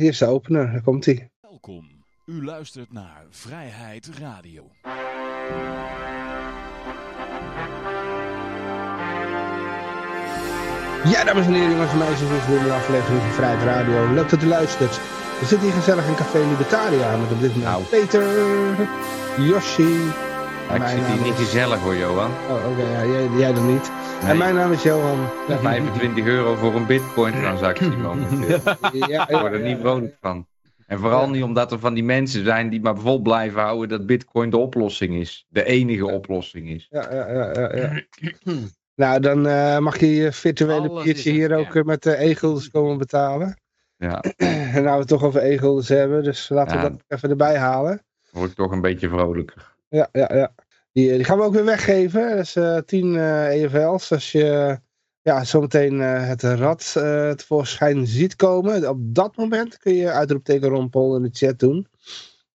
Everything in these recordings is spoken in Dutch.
hier is de opener, daar komt hij. Welkom. U luistert naar Vrijheid Radio. Ja, dames en heren, jongens en meisjes, dit is weer een aflevering van Vrijheid Radio. Leuk dat u luistert. We zitten hier gezellig in Café Libertaria met op dit moment Nou. Peter, Yoshi. Ja, ik zit niet is- gezellig hoor, Johan. Oh, oké, ja, jij, jij dan niet. Nee. En mijn naam is Johan. 25 euro voor een bitcoin transactie momenteel. Ja, Ik word er niet vrolijk van. En vooral niet omdat er van die mensen zijn die maar vol blijven houden dat bitcoin de oplossing is. De enige oplossing is. Ja, ja, ja, ja, ja. nou, dan eh, mag je je virtuele Alles biertje is een hier ook eh, met de e-guldens komen betalen. Ja, En nou we het toch over e-guldens hebben, dus laten we dat even erbij halen. word ik toch een beetje vrolijker. Ja, ja, ja. Die, die gaan we ook weer weggeven. Dat is eh 10 eh EFL's. Als je ja, zometeen eh, het rad eh tevoorschijn ziet komen. Op dat moment kun je uitroepteken Ron Paul in de chat doen.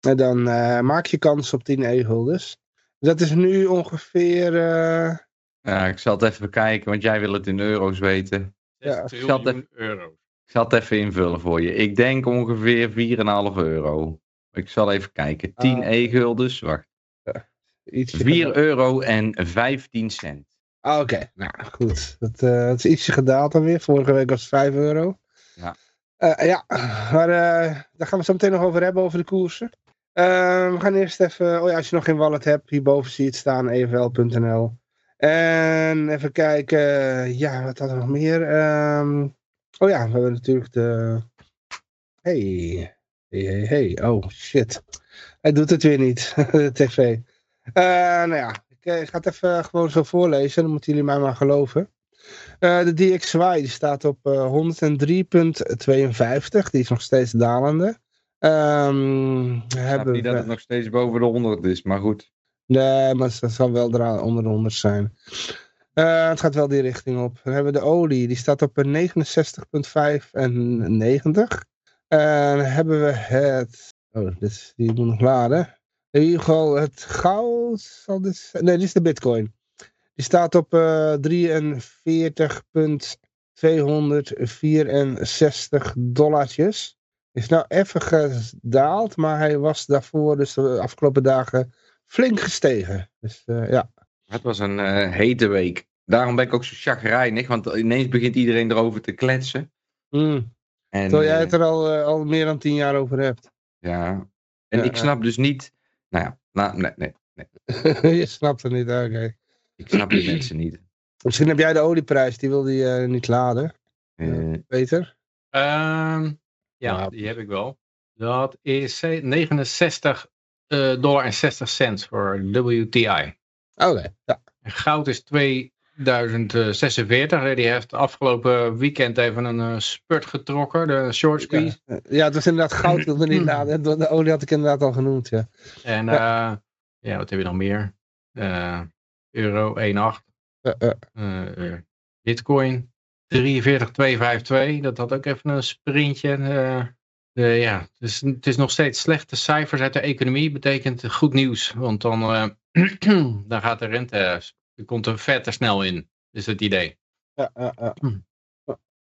En dan eh, maak je kans op 10 e-guldens. Dat is nu ongeveer... eh, Ja, ik zal het even bekijken, want jij wil het in euro's weten. Ja, 6 schat triljoen euro. Ik zal het even invullen voor je. Ik denk ongeveer 4,5 euro. Ik zal even kijken. 10 Ah. e-guldens. Wacht. Ietsje 4 euro en 15 cent. Ah, Oké, nou goed. Dat, eh, dat is ietsje gedaald dan weer. Vorige week was het 5 euro. Ja. Eh, ja, maar eh, daar gaan we zo meteen nog over hebben, over de koersen. We gaan eerst even, oh ja, als je nog geen wallet hebt, hierboven zie je het staan, evl.nl. En even kijken, ja, wat hadden we nog meer? Ehm, oh ja, we hebben natuurlijk de... Hey, hey, hey, hey, oh shit. Hij doet het weer niet, de tv. Eh, nou ja, ik, eh, ik ga het even gewoon zo voorlezen, dan moeten jullie mij maar geloven. Eh, de DXY die staat op eh, 103.52, die is nog steeds dalende. Ehm Ik hebben niet dat het nog steeds boven de 100 is, maar goed. Nee, maar het zal wel onder de 100 zijn. Het gaat wel die richting op. Dan hebben we de olie, die staat op een 69,95. En dan hebben we het... Oh, dit, die moet nog laden. Geval het goud. Zal dit zijn? Nee, dit is de bitcoin. Die staat op eh 43,264 dollartjes. Is nou even gedaald, maar hij was daarvoor, dus de afgelopen dagen, flink gestegen. Dus eh, ja. Het was een eh, hete week. Daarom ben ik ook zo chagrijnig, want ineens begint iedereen erover te kletsen. Mm. En, Terwijl jij het er al, al meer dan tien jaar over hebt. Ja. En Ja, ik snap dus niet... Nou ja, nee, nee. nee. je snapt het niet, oké. Ik snap die mensen niet. Misschien heb jij de olieprijs, die wil die eh, niet laden. Eh. Eh, Peter? Ehm, ja, nou. die heb ik wel. Dat is 69,60 dollar cent voor WTI. Oké. Oh, en goud is 2. 1046. Eh, Die heeft afgelopen weekend even een eh, spurt getrokken, de short squeeze. Ja, het is inderdaad goud. inderdaad, hmm. de olie had ik inderdaad al genoemd, ja. En ja. Eh, ja wat heb je nog meer? Euro 1,8. Uh, Bitcoin 43,252. Dat had ook even een sprintje. Ja, dus het is nog steeds slechte cijfers uit de economie. Betekent goed nieuws, want dan, dan gaat de rente er komt de vet er snel in, is het idee. ja, ja, ja.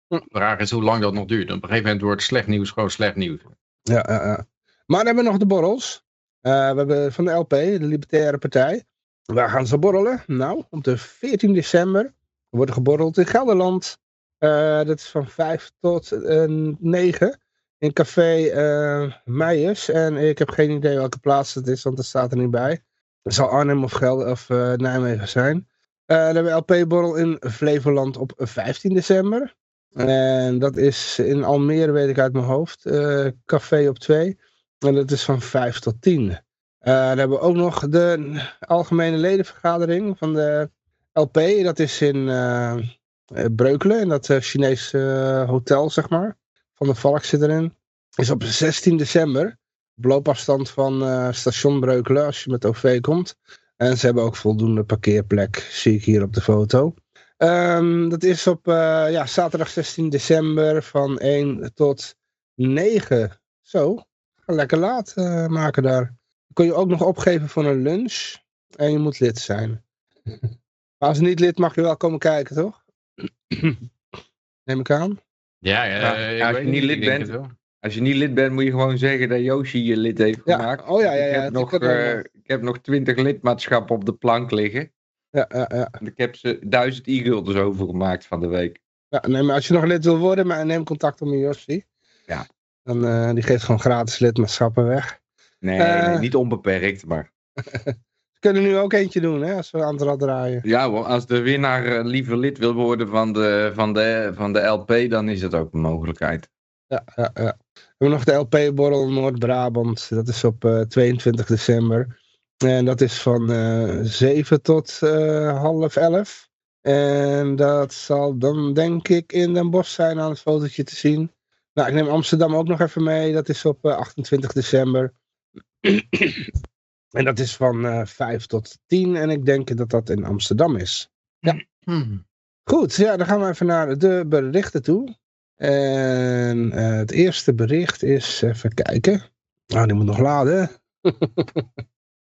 De vraag is hoe lang dat nog duurt. Op een gegeven moment wordt slecht nieuws gewoon slecht nieuws. Ja, ja, ja. Maar dan hebben we nog de borrels. Eh, we hebben van de LP, de Libertaire Partij. Waar gaan ze borrelen? Nou, op de 14 december wordt er geborreld in Gelderland. Eh, dat is van 5 tot eh 9 in café eh Meijers. En ik heb geen idee welke plaats het is, want dat staat er niet bij. Zal Arnhem of, Gelder of eh, Nijmegen zijn. Eh, dan hebben we LP-borrel in Flevoland op 15 december. En dat is in Almere, weet ik uit mijn hoofd. eh, café op 2. En dat is van 5 tot 10. Eh, dan hebben we ook nog de algemene ledenvergadering van de LP. Dat is in Breukelen, in dat Chinese hotel, zeg maar. Van de Valk zit erin. Is op 16 december. Op loopafstand van eh, station Breukelen, als je met OV komt. En ze hebben ook voldoende parkeerplek, zie ik hier op de foto. Ehm, dat is op eh, ja, zaterdag 16 december van 1 tot 9. Zo, ga lekker laat eh, maken daar. Dan kun je ook nog opgeven voor een lunch. En je moet lid zijn. maar als niet lid mag je wel komen kijken, toch? Neem ik aan. Ja, ja, Ja, als je niet lid bent. Als je niet lid bent, moet je gewoon zeggen dat Yoshi je lid heeft Ja. gemaakt. Oh ja, ja, ik, ja, heb nog, ik heb eh, wel- ik heb nog twintig lidmaatschappen op de plank liggen. Ja, ja, ja. En ik heb ze duizend e-gulders overgemaakt van de week. ja nee, maar als je nog lid wil worden, maar neem contact op met Jossi. Ja. Dan, eh, die geeft gewoon gratis lidmaatschappen weg. Nee, Eh. nee, niet onbeperkt, maar... We kunnen nu ook eentje doen, hè, als we aan het rad draaien. Ja hoor, als de winnaar eh, liever lid wil worden van de, van, de, van de LP, dan is dat ook een mogelijkheid. Ja, ja, ja. We hebben nog de LP-borrel Noord-Brabant. Dat is op eh, 22 december. En dat is van eh 7 tot eh, half 11. En dat zal dan denk ik in Den Bosch zijn aan het fotootje te zien. Nou, ik neem Amsterdam ook nog even mee. Dat is op eh, 28 december. en dat is van eh 5 tot 10. En ik denk dat dat in Amsterdam is. Hmm. Goed, ja, dan gaan we even naar de berichten toe. En eh, het eerste bericht is, even kijken. Nou, die moet nog laden.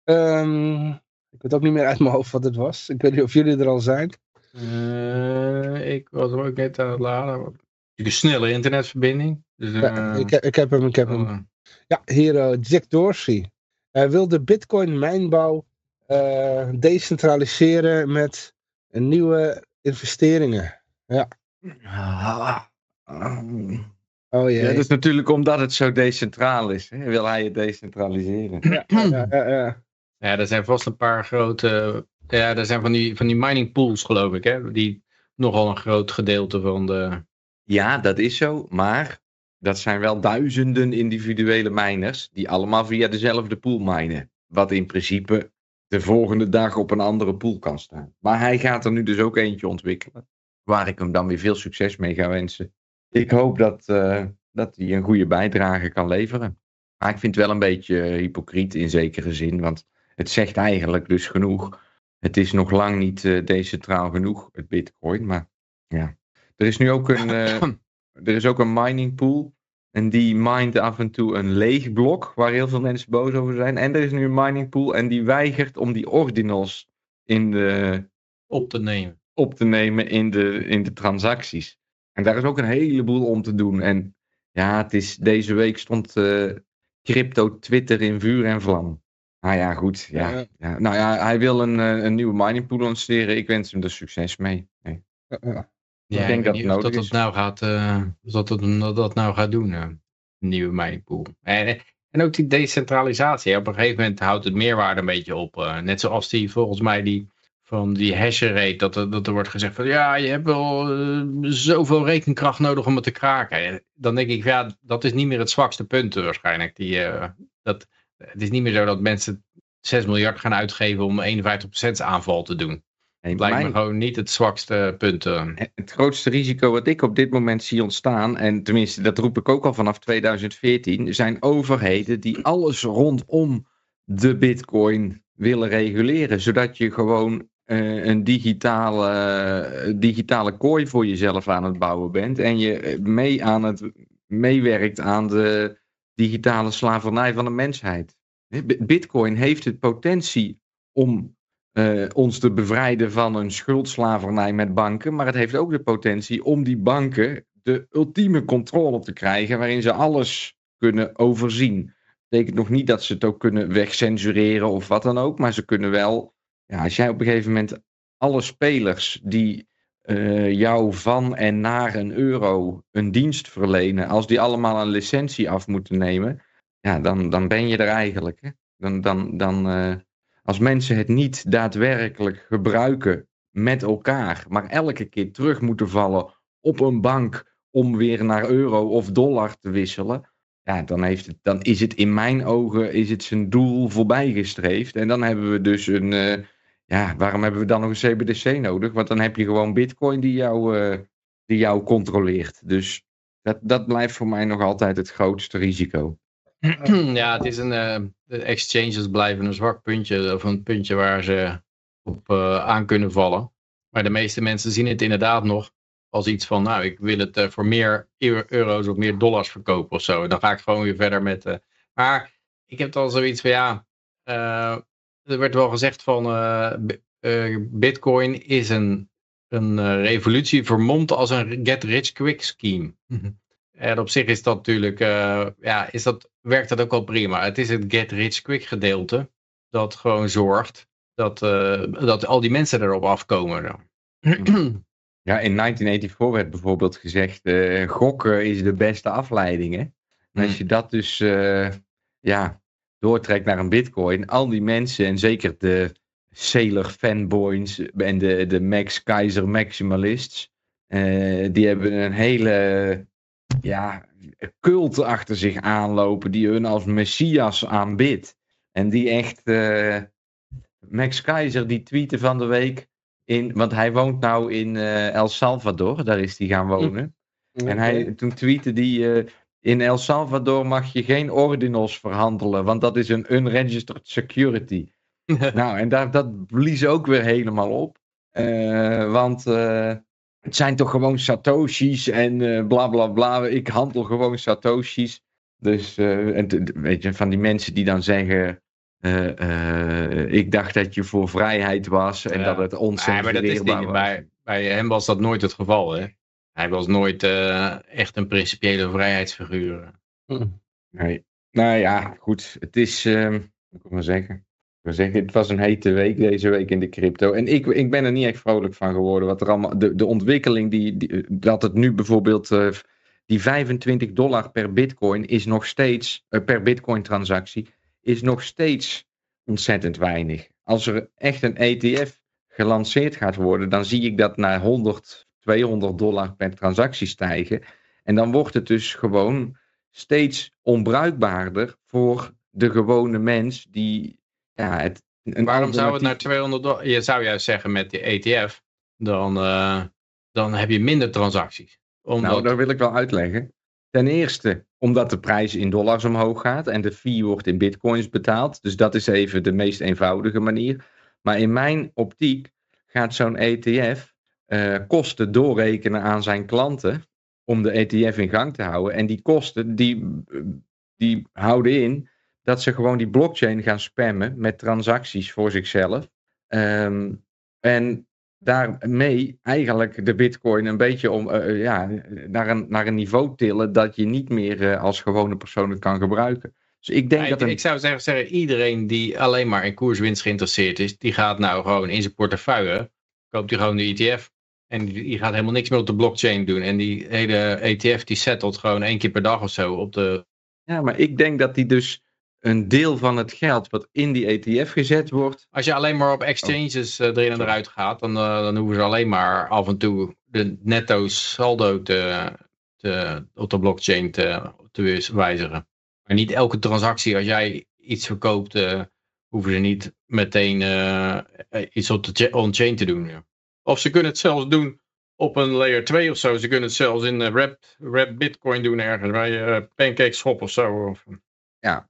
Ehm, ik weet ook niet meer uit mijn hoofd wat het was. Ik weet niet of jullie er al zijn. Eh, ik was ook net aan het laden. Een snelle internetverbinding. Dus, Ja, eh, ik, ik heb hem, ik heb hem. oh, Ja, hier eh, Jack Dorsey. Hij wil de bitcoin mijnbouw eh, decentraliseren met een nieuwe investeringen. Ah, Oh jee. Ja, dat is natuurlijk omdat het zo decentraal is. Hè? Wil hij het decentraliseren? ja, ja, ja, ja. Ja, er zijn vast een paar grote. Ja, er zijn van die, van die mining pools, geloof ik, hè? Die nogal een groot gedeelte van de. Ja, dat is zo. Maar dat zijn wel duizenden individuele miners die allemaal via dezelfde pool minen. Wat in principe de volgende dag op een andere pool kan staan. Maar hij gaat er nu dus ook eentje ontwikkelen. Waar ik hem dan weer veel succes mee ga wensen. Ik hoop dat, eh, dat hij een goede bijdrage kan leveren. Maar ik vind het wel een beetje hypocriet in zekere zin. Want het zegt eigenlijk dus genoeg. Het is nog lang niet eh, decentraal genoeg, het bitcoin. Maar ja, er is nu ook een, eh, er is ook een mining pool. En die mined af en toe een leeg blok, waar heel veel mensen boos over zijn. En er is nu een mining pool en die weigert om die ordinals in de, op te nemen. op te nemen in de, in de transacties. En daar is ook een heleboel om te doen. En ja, het is, deze week stond eh, crypto Twitter in vuur en vlam. Nou ja, goed. Ja, Ja. ja. Nou ja, hij wil een, eh, een nieuwe mining pool lanceren. Ik wens hem er succes mee. Nee. Ja, Ik denk dat dat nodig het nou gaat, eh, dat, het, dat, dat nou gaat doen, eh, een nieuwe mining pool. En, en ook die decentralisatie. Op een gegeven moment houdt het meerwaarde een beetje op. eh, net zoals die volgens mij die van die hash rate, dat, er- dat er wordt gezegd van ja, je hebt wel eh, zoveel rekenkracht nodig om het te kraken. En Dan denk ik, ja, dat is niet meer het zwakste punt waarschijnlijk. Die, eh, dat, het is niet meer zo dat mensen 6 miljard gaan uitgeven om 51% aanval te doen. Het lijkt mijn- me gewoon niet het zwakste punt. eh. Het grootste risico wat ik op dit moment zie ontstaan, en tenminste dat roep ik ook al vanaf 2014, zijn overheden die alles rondom de bitcoin willen reguleren. Zodat je gewoon een digitale, eh, digitale kooi voor jezelf aan het bouwen bent. En je eh, mee aan het, meewerkt aan de digitale slavernij van de mensheid. Bitcoin heeft de potentie om eh, ons te bevrijden van een schuldslavernij met banken. Maar het heeft ook de potentie om die banken de ultieme controle te krijgen. waarin ze alles kunnen overzien. Dat betekent nog niet dat ze het ook kunnen wegcensureren of wat dan ook. Maar ze kunnen wel. Als jij op een gegeven moment alle spelers die eh, jou van en naar een euro een dienst verlenen. als die allemaal een licentie af moeten nemen. ja, dan, dan ben je er eigenlijk. Hè? Dan. dan, dan eh, als mensen het niet daadwerkelijk gebruiken met elkaar, maar elke keer terug moeten vallen op een bank om weer naar euro of dollar te wisselen, ja, dan, heeft het, dan is het in mijn ogen is het zijn doel voorbijgestreefd. En dan hebben we dus een, eh, ja, waarom hebben we dan nog een CBDC nodig? Want dan heb je gewoon bitcoin die jou, eh, die jou controleert. Dus dat, dat blijft voor mij nog altijd het grootste risico. ja, het is een. eh, exchanges blijven een zwak puntje. Of een puntje waar ze op eh, aan kunnen vallen. Maar de meeste mensen zien het inderdaad nog als iets van. Nou, ik wil het voor meer euro- euro's of meer dollars verkopen of zo. Dan ga ik gewoon weer verder met. maar ik heb al zoiets van ja. Er werd wel gezegd van. eh, eh, Bitcoin is een, een eh, revolutie vermomd als een get rich quick scheme. En op zich is dat natuurlijk, uh, ja, is dat, werkt dat ook wel prima. Het is het get rich quick gedeelte dat gewoon zorgt dat, uh, dat al die mensen erop afkomen. Ja, in 1984 werd bijvoorbeeld gezegd, uh, gokken is de beste afleiding. Hè? En als je dat dus ja, doortrekt naar een bitcoin, al die mensen en zeker de Sailor fanboys en de, de Max Keizer maximalists, die hebben een hele ja, cult achter zich aanlopen die hun als messias aanbidt. En die echt, uh, Max Keizer die tweette van de week, in, want hij woont nou in uh, El Salvador, daar is hij gaan wonen. Mm. En hij, toen tweette die, in El Salvador mag je geen ordinals verhandelen, want dat is een unregistered security. nou, en daar, dat blies ook weer helemaal op. want het zijn toch gewoon Satoshis en uh, bla bla bla. Ik handel gewoon Satoshis. Dus en weet je, van die mensen die dan zeggen. Ik dacht dat je voor vrijheid was en dat het oncensureerbaar ja, was. Bij, bij hem was dat nooit het geval. Hè? Hij was nooit echt een principiële vrijheidsfiguur. Hm. Nee. Nou ja, goed. Het is, moet ik maar zeggen zeggen, het was een hete week deze week in de crypto. En ik, ik ben er niet echt vrolijk van geworden. Wat er allemaal, de, de ontwikkeling, die, die dat het nu bijvoorbeeld. Uh, die 25 dollar per bitcoin is nog steeds. Uh, per bitcoin transactie. Is nog steeds ontzettend weinig. Als er echt een ETF gelanceerd gaat worden. dan zie ik dat naar 100, 200 dollar per transactie stijgen. En dan wordt het dus gewoon steeds onbruikbaarder voor de gewone mens die ja, het, Waarom zou het naar 200 dollar? Je zou juist zeggen met de ETF, dan, uh, dan heb je minder transacties. Omdat... Nou, dat wil ik wel uitleggen. Ten eerste omdat de prijs in dollars omhoog gaat en de fee wordt in bitcoins betaald. Dus dat is even de meest eenvoudige manier. Maar in mijn optiek gaat zo'n ETF uh, eh, kosten doorrekenen aan zijn klanten om de ETF in gang te houden. En die kosten die, die houden in dat ze gewoon die blockchain gaan spammen met transacties voor zichzelf. Um, en daarmee eigenlijk de bitcoin een beetje om, uh, ja, naar, een, naar een niveau tillen dat je niet meer uh, als gewone persoon kan gebruiken. Dus ik denk ja, dat ik, ik zou zeggen, zeggen, iedereen die alleen maar in koerswinst geïnteresseerd is, die gaat nou gewoon in zijn portefeuille, koopt hij gewoon de ETF. En die, die, gaat helemaal niks meer op de blockchain doen. En die hele ETF die settelt gewoon één keer per dag of zo op de... Ja, maar ik denk dat die dus een deel van het geld wat in die ETF gezet wordt. Als je alleen maar op exchanges uh, erin en eruit gaat, dan, uh, dan hoeven ze alleen maar af en toe de netto saldo te, te, op de blockchain te, te wijzigen. Maar niet elke transactie, als jij iets verkoopt, uh, hoeven ze niet meteen iets op de on-chain te doen. Ja. Of ze kunnen het zelfs doen op een layer 2 of zo. Ze kunnen het zelfs in wrap, wrap bitcoin doen ergens bij Pancake Swap of zo. Of, ja,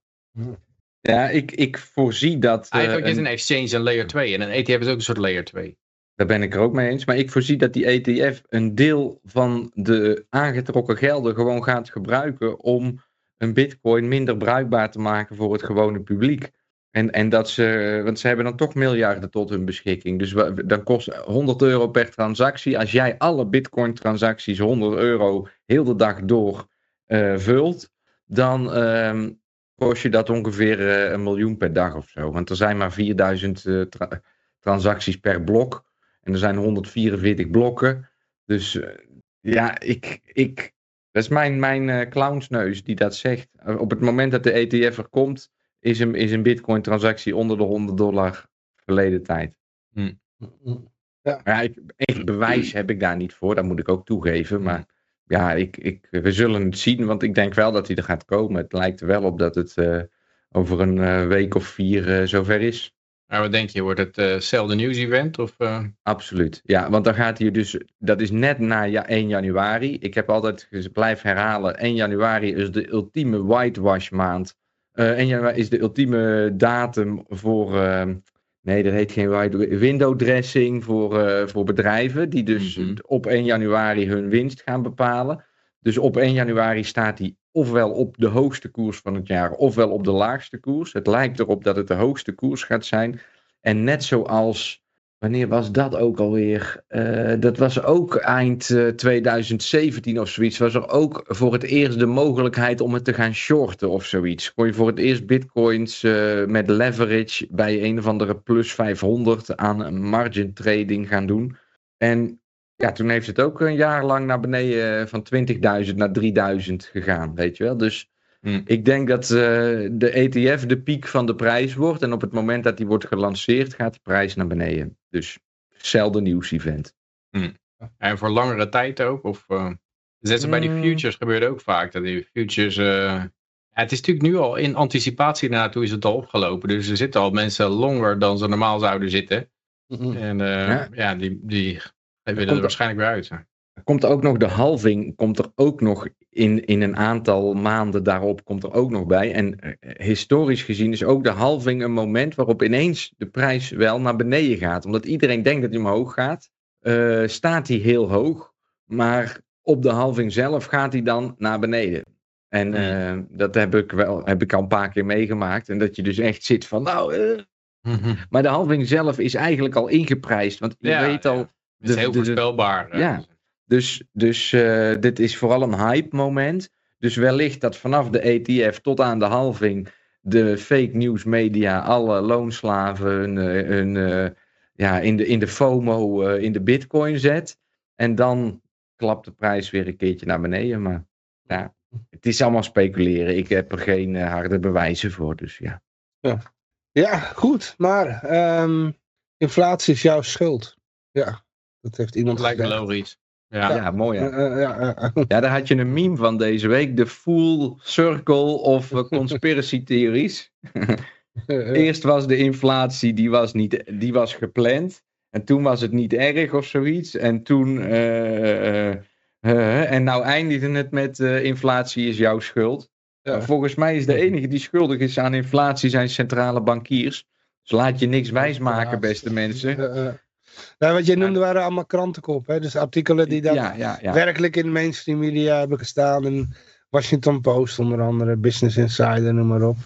ja, ik, ik voorzie dat... Eigenlijk uh, is een exchange een layer 2 en een ETF is ook een soort layer 2. Daar ben ik er ook mee eens. Maar ik voorzie dat die ETF een deel van de aangetrokken gelden gewoon gaat gebruiken om een bitcoin minder bruikbaar te maken voor het gewone publiek. En, en dat ze, want ze hebben dan toch miljarden tot hun beschikking. Dus dan kost 100 euro per transactie. Als jij alle bitcoin transacties 100 euro heel de dag door uh, vult, dan, uh, kost je dat ongeveer uh, een miljoen per dag of zo. Want er zijn maar 4000 uh, eh, tra transacties per blok. En er zijn 144 blokken. Dus ja, ik, ik, dat is mijn, mijn clownsneus die dat zegt. op het moment dat de ETF er komt, is een, is een bitcoin transactie onder de 100 dollar verleden tijd. Hm. Ja. ja ik, echt bewijs heb ik daar niet voor, dat moet ik ook toegeven. Maar ja, ik, ik, we zullen het zien, want ik denk wel dat hij er gaat komen. Het lijkt er wel op dat het uh, over een uh, week of vier uh, zover is. Maar wat denk je, wordt het hetzelfde nieuws-event? Of, Absoluut, ja, want dan gaat hij dus, dat is net na ja, 1 januari. Ik heb altijd, blijf herhalen, 1 januari is de ultieme whitewash maand. 1 januari is de ultieme datum voor ehm, Nee, dat heet geen window dressing voor, uh, voor bedrijven die dus mm -hmm. op 1 januari hun winst gaan bepalen. Dus op 1 januari staat die ofwel op de hoogste koers van het jaar ofwel op de laagste koers. Het lijkt erop dat het de hoogste koers gaat zijn. En net zoals wanneer was dat ook alweer? Eh, dat was ook eind eh, 2017 of zoiets. Was er ook voor het eerst de mogelijkheid om het te gaan shorten of zoiets. Kon je voor het eerst bitcoins eh, met leverage bij een of andere plus 500 aan margin trading gaan doen. En ja, toen heeft het ook een jaar lang naar beneden van 20.000 naar 3.000 gegaan, weet je wel. Dus Hmm. ik denk dat eh, de ETF de piek van de prijs wordt. En op het moment dat die wordt gelanceerd, gaat de prijs naar beneden. Dus zelden nieuws-event. En voor langere tijd ook? Of, uh, zo bij die Mm. futures gebeurt ook vaak. Dat die futures... eh, ja, het is natuurlijk nu al in anticipatie naartoe is het al opgelopen. Dus er zitten al mensen longer dan ze normaal zouden zitten. En eh, Ja. ja. die, die willen er er- waarschijnlijk weer uit. Er komt ook nog de halving, komt er ook nog in, in een aantal maanden daarop, komt er ook nog bij. En eh, historisch gezien is ook de halving een moment waarop ineens de prijs wel naar beneden gaat. Omdat iedereen denkt dat hij omhoog gaat, eh, staat hij heel hoog. Maar op de halving zelf gaat hij dan naar beneden. En eh, dat heb ik, wel, heb ik al een paar keer meegemaakt. En dat je dus echt zit van, nou... eh. Maar de halving zelf is eigenlijk al ingeprijsd. Want je Ja, weet al. Het is heel de- voorspelbaar. Ja. Dus, dus eh, dit is vooral een hype moment. Dus wellicht dat vanaf de ETF tot aan de halving de fake news media alle loonslaven hun, eh, hun, eh, ja, in, de, in de FOMO eh, in de bitcoin zet. En dan klapt de prijs weer een keertje naar beneden. Maar ja, het is allemaal speculeren. Ik heb er geen harde bewijzen voor. Dus ja. Ja, goed. Maar ehm, inflatie is jouw schuld. Ja, dat heeft iemand Dat lijkt me logisch. Ja. Ja, mooi hè. Ja. Ja, daar had je een meme van deze week. De full circle of eh, conspiracy theories. Eerst was de inflatie, die was, niet, die was gepland. En toen was het niet erg of zoiets. En toen... eh, eh, en nou eindigde het met eh, inflatie is jouw schuld. Ja. Volgens mij is de enige die schuldig is aan inflatie zijn centrale bankiers. Dus laat je niks wijsmaken, beste mensen. Eh, eh. Nou, wat jij noemde waren allemaal krantenkop. Hè? Dus artikelen die dan Ja, ja, ja. werkelijk in mainstream media hebben gestaan. In Washington Post onder andere, Business Insider, noem maar op.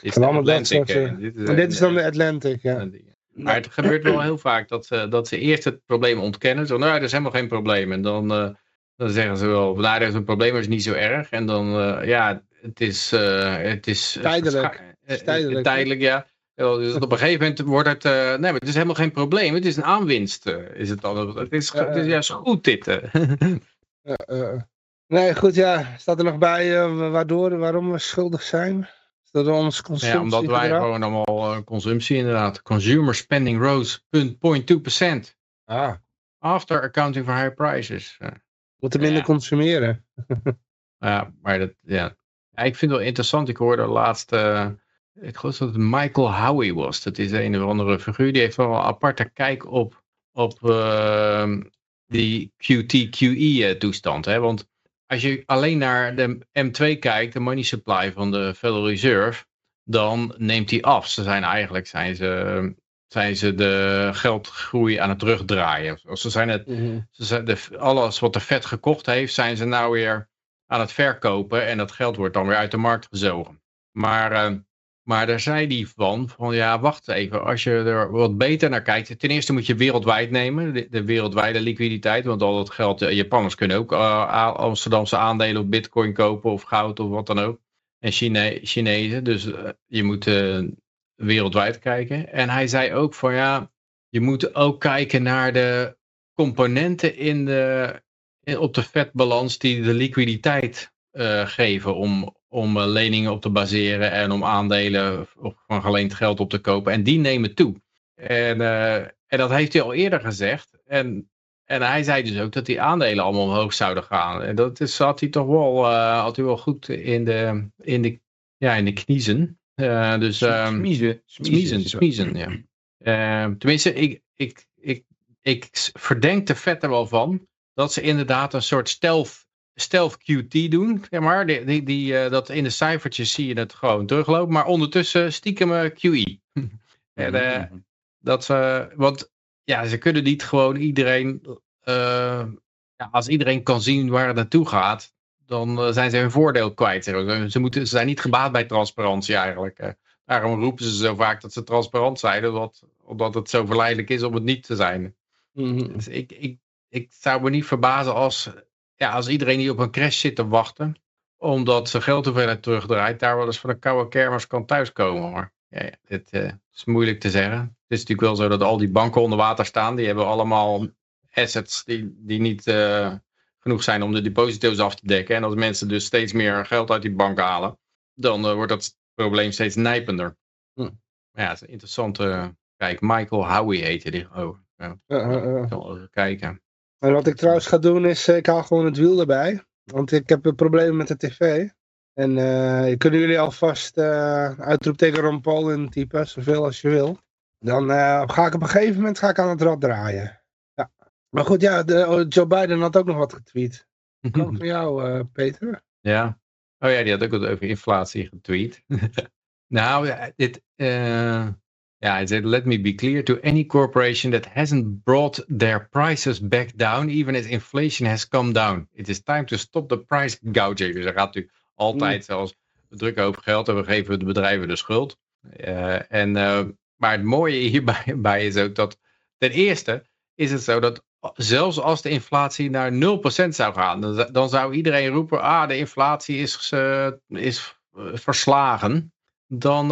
Is de allemaal dat Atlantic, soort, eh, eh, dit En dit is dan de eh, Atlantic, ja. Maar het gebeurt wel heel vaak dat ze, dat ze eerst het probleem ontkennen. Zo, nou, er is helemaal geen probleem. En dan, eh, dan zeggen ze wel, nou, er is een probleem, maar het is niet zo erg. En dan, eh, ja, het is... eh, het is eh, Tijdelijk. eh, is tijdelijk, eh, tijdelijk, ja. Ja, Dus op een gegeven moment wordt het... eh, nee, maar het is helemaal geen probleem. Het is een aanwinst, eh, is het dan. Het is, het is juist goed, dit. eh. Nee, goed, ja. Staat er nog bij waardoor, waarom we schuldig zijn? Dat ons ja, consumptie? omdat wij gewoon allemaal consumptie inderdaad. Consumer spending rose 0.2%. Ah, After accounting for high prices. Moeten minder Ja. consumeren. Ja, maar dat, ja. ja. Ik vind het wel interessant. Ik hoorde laatst, eh, ik geloof dat het Michael Howie was. Dat is een of andere figuur. Die heeft wel een aparte kijk op, op eh, die QT-QE eh? Want als je alleen naar de M2 kijkt, de money supply van de Federal Reserve, dan neemt die af. Ze zijn eigenlijk zijn ze, zijn ze de geldgroei aan het terugdraaien. Ze zijn het ze zijn de, alles wat de Fed gekocht heeft, zijn ze nou weer aan het verkopen. En dat geld wordt dan weer uit de markt gezogen. Maar, eh, maar daar zei die van, van ja, wacht even. Als je er wat beter naar kijkt. Ten eerste moet je wereldwijd nemen. De, de wereldwijde liquiditeit. Want al dat geld, de Japanners kunnen ook eh, Amsterdamse aandelen of bitcoin kopen. Of goud of wat dan ook. En Chine Chinezen. Dus eh, je moet eh, wereldwijd kijken. En hij zei ook van ja, je moet ook kijken naar de componenten in de, op de vetbalans die de liquiditeit eh, geven om, om eh, leningen op te baseren en om aandelen of van geleend geld op te kopen. En die nemen toe. En, eh, en dat heeft hij al eerder gezegd. En, en hij zei dus ook dat die aandelen allemaal omhoog zouden gaan. En dat is, had hij toch wel, eh, had hij wel goed in de, in de, ja, in de kniezen. Dus, ehm, Smiezen. Smiezen, smiezen, ja. Ehm, tenminste, ik, ik, ik, ik verdenk de vet er wel van dat ze inderdaad een soort stealth, stealth QT doen. Zeg maar, die, die, die, eh, dat in de cijfertjes zie je het gewoon teruglopen, maar ondertussen stiekem eh, QE. en, eh, dat ze, want ja, ze kunnen niet gewoon iedereen, ja, als iedereen kan zien waar het naartoe gaat, dan zijn ze hun voordeel kwijt. Ze, moeten, ze zijn niet gebaat bij transparantie eigenlijk. Daarom roepen ze zo vaak dat ze transparant zijn, omdat, omdat het zo verleidelijk is om het niet te zijn. Mhm. Dus ik, ik, ik zou me niet verbazen als, ja, als iedereen die op een crash zit te wachten, omdat zijn geldhoeveelheid terugdraait, daar wel eens van een koude kermis kan thuiskomen. Maar ja, ja, dit eh, is moeilijk te zeggen. Het is natuurlijk wel zo dat al die banken onder water staan. Die hebben allemaal assets die, die niet eh, genoeg zijn om de deposito's af te dekken. En als mensen dus steeds meer geld uit die bank halen, dan eh, wordt dat probleem steeds nijpender. Hm. Ja, het is een interessante... Kijk, Michael Howie heette die. Oh, ja, zal even kijken. En wat ik trouwens ga doen is, eh, ik haal gewoon het wiel erbij. Want ik heb een probleem met de tv. En eh, kunnen jullie alvast eh uitroepteken Ron Paul intypen, zoveel als je wil. Dan ga ik op een gegeven moment ga ik aan het rad draaien. Ja. Maar goed, ja, de, oh, Joe Biden had ook nog wat getweet. Kan van jou, Peter? Ja. Oh ja, die had ook wat over inflatie getweet. nou, ja, dit... ja, hij zei, let me be clear to any corporation that hasn't brought their prices back down, even as inflation has come down. It is time to stop the price gouging. Dus hij gaat natuurlijk altijd, zoals we drukken hoop geld en we geven de bedrijven de schuld. Eh, en, eh, maar het mooie hierbij bij is ook dat, ten eerste is het zo dat zelfs als de inflatie naar 0% zou gaan, dan, zou- dan zou iedereen roepen, ah, de inflatie is, eh, is verslagen. Dan,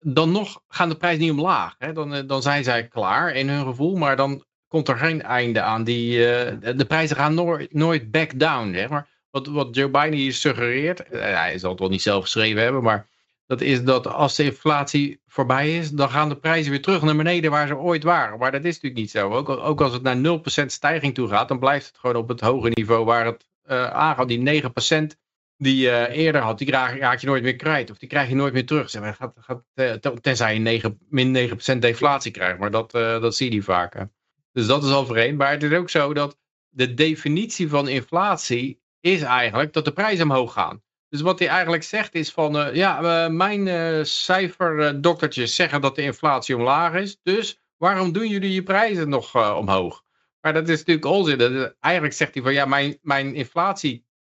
dan nog gaan de prijzen niet omlaag. Hè? Dan, eh, dan zijn zij klaar in hun gevoel, maar dan komt er geen einde aan. Die, eh, de, prijzen gaan nooit, nooit back down. Zeg maar. wat, wat Joe Biden hier suggereert, eh, hij zal het wel niet zelf geschreven hebben, maar dat is dat als de inflatie voorbij is, dan gaan de prijzen weer terug naar beneden waar ze ooit waren. Maar dat is natuurlijk niet zo. Ook, ook als het naar 0% stijging toe gaat, dan blijft het gewoon op het hoge niveau waar het eh aangaat. Die 9% die je eerder had, die raak, je nooit meer kwijt. Of die krijg je nooit meer terug. Zeg maar, gaat, gaat, eh, ten- tenzij je 9, min 9% deflatie krijgt. Maar dat, eh, dat zie je hè. Dus dat is al. Maar het is ook zo dat de definitie van inflatie is eigenlijk dat de prijzen omhoog gaan. Dus wat hij eigenlijk zegt is van, eh, ja, eh, mijn eh cijferdoktertjes zeggen dat de inflatie omlaag is. Dus waarom doen jullie je prijzen nog eh, omhoog? Maar dat is natuurlijk onzin. Dat eigenlijk zegt hij van, ja, mijn, mijn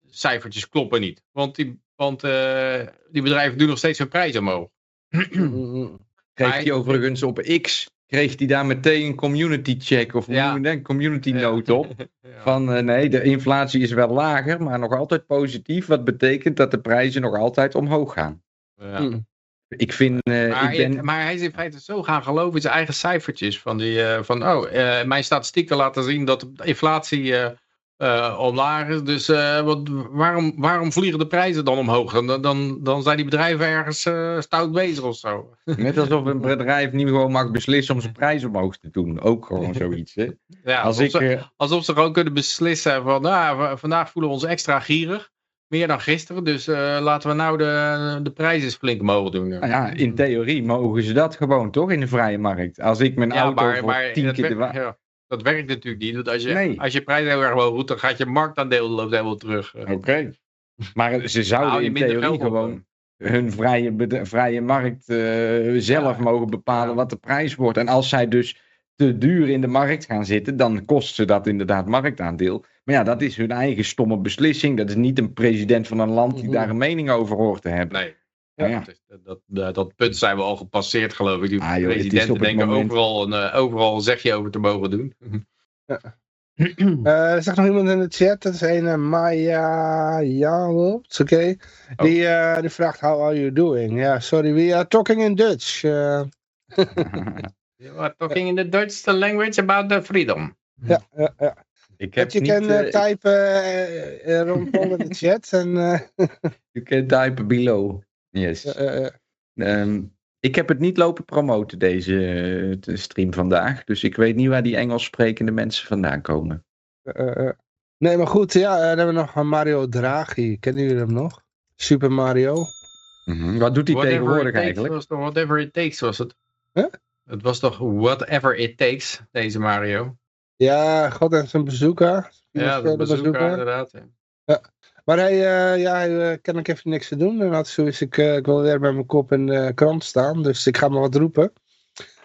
inflatiecijfertjes kloppen niet. Want, die, want eh, die bedrijven doen nog steeds hun prijzen omhoog. Kreeg hij overigens op X, kreeg hij daar meteen een community check of Ja. een community note op. Ja. Van eh, nee, de inflatie is wel lager, maar nog altijd positief. Wat betekent dat de prijzen nog altijd omhoog gaan. Ja. Mm. Ik vind, eh, Maar, ik ben... maar hij is in feite zo gaan geloven in zijn eigen cijfertjes. Van, die, van oh, mijn statistieken laten zien dat de inflatie eh, omlaag is. Dus eh, wat, waarom, waarom vliegen de prijzen dan omhoog? Dan, dan, dan zijn die bedrijven ergens eh, stout bezig of zo. Net alsof een bedrijf niet gewoon mag beslissen om zijn prijs omhoog te doen. Ook gewoon zoiets. Hè? Ja, Als alsof, ik, ze, alsof ze gewoon kunnen beslissen van nou, vandaag voelen we ons extra gierig. Meer dan gisteren. Dus laten we nou de, de prijzen eens flink omhoog doen. nou ja, in theorie mogen ze dat gewoon toch in de vrije markt. Als ik mijn Ja, auto maar, voor maar tien keer de werkt, wa- ja, dat werkt natuurlijk niet. Want als je, Nee. als je prijs heel erg hoog doet, dan gaat je marktaandeel loopt helemaal terug. eh. Oké. Maar ze zouden in theorie gewoon hun vrije, vrije markt eh, zelf Ja. mogen bepalen wat de prijs wordt. En als zij dus te duur in de markt gaan zitten, dan kost ze dat inderdaad marktaandeel. Maar ja, dat is hun eigen stomme beslissing. Dat is niet een president van een land die Mhm. daar een mening over hoort te hebben. Nee. Nou ja. Dat, is- dat, dat, dat punt zijn we al gepasseerd, geloof ik. Die Ah, joh, presidenten denken moment- overal, een, eh, overal een zegje over te mogen doen. Eh, er zegt nog iemand in de chat, dat is een uh, Maya Jacobs, oké. Die, eh, die vraagt, how are you doing? Ja, sorry, we are talking in Dutch. eh. You are talking in the Dutch language about the freedom. ja, ja, ja. ik heb je niet... kan typen Ron Paul in de chat. En, eh, you can type below. Yes. eh, eh, Ehm, ik heb het niet lopen promoten, deze eh, de stream vandaag. Dus ik weet niet waar die Engels sprekende mensen vandaan komen. eh, eh. Nee, maar goed, ja, eh, dan hebben we nog Mario Draghi. Kennen jullie hem nog? Super Mario. Mhm. Wat doet hij Whatever tegenwoordig eigenlijk? Was toch whatever it takes was het. Huh? Het was toch whatever it takes, deze Mario. Ja, God en zijn bezoeker. Ja, dat bezoeker inderdaad. ja. Maar hij, eh, ja, hij eh, kan ik even niks te doen. En had zoiets, ik, eh, ik wil weer met mijn kop in de krant staan. Dus ik ga maar wat roepen.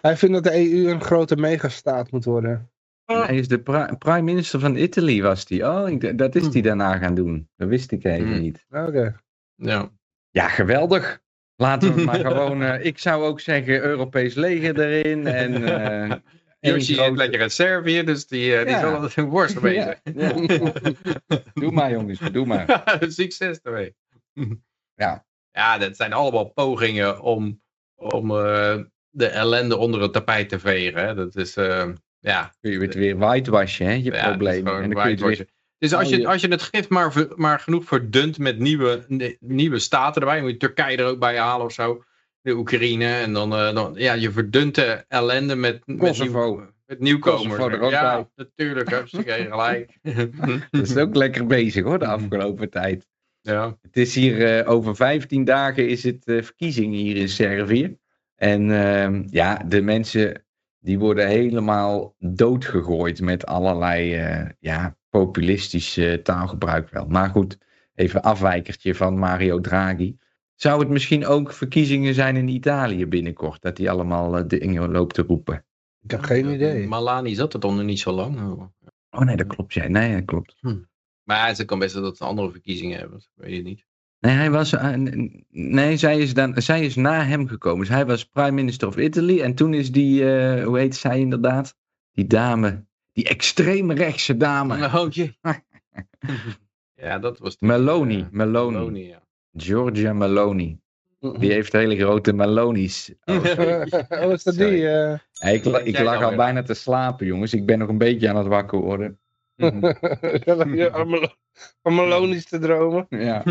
Hij vindt dat de EU een grote megastaat moet worden. Hij is de pri- prime minister van Italy, was die. Oh, ik dat is Hmm. hij daarna gaan doen. Dat wist ik even Hmm. niet. Oké. Ja. Ja, geweldig. Laten we maar gewoon, eh, ik zou ook zeggen, Europees leger erin. En, eh, Yoshi zit grote- lekker in Servië, dus die, eh, die Ja. zal altijd een worst bezig. Ja, Doe maar jongens, doe maar. Succes ermee. Ja. Ja, dat zijn allemaal pogingen om, om eh, de ellende onder het tapijt te vegen. Hè. Dat is, eh, ja, Kun je het weer whitewashen, hè, je ja, probleem. gewoon En dan kun je het weer... whitewashen. Dus als al je, als je het gif maar, ver- maar genoeg verdunt met nieuwe, nieuwe staten erbij, moet je Turkije er ook bij halen of zo, de Oekraïne, en dan, eh, dan ja, je verdunt de ellende met, met, Kosovo. nieuw- met nieuwkomers. Er ja, bij. natuurlijk, hartstikke gelijk. Dat is ook lekker bezig hoor, de afgelopen tijd. ja. Het is hier eh, over 15 dagen is het eh, verkiezingen hier in Servië. En ehm, ja, de mensen die worden helemaal doodgegooid met allerlei ja, populistisch eh, taalgebruik wel. Maar goed, even afwijkertje van Mario Draghi. Zou het misschien ook verkiezingen zijn in Italië binnenkort? Dat hij allemaal eh, dingen loopt te roepen. Ik heb geen idee. Malani zat er dan nog niet zo lang. Oh nee, dat klopt. Ja. Nee, dat klopt. Maar het kan best dat ze andere verkiezingen hebben, dat weet je niet. Nee, hij was, eh, nee zij, is dan, zij is na hem gekomen. Dus hij was prime minister of Italy. En toen is die, eh, hoe heet zij inderdaad? Die dame, die extreem rechtse dame. Oh ja, dat was... de- Meloni, eh, Meloni. Meloni, ja. Giorgia Meloni. Die heeft hele grote Melonies. Oh. oh, is dat die? eh? Ik, ik lag al bijna te slapen, jongens. Ik ben nog een beetje aan het wakker worden. Om te dromen. Ja.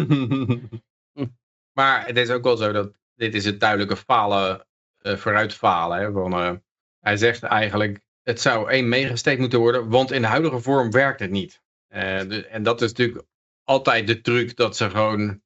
maar het is ook wel zo dat dit is het duidelijke falen, eh vooruitfalen. Hè, van, eh, hij zegt eigenlijk, het zou één meegesteekt moeten worden, want in de huidige vorm werkt het niet. Eh, de- en dat is natuurlijk altijd de truc dat ze gewoon,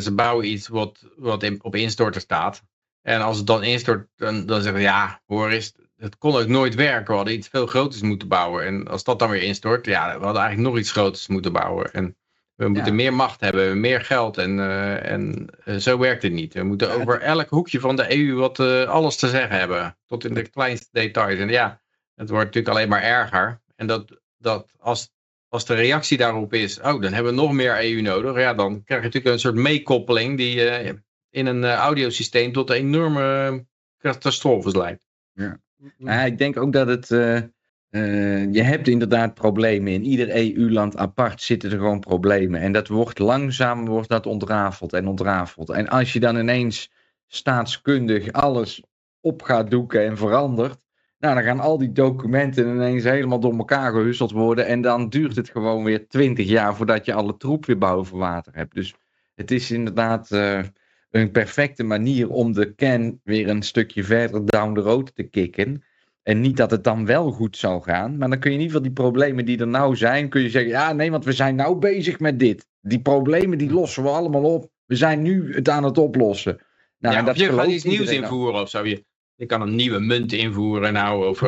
ze bouwen iets wat, wat in- op instorten staat. En als het dan instort, dan, dan zeggen ze, ja, hoor eens, het kon ook nooit werken. We hadden iets veel groters moeten bouwen. En als dat dan weer instort, ja, we hadden eigenlijk nog iets groters moeten bouwen. En we moeten meer macht hebben, meer geld. En, eh, en eh, zo werkt het niet. We moeten over elk hoekje van de EU wat eh, alles te zeggen hebben. Tot in de kleinste details. En ja, het wordt natuurlijk alleen maar erger. En dat, dat als, als de reactie daarop is, oh, dan hebben we nog meer EU nodig. Ja, dan krijg je natuurlijk een soort meekoppeling die eh, in een eh, audiosysteem tot enorme catastrofes leidt. Ja, ik denk ook dat het. eh, eh, je hebt inderdaad problemen. In ieder EU-land apart zitten er gewoon problemen. En dat wordt langzaam wordt dat ontrafeld en ontrafeld. En als je dan ineens staatskundig alles op gaat doeken en verandert. Nou, dan gaan al die documenten ineens helemaal door elkaar gehusseld worden. En dan duurt het gewoon weer twintig jaar voordat je alle troep weer boven water hebt. Dus het is inderdaad eh, een perfecte manier om de can weer een stukje verder down the road te kicken. En niet dat het dan wel goed zal gaan. Maar dan kun je in ieder geval die problemen die er nou zijn, kun je zeggen, ja nee, want we zijn nou bezig met dit. Die problemen die lossen we allemaal op. We zijn nu het aan het oplossen. Nou, ja, dat je gaat iets nieuws invoeren of zo. Je, je kan een nieuwe munt invoeren. Nou, of,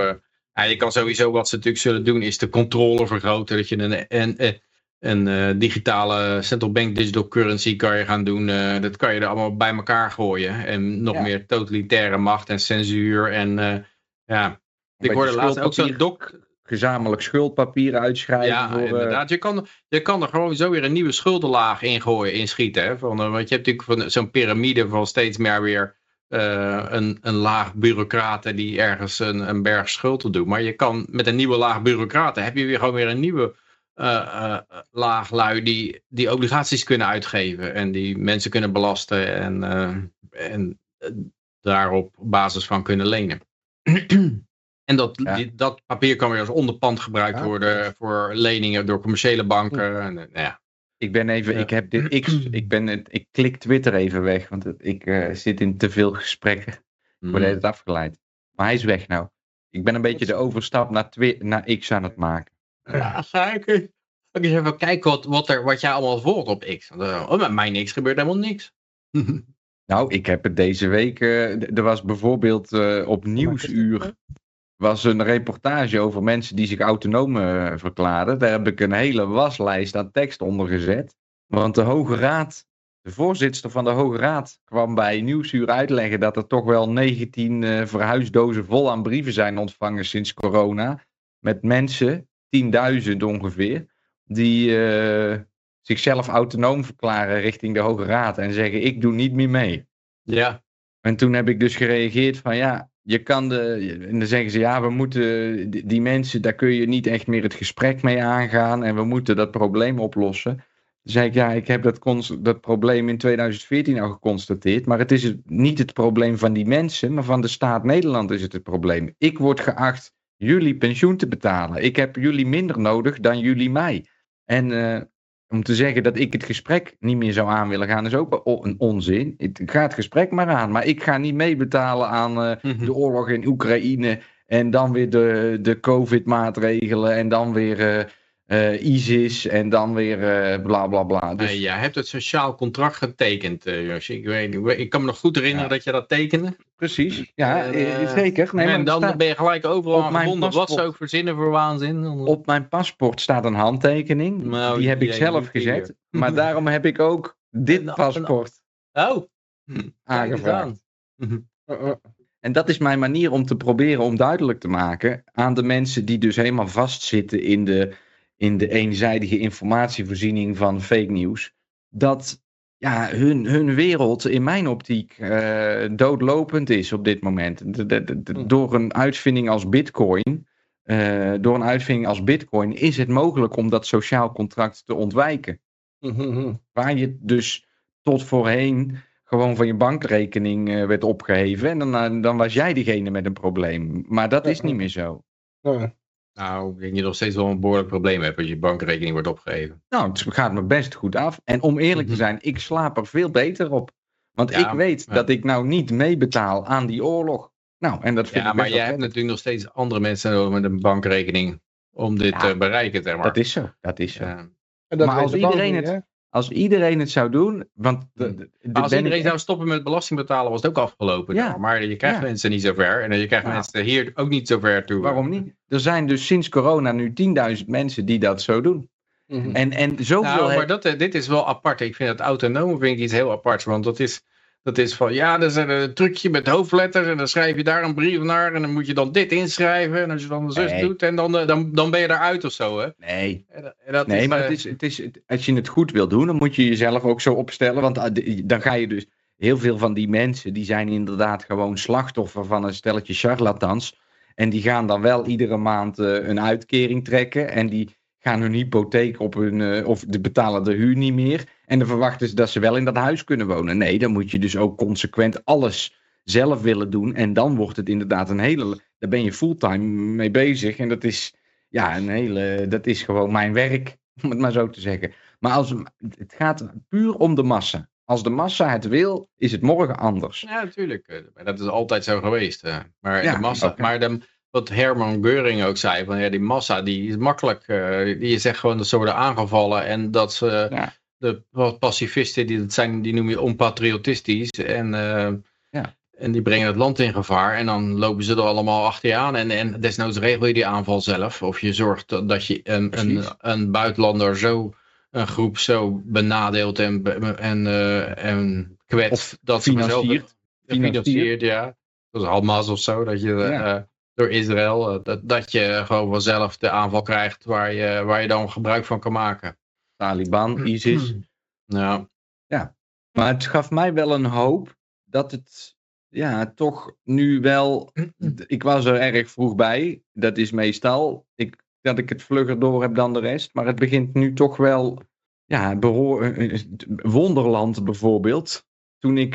ja, je kan sowieso wat ze natuurlijk zullen doen, is de controle vergroten. Dat je een, een, een, een eh, digitale central bank digital currency kan je gaan doen. eh, dat kan je er allemaal bij elkaar gooien. En nog Ja. meer totalitaire macht en censuur. En ja, ik hoorde laatst ook zo'n doc, Gezamenlijk schuldpapieren uitschrijven. ja, voor, inderdaad. Je kan, je kan er gewoon zo weer een nieuwe schuldenlaag ingooien, inschieten. Hè? Van, want je hebt natuurlijk van zo'n piramide van steeds meer weer eh, een, een laag bureaucraten die ergens een, een berg schuld te doen. Maar je kan met een nieuwe laag bureaucraten heb je weer gewoon weer een nieuwe eh, eh, laag lui die, die obligaties kunnen uitgeven. En die mensen kunnen belasten en, en eh, daar op basis van kunnen lenen. En dat, Ja. die- dat papier kan weer als onderpand gebruikt Ja. worden voor leningen door commerciële banken. En, nou ja. Ik ben even, Ja. ik heb dit X, ik ben het, ik klik Twitter even weg, want ik eh, zit in te veel gesprekken. Ik word het afgeleid. Maar hij is weg nou. Ik ben een beetje de overstap naar, Twi naar X aan het maken. Ja, ga ik, eens- ga ik eens even kijken wat, wat, er, wat jij allemaal volgt op X. Want, Oh, met mij niks gebeurt helemaal niks. Nou, ik heb het deze week. eh, er was bijvoorbeeld eh, op Nieuwsuur. Was een reportage over mensen die zich autonoom eh, verklaren. Daar heb ik een hele waslijst aan tekst onder gezet. Want de Hoge Raad, de voorzitter van de Hoge Raad, kwam bij Nieuwsuur uitleggen dat er toch wel 19 eh, verhuisdozen vol aan brieven zijn ontvangen sinds corona. Met mensen, 10.000 ongeveer, die eh, zichzelf autonoom verklaren richting de Hoge Raad en zeggen: Ik doe niet meer mee. Ja. En toen heb ik dus gereageerd van ja, je kan de. En dan zeggen ze ja, we moeten. Die, mensen, daar kun je niet echt meer het gesprek mee aangaan. En we moeten dat probleem oplossen. Toen zei ik ja, ik heb dat, dat probleem in 2014 al geconstateerd. Maar het is niet het probleem van die mensen, maar van de staat Nederland is het het probleem. Ik word geacht jullie pensioen te betalen. Ik heb jullie minder nodig dan jullie mij. En eh, om te zeggen dat ik het gesprek niet meer zou aan willen gaan, is ook een onzin. Ik ga het gesprek maar aan, maar ik ga niet meebetalen aan eh, Mhm. de oorlog in Oekraïne en dan weer de, de COVID-maatregelen en dan weer eh, ISIS en dan weer eh, bla bla bla. Dus, jij hebt het sociaal contract getekend, eh Josje. Ik, weet, ik kan me nog goed herinneren Ja. dat je dat tekende. Precies, ja, En, zeker. Nee, en dan staat- ben je gelijk overal op aan. Wat paspoort. ze ook verzinnen voor waanzin. Dan- op mijn paspoort staat een handtekening. Nou, die heb ik zelf gezet. Maar daarom heb ik ook dit paspoort Oh, hm. aangevraagd. aan. Mhm. Uh, uh. En dat is mijn manier om te proberen om duidelijk te maken aan de mensen die dus helemaal vastzitten in de, in de eenzijdige informatievoorziening van fake nieuws. Dat ja, hun, hun wereld in mijn optiek eh, doodlopend is op dit moment. De- de- de- de- Hm. door een uitvinding als bitcoin. eh, door een uitvinding als bitcoin is het mogelijk om dat sociaal contract te ontwijken. Mhm. Waar je dus tot voorheen gewoon van je bankrekening eh, werd opgeheven. En dan, dan was jij diegene met een probleem. Maar dat is niet meer zo. Uh, Nou, ik denk dat je nog steeds wel een behoorlijk probleem hebt als je bankrekening wordt opgegeven. Nou, het gaat me best goed af. En om eerlijk te Mhm. zijn, ik slaap er veel beter op. Want Ja, ik weet ja. dat ik nou niet meebetaal aan die oorlog. Nou, en dat vind Ja, ik maar jij hebt natuurlijk nog steeds andere mensen nodig met een bankrekening om dit Ja, te bereiken, zeg maar. Dat is zo, dat is zo. Ja. en dat Maar als iedereen niet, het-? Als iedereen het zou doen, want de, de, de als ben iedereen ik zou stoppen met belasting betalen, was het ook afgelopen. Ja. Maar je krijgt Ja. mensen niet zover. En je krijgt Ja. mensen hier ook niet zover toe. Waarom niet? Er zijn dus sinds corona nu 10.000 mensen die dat zo doen. Mhm. En, en zoveel... Nou, maar dat, eh, dit is wel apart. Ik vind het autonome vind ik iets heel aparts. Want dat is, dat is van, ja, dat is een trucje met hoofdletters. En dan schrijf je daar een brief naar. En dan moet je dan dit inschrijven. En als je dan de zus Nee. doet, en dan, eh, dan, dan ben je eruit of zo, hè. Nee, En dat- en dat nee is, maar eh, het is, het is, als je het goed wil doen, dan moet je jezelf ook zo opstellen. Want dan ga je dus... Heel veel van die mensen, die zijn inderdaad gewoon slachtoffer van een stelletje charlatans. En die gaan dan wel iedere maand eh, een uitkering trekken. En die gaan hun hypotheek op hun... eh, of de betalen de huur niet meer. En dan verwachten ze dat ze wel in dat huis kunnen wonen. Nee, dan moet je dus ook consequent alles zelf willen doen. En dan wordt het inderdaad een hele... Daar ben je fulltime mee bezig. En dat is... Ja, een hele... Dat is gewoon mijn werk, om het maar zo te zeggen. Maar als, het gaat puur om de massa. Als de massa het wil, is het morgen anders. Ja, natuurlijk. eh, maar Dat is altijd zo geweest. eh. Maar Ja, de massa, maar de, wat Herman Geuring ook zei, van ja, die massa die is makkelijk. eh, die zegt gewoon dat ze worden aangevallen en dat ze Ja. De wat pacifisten die dat zijn, die noem je onpatriotistisch en eh, Ja. en die brengen het land in gevaar en dan lopen ze er allemaal achter je aan en, en desnoods regel je die aanval zelf of je zorgt dat- je een, een, een buitenlander zo een groep zo benadeelt en, en, eh, en kwetst Of dat financiert. gefinancierd, ja. Dat is Hamas of zo, dat je eh, door Israël, dat, dat je gewoon vanzelf de aanval krijgt waar je, waar je dan gebruik van kan maken. Taliban, ISIS. Ja, Maar het gaf mij wel een hoop dat het ja, toch nu wel. Ik was er erg vroeg bij. Dat is meestal ik, dat ik het vlugger door heb dan de rest. Maar het begint nu toch wel. Ja, eh, eh, Wonderland bijvoorbeeld. Toen ik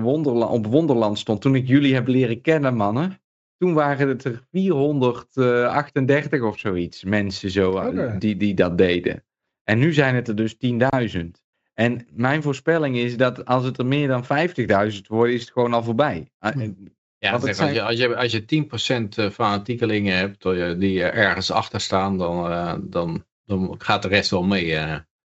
Wonderla op Wonderland stond, toen ik jullie heb leren kennen, mannen. Toen waren het er 438 of zoiets mensen zo, die, die dat deden. En nu zijn het er dus 10.000. En mijn voorspelling is dat als het er meer dan 50.000 worden, is het gewoon al voorbij. Ah, Hm. ja als, je, als, je, als je 10% fanatiekelingen hebt eh, die er ergens achter staan, dan, eh, dan, dan gaat de rest wel mee. eh.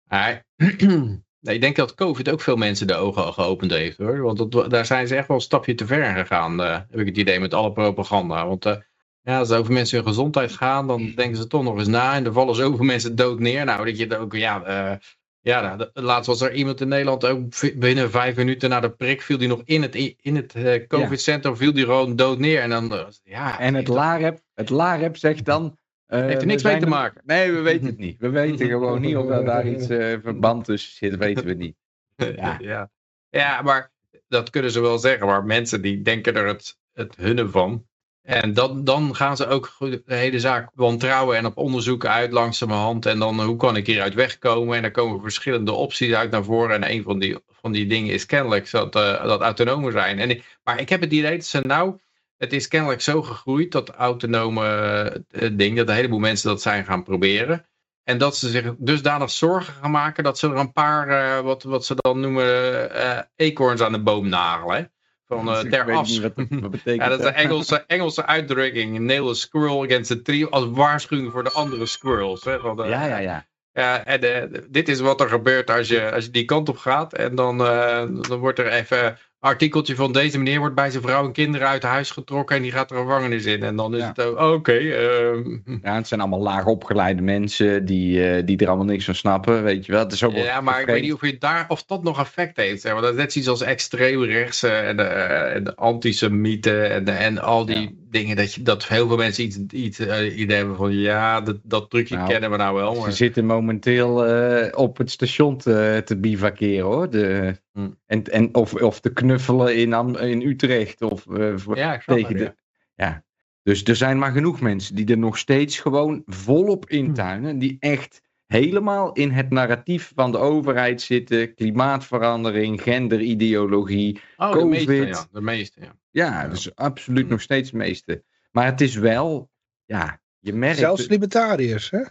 Maar, ik denk dat COVID ook veel mensen de ogen al geopend heeft hoor. Want dat, daar zijn ze echt wel een stapje te ver gegaan, eh, heb ik het idee, met alle propaganda. Want eh, ja, als het over mensen hun gezondheid gaat, dan denken ze toch nog eens na. En er vallen zoveel mensen dood neer. Nou, dat je het ook, ja, eh, ja nou, laatst was er iemand in Nederland ook binnen vijf minuten na de prik viel die nog in het, in het eh, COVID-centrum, viel die gewoon dood neer. En dan, eh, ja. en het LAREP, het LAREP zegt dan... Heeft er niks mee te er- maken. Nee, we weten het niet. We weten gewoon niet of daar iets verband tussen zit, weten we niet. Ja. ja. ja, maar dat kunnen ze wel zeggen, maar mensen die denken er het, het hunne van. En dan, dan gaan ze ook de hele zaak wantrouwen en op onderzoeken uit langzamerhand. En dan hoe kan ik hieruit wegkomen? En dan komen verschillende opties uit naar voren. En een van die, van die dingen is kennelijk dat, uh, dat autonome zijn. En, maar ik heb het idee dat ze nou, het is kennelijk zo gegroeid, dat autonome uh, ding, dat een heleboel mensen dat zijn gaan proberen. En dat ze zich dusdanig zorgen gaan maken dat ze er een paar, wat, wat ze dan noemen, eekhoorns aan de boom nagelen. Van uh, ter af. Wat, wat betekent ja, dat is een Engelse, Engelse uitdrukking. Nail a squirrel against a tree. Als waarschuwing voor de andere squirrels. Hè, van de, ja, ja, ja. Ja, en uh, dit is wat er gebeurt als je, als je die kant op gaat. En dan, uh, dan wordt er even artikeltje van deze meneer wordt bij zijn vrouw en kinderen uit huis getrokken. En die gaat er een gevangenis in. En dan is Ja. het ook, oké. ehm, Ja, het zijn allemaal laag opgeleide mensen die, eh, die er allemaal niks van snappen, weet je wel. Het is ook Ja, maar ik weet niet of, je daar, of dat nog effect heeft. Zeg. Want dat is net zoiets als extreemrechtse en de, eh, en de antisemieten en, de- en al die Ja. dingen. Dat, je, dat heel veel mensen iets, iets eh, idee hebben van ja, dat, dat trucje Nou, kennen we nou wel. Ze Maar, zitten momenteel eh, op het station te, te bivakeren hoor. De, Hm. en, en, of, of te knuffelen in, Am- in Utrecht. Of, eh, ja, tegen de, ja. ja. Dus er zijn maar genoeg mensen die er nog steeds gewoon volop Hm. intuinen. Die echt helemaal in het narratief van de overheid zitten. Klimaatverandering, genderideologie. Oh, de meeste, ja. De meeste, ja. Ja, dus absoluut Hm. nog steeds het meeste. Maar het is wel, ja, je merkt... Zelfs libertariërs, hè?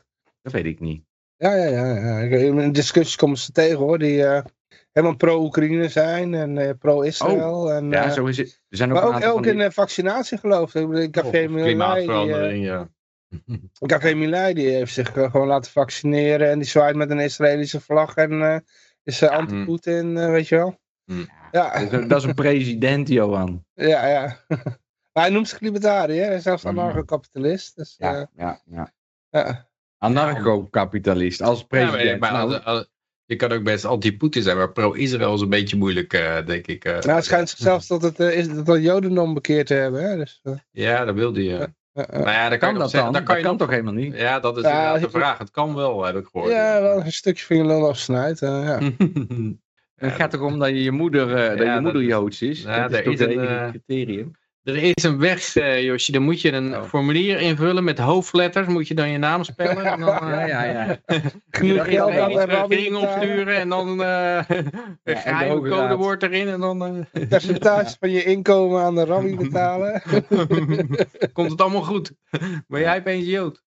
Dat weet ik niet. Ja, ja, ja. ja. In discussies komen ze tegen hoor, die eh, helemaal pro-Oekraïne zijn en eh, pro-Israël. en, Ja, eh, zo is het. Er zijn ook maar ook, die- in vaccinatie geloof ik. Ik. Café Milai, die, eh, klimaatverandering, ja. Café die heeft zich gewoon laten vaccineren en die zwaait met een Israëlische vlag en eh, is uh, anti-Poetin, uh, weet je wel. Hmm. Ja, Dat is, een, president, Johan. ja, ja. maar hij noemt zich libertariër, hij is zelfs Mhm. anarcho-kapitalist. Dus, Ja, ja. ja, ja. ja. Anarcho-kapitalist als Ja, maar, president. maar Nou, als- als- je kan ook best anti-Poetin zijn, maar pro-Israël is een beetje moeilijk, eh, denk ik. eh. Nou, het schijnt zichzelf tot het, eh, is, tot het Jodendom bekeerd te hebben. Hè? Dus, Ja, dat wilde je. Nou ja, kan, kan dat zeggen- dan? dan kan Dat je kan toch helemaal niet? Ja, dat is Ja, de vraag. Het kan wel, heb ik gehoord. ja, wel een stukje van je lul afsnijdt. ja. Het gaat toch om dat je je moeder, eh, dat je dat- moeder Joods is? Ja, dat is toch het een, enige eh, criterium? Er is een weg, eh Josje. Dan moet je een Oh. formulier invullen met hoofdletters. Moet je dan je naam spellen. En dan, eh, Ja, ja, ja. Geld aan de een opsturen en dan eh een geheime codewoord erin en dan eh, percentage van je inkomen aan de rabbi betalen. komt het allemaal goed. Maar jij bent Jood.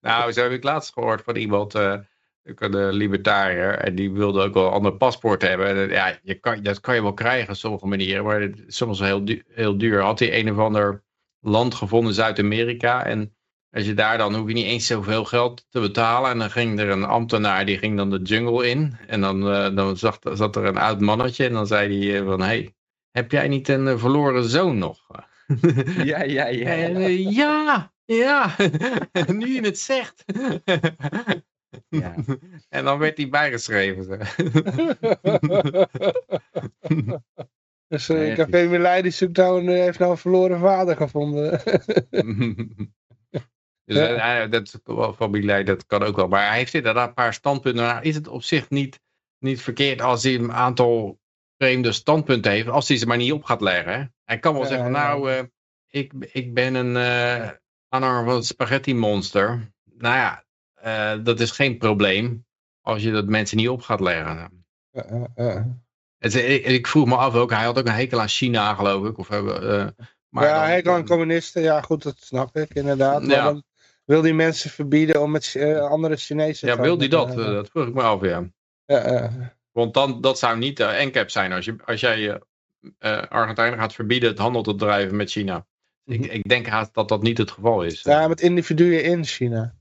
nou, zo heb ik laatst gehoord van iemand, eh, ook een libertariër, en die wilde ook wel een ander paspoort hebben. En, ja, je kan, dat kan je wel krijgen op sommige manieren, maar soms wel heel, du- heel duur. Had hij een of ander land gevonden in Zuid-Amerika en als je daar dan hoef je niet eens zoveel geld te betalen. En dan ging er een ambtenaar, die ging dan de jungle in. En dan, eh, dan zat, zat er een oud mannetje en dan zei hij eh, van, hey, heb jij niet een eh, verloren zoon nog? Ja, ja, ja. En, ja, ja, nu je het zegt. Ja. En dan werd hij bijgeschreven. dus Nee, Café Milai die zoekt nou een, heeft nou een verloren vader gevonden. dus Ja. eh, dat familie, dat kan ook wel. Maar hij heeft inderdaad een paar standpunten. Nou is het op zich niet, niet verkeerd als hij een aantal vreemde standpunten heeft. Als hij ze maar niet op gaat leggen. hè. Hij kan wel Ja, zeggen, nou, eh, ik, ik ben een aanhanger van het spaghetti monster. Nou ja, eh, dat is geen probleem. Als je dat mensen niet op gaat leggen. Het, ik, ik vroeg me af ook, hij had ook een hekel aan China geloof ik. Of, eh, maar ja, dan- hij kan communisten, ja goed, dat snap ik inderdaad. Maar Ja. dan wil die mensen verbieden om met eh, andere Chinezen Ja, wil hij dat? Eh, dat vroeg ik me af, ja. Want dan, dat zou niet de NCAP zijn als, je, als jij je eh Argentijnen gaat verbieden het handel te drijven met China. Ik, ik denk haast dat dat niet het geval is. ja, met individuen in China.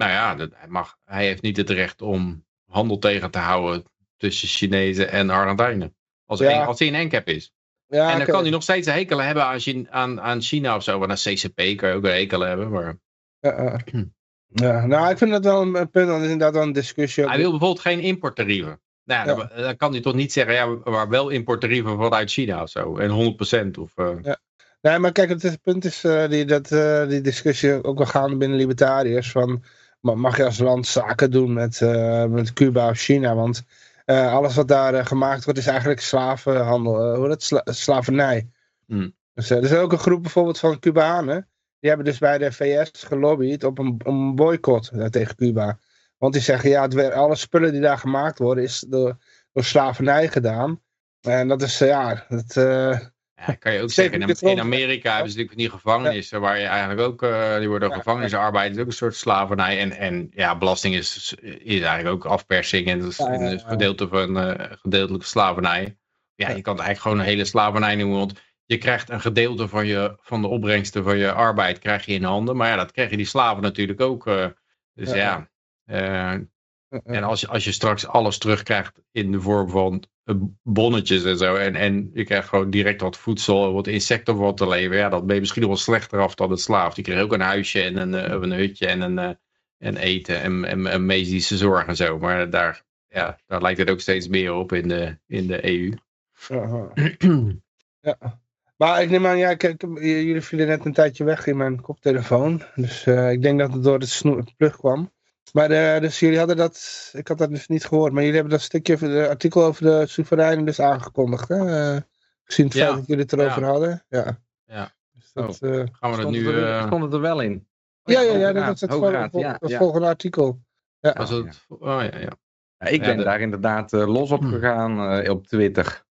Nou ja, dat, hij, mag, hij heeft niet het recht om handel tegen te houden tussen Chinezen en Argentijnen. Als, Ja. een- als hij een NCAP is. Ja, en dan kan hij nog steeds een hekel hebben aan, China- aan, aan China of zo. Want aan CCP kan je ook een hekel hebben. Maar Ja, ja. ja, nou, ik vind dat wel een, punt, dat is inderdaad wel een discussie. hij wil bijvoorbeeld geen importtarieven. Nou ja, Ja. dan, dan kan hij toch niet zeggen, ja, maar wel importtarieven vanuit China of zo. En 100% of... eh, Nee, maar kijk, het, is- het punt is eh, die, dat, eh, die discussie ook wel gaande binnen libertariërs. Van, mag je als land zaken doen met, eh, met Cuba of China? Want eh, alles wat daar eh, gemaakt wordt is eigenlijk slavenhandel. hoe dat? Sla- slavernij. Hmm. Dus, er is ook een groep bijvoorbeeld van Cubanen. Die hebben dus bij de VS gelobbyd op een, een boycott tegen Cuba. Want die zeggen, ja, het, alle spullen die daar gemaakt worden is door, door slavernij gedaan. En dat is, ja, dat, Ja, kan je ook zeggen. In, Amerika hebben ze natuurlijk die gevangenissen waar je eigenlijk ook, eh, die worden Ja, gevangenisarbeid, is ook een soort slavernij. En, en ja, belasting is, is eigenlijk ook afpersing en dat is een gedeelte van eh, gedeeltelijke slavernij. Ja, je kan het eigenlijk gewoon een hele slavernij noemen, want je krijgt een gedeelte van, je, van de opbrengsten van je arbeid krijg je in handen. Maar ja, dat krijgen die slaven natuurlijk ook. eh. dus Ja. eh, eh, en als je, als je straks alles terugkrijgt in de vorm van eh, bonnetjes en zo. En, en je krijgt gewoon direct wat voedsel, wat insecten voor te leven. Ja, dan ben je misschien nog wel slechter af dan het slaaf. Die krijgt ook een huisje en een, eh, een hutje en, een, eh, en eten en, en, en medische zorg en zo. Maar daar, ja, daar lijkt het ook steeds meer op in de, in de EU. aha. ja. Maar ik neem aan, ja, kijk, jullie vielen net een tijdje weg in mijn koptelefoon. Dus eh, ik denk dat het door het snoe- plug kwam. Maar eh, dus jullie hadden dat, ik had dat dus niet gehoord, maar jullie hebben dat stukje, de artikel over de soevereinen dus aangekondigd. Hè? Eh, gezien het Ja. feit dat jullie het erover hadden. Ja. Ja. Dus dat, Oh. eh, Gaan we dat nu... het er, eh, stond het er wel in? ja, ja, ja, dat is het, vol- vol- het volgende artikel. Ja. was het, oh ja, ja. Ja, ik Ja, ben de- daar inderdaad eh, los op gegaan eh, op Twitter.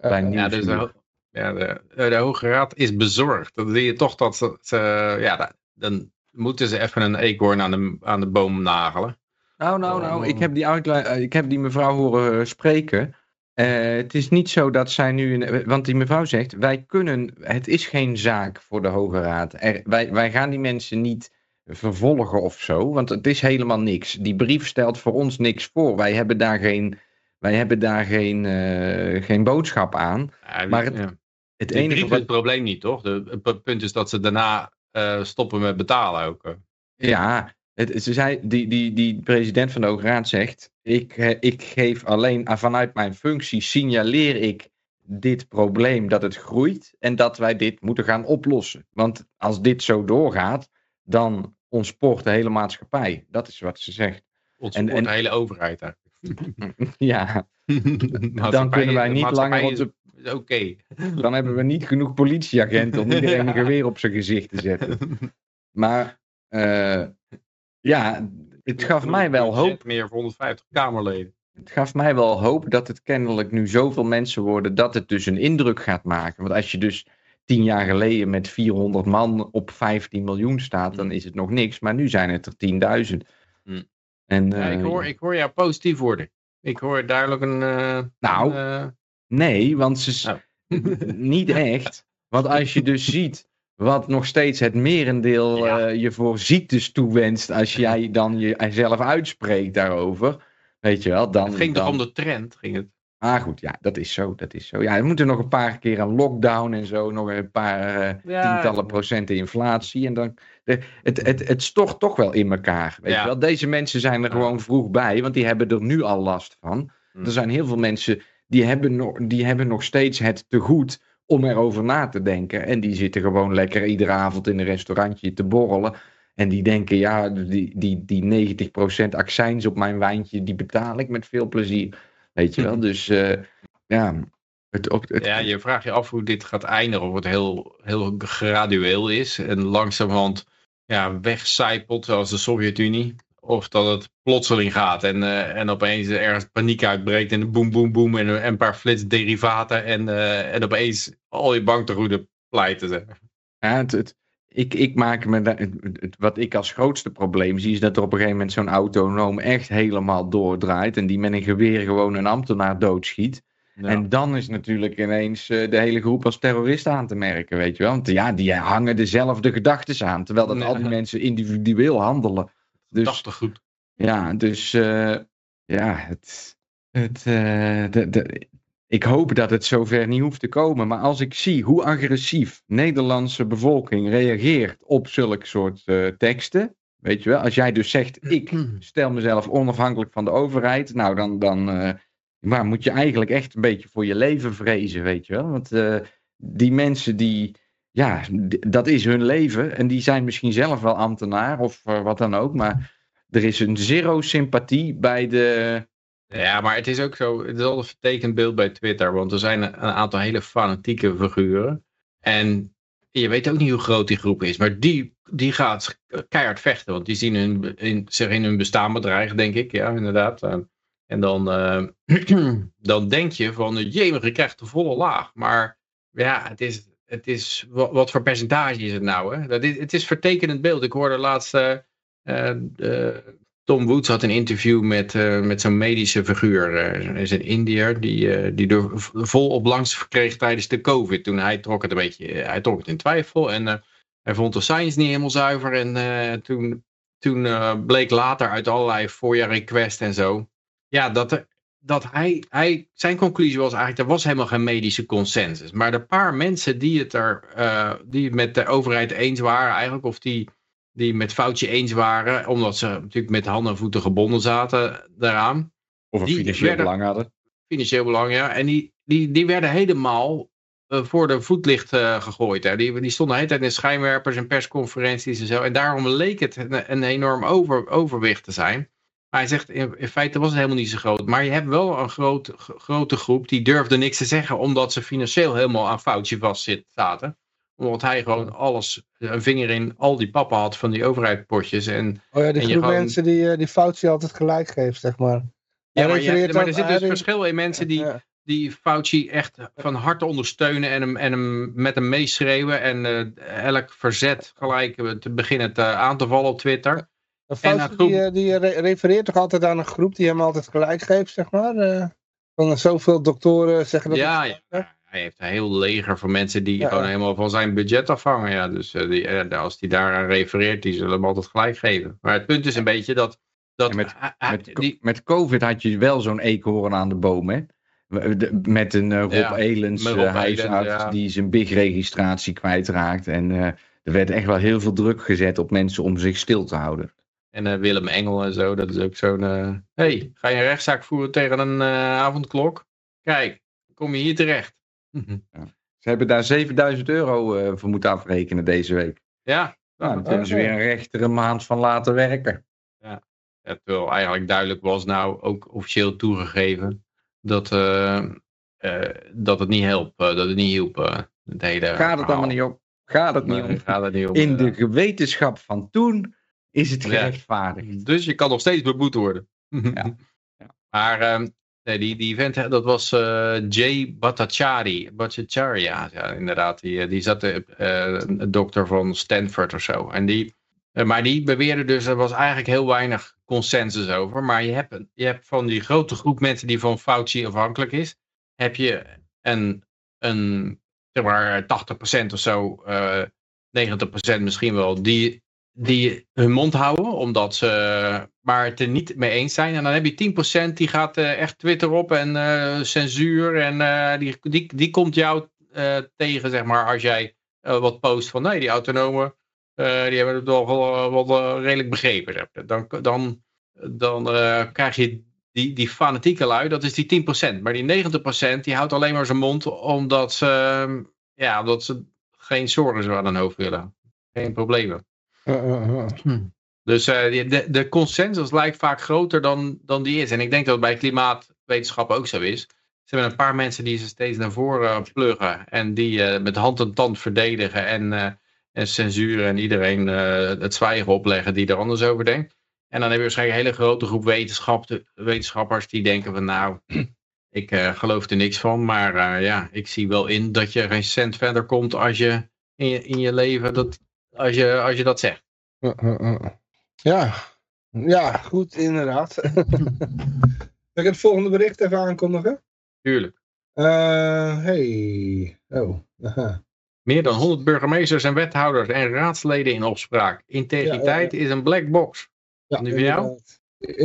Bij Ja, dus de, ja, de, de Hoge Raad is bezorgd. Dan zie je toch dat ze, ze- ja, da- dan moeten ze even een eekhoorn aan de, aan de boom nagelen. Nou, nou, nou, ik heb die, eh, ik heb die mevrouw horen eh, spreken. Eh, het is niet zo dat zij nu, want die mevrouw zegt, wij kunnen, het is geen zaak voor de Hoge Raad. Er, wij, wij gaan die mensen niet vervolgen of zo, want het is helemaal niks. Die brief stelt voor ons niks voor. Wij hebben daar geen, wij hebben daar geen, geen boodschap aan. Ja, Maar het- ja. Het enige brief is wat, het probleem niet, toch? De, het pu- punt is dat ze daarna stoppen met betalen ook. eh. Ja, het, ze zei, die, die, die president van de Hoge Raad zegt: ik, eh, ik geef alleen ah, vanuit mijn functie signaleer ik dit probleem dat het groeit en dat wij dit moeten gaan oplossen. Want als dit zo doorgaat, dan ontspoort de hele maatschappij. Dat is wat ze zegt. Ons En- en, en- de hele overheid eigenlijk. Ja, dan kunnen wij niet langer onze. Is Oké. Dan hebben we niet genoeg politieagenten om iedereen een geweer op zijn gezicht te zetten. Maar eh, ja, het gaf mij wel hoop. Meer voor 150 Kamerleden. Het gaf mij wel hoop dat het kennelijk nu zoveel mensen worden dat het dus een indruk gaat maken. Want als je dus tien jaar geleden met 400 man op 15 miljoen staat, dan is het nog niks. Maar nu zijn het er 10.000. Hmm. En, Ja, ik, eh, hoor, ik hoor jou positief worden. Ik hoor duidelijk een... eh, Nou, een, Nee, want ze Oh. niet echt. Want als je dus ziet wat nog steeds het merendeel Ja. eh, je voor ziektes toewenst, als jij dan jezelf uitspreekt daarover, weet je wel, dan... het ging dan... toch om de trend, ging het? Ah goed, ja, dat is zo, dat is zo. Ja, er moeten nog een paar keer een lockdown en zo, nog een paar eh, Ja. tientallen procenten inflatie. En dan, de, het, het, het stort toch wel in elkaar, weet Ja. je wel. Deze mensen zijn er gewoon vroeg bij, want die hebben er nu al last van. Er zijn heel veel mensen die hebben, nog, die hebben nog steeds het te goed om erover na te denken. En die zitten gewoon lekker iedere avond in een restaurantje te borrelen. En die denken, ja, die, die, die 90% accijns op mijn wijntje, die betaal ik met veel plezier. Weet je wel, dus eh, ja. Het, ook, het, Ja, je vraagt je af hoe dit gaat eindigen. Of het heel, heel gradueel is. En langzamerhand ja, wegcijpelt, zoals de Sovjet-Unie. Of dat het plotseling gaat. En, eh, en opeens ergens paniek uitbreekt. En boem, boem, boem. En, en een paar flitsderivaten. En, eh, en opeens al je banktegoeden pleiten. Ja, het, het- ik, ik maak me het, wat ik als grootste probleem zie, is dat er op een gegeven moment zo'n autonoom echt helemaal doordraait. En die met een geweer gewoon een ambtenaar doodschiet. En dan is natuurlijk ineens eh, de hele groep als terrorist aan te merken, weet je wel. Want ja, die hangen dezelfde gedachten aan, terwijl dat Ja. al die mensen individueel handelen. Dus Dacht goed. ja, dus eh, ja, het, het, eh, de, de, ik hoop dat het zover niet hoeft te komen. Maar als ik zie hoe agressief Nederlandse bevolking reageert op zulke soort eh, teksten. Weet je wel, als jij dus zegt, ik stel mezelf onafhankelijk van de overheid. Nou, dan, dan maar moet je eigenlijk echt een beetje voor je leven vrezen, weet je wel. Want die mensen die, ja, dat is hun leven. En die zijn misschien zelf wel ambtenaar of eh, wat dan ook. Maar er is een zero sympathie bij de, Ja, maar het is ook zo, het is al een vertekend beeld bij Twitter, want er zijn een aantal hele fanatieke figuren. En je weet ook niet hoe groot die groep is, maar die, die gaat keihard vechten, want die zien hun, in, zich in hun bestaan bedreigd, denk ik, ja, inderdaad. En dan, eh, dan denk je van, jee, je krijgt de volle laag. Maar ja, het is, het is wat, wat voor percentage is het nou? Hè? Dat is, het is vertekenend beeld. Ik hoorde laatst, uh, uh, Tom Woods had een interview met, met zo'n medische figuur. Er is een Indiër die, die er vol op langs kreeg tijdens de COVID. Toen hij trok het een beetje, hij trok het in twijfel. En hij vond de science niet helemaal zuiver. En toen, toen bleek later uit allerlei voorjaar request en zo ja, dat, er, dat hij, hij, zijn conclusie was eigenlijk, er was helemaal geen medische consensus. Maar de paar mensen die het er, uh, die het met de overheid eens waren eigenlijk, of die, die met foutje eens waren, omdat ze natuurlijk met handen en voeten gebonden zaten daaraan. Of een financieel belang hadden. Financieel belang, ja. En die, die, die werden helemaal uh, voor de voetlicht uh, gegooid. Hè. Die, die stonden de hele tijd in schijnwerpers en persconferenties en zo. En daarom leek het een, een enorm over, overwicht te zijn. Maar hij zegt, in, in, feite was het helemaal niet zo groot. Maar je hebt wel een groot, grote groep die durfde niks te zeggen. Omdat ze financieel helemaal aan foutje vast zaten. Omdat hij gewoon alles, een vinger in al die pappen had van die overheidspotjes. En, oh ja, die groep gewoon... mensen die, eh, die Fauci altijd gelijk geeft, zeg maar. Ja, maar, je, maar er zit dus verschil in mensen die, die Fauci echt van harte ondersteunen en hem, en hem met hem meeschreeuwen. En uh, elk verzet gelijk te beginnen te, aan te vallen op Twitter. Fauci die, eh, die refereert toch altijd aan een groep die hem altijd gelijk geeft, zeg maar. Uh, van zoveel doktoren zeggen dat. Ja, ja. hij heeft een heel leger van mensen die gewoon helemaal van zijn budget afhangen. Ja. Dus uh, die, als hij daaraan refereert, die zullen hem altijd gelijk geven. Maar het punt is een beetje dat... dat met, met, die... met COVID had je wel zo'n eekhoorn aan de boom, hè? Met een Rob ja, Elens huisarts die zijn big-registratie kwijtraakt. En er werd echt wel heel veel druk gezet op mensen om zich stil te houden. En uh, Willem Engel en zo, dat is ook zo'n... Uh, hey, ga je een rechtszaak voeren tegen een uh, avondklok? Kijk, kom je hier terecht. ja. Ze hebben daar 7000 euro voor moeten afrekenen deze week. Ja. Nou, dan hebben ze weer een rechtere maand van laten werken. Ja. ja terwijl eigenlijk duidelijk was nou ook officieel toegegeven dat, dat het niet helpt. dat het niet hielp. het hele gaat het allemaal niet op. Gaat het niet om. Gaat het niet om. In de wetenschap van toen is het gerechtvaardigd. Dus je kan nog steeds beboet worden. Ja. ja. Maar uh, nee, die, die vent, dat was uh, Jay Bhattacharya. Bhattacharya, ja, inderdaad. Die, die zat, uh, een dokter van Stanford of zo. En die, maar die beweerde dus, er was eigenlijk heel weinig consensus over. Maar je hebt, je hebt van die grote groep mensen die van Fauci afhankelijk is, heb je een, een zeg maar 80% of zo, 90% misschien wel, die die hun mond houden, omdat ze maar het er niet mee eens zijn. En dan heb je 10% die gaat uh, echt Twitter op en uh, censuur. En uh, die, die, die komt jou tegen, zeg maar, als jij wat post van nee, die autonomen, die hebben het toch wel, wel redelijk begrepen. Dan, dan, dan krijg je die, die fanatieke lui, dat is die 10%. Maar die 90% die houdt alleen maar zijn mond omdat ze, ja, omdat ze geen zorgen aan hun hoofd willen. Geen problemen. Hm. Dus uh, de, de consensus lijkt vaak groter dan, dan die is. En ik denk dat het bij klimaatwetenschap ook zo is. Ze hebben een paar mensen die ze steeds naar voren pluggen. En die uh, met hand en tand verdedigen. En, uh, en censuur en iedereen het zwijgen opleggen die er anders over denkt. En dan heb je waarschijnlijk een hele grote groep wetenschap, wetenschappers die denken van nou, ik geloof er niks van. Maar ja, ik zie wel in dat je geen cent verder komt als je in je, in je leven dat als je, als je dat zegt. Ja, ja goed, inderdaad. Zal ik het volgende bericht even aankondigen? Tuurlijk. Uh, hey. Oh. Aha. Meer dan 100 burgemeesters en wethouders en raadsleden in opspraak. Integriteit is een black box. Ja, die van jou?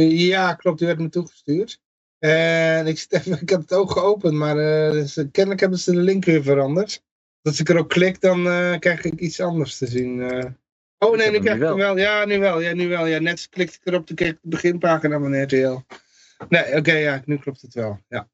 Ja, klopt. Die werd me toegestuurd. En ik, even, ik heb het ook geopend, maar uh, dus, kennelijk hebben ze de link weer veranderd als ik erop klik, dan uh, krijg ik iets anders te zien. Uh. Oh nee, nu krijg ik hem wel. Ja, nu wel. Ja, nu wel. Ja, net klikte ik erop, dan kreeg ik de beginpagina van RTL. Nee, oké, ja, nu klopt het wel. Ja.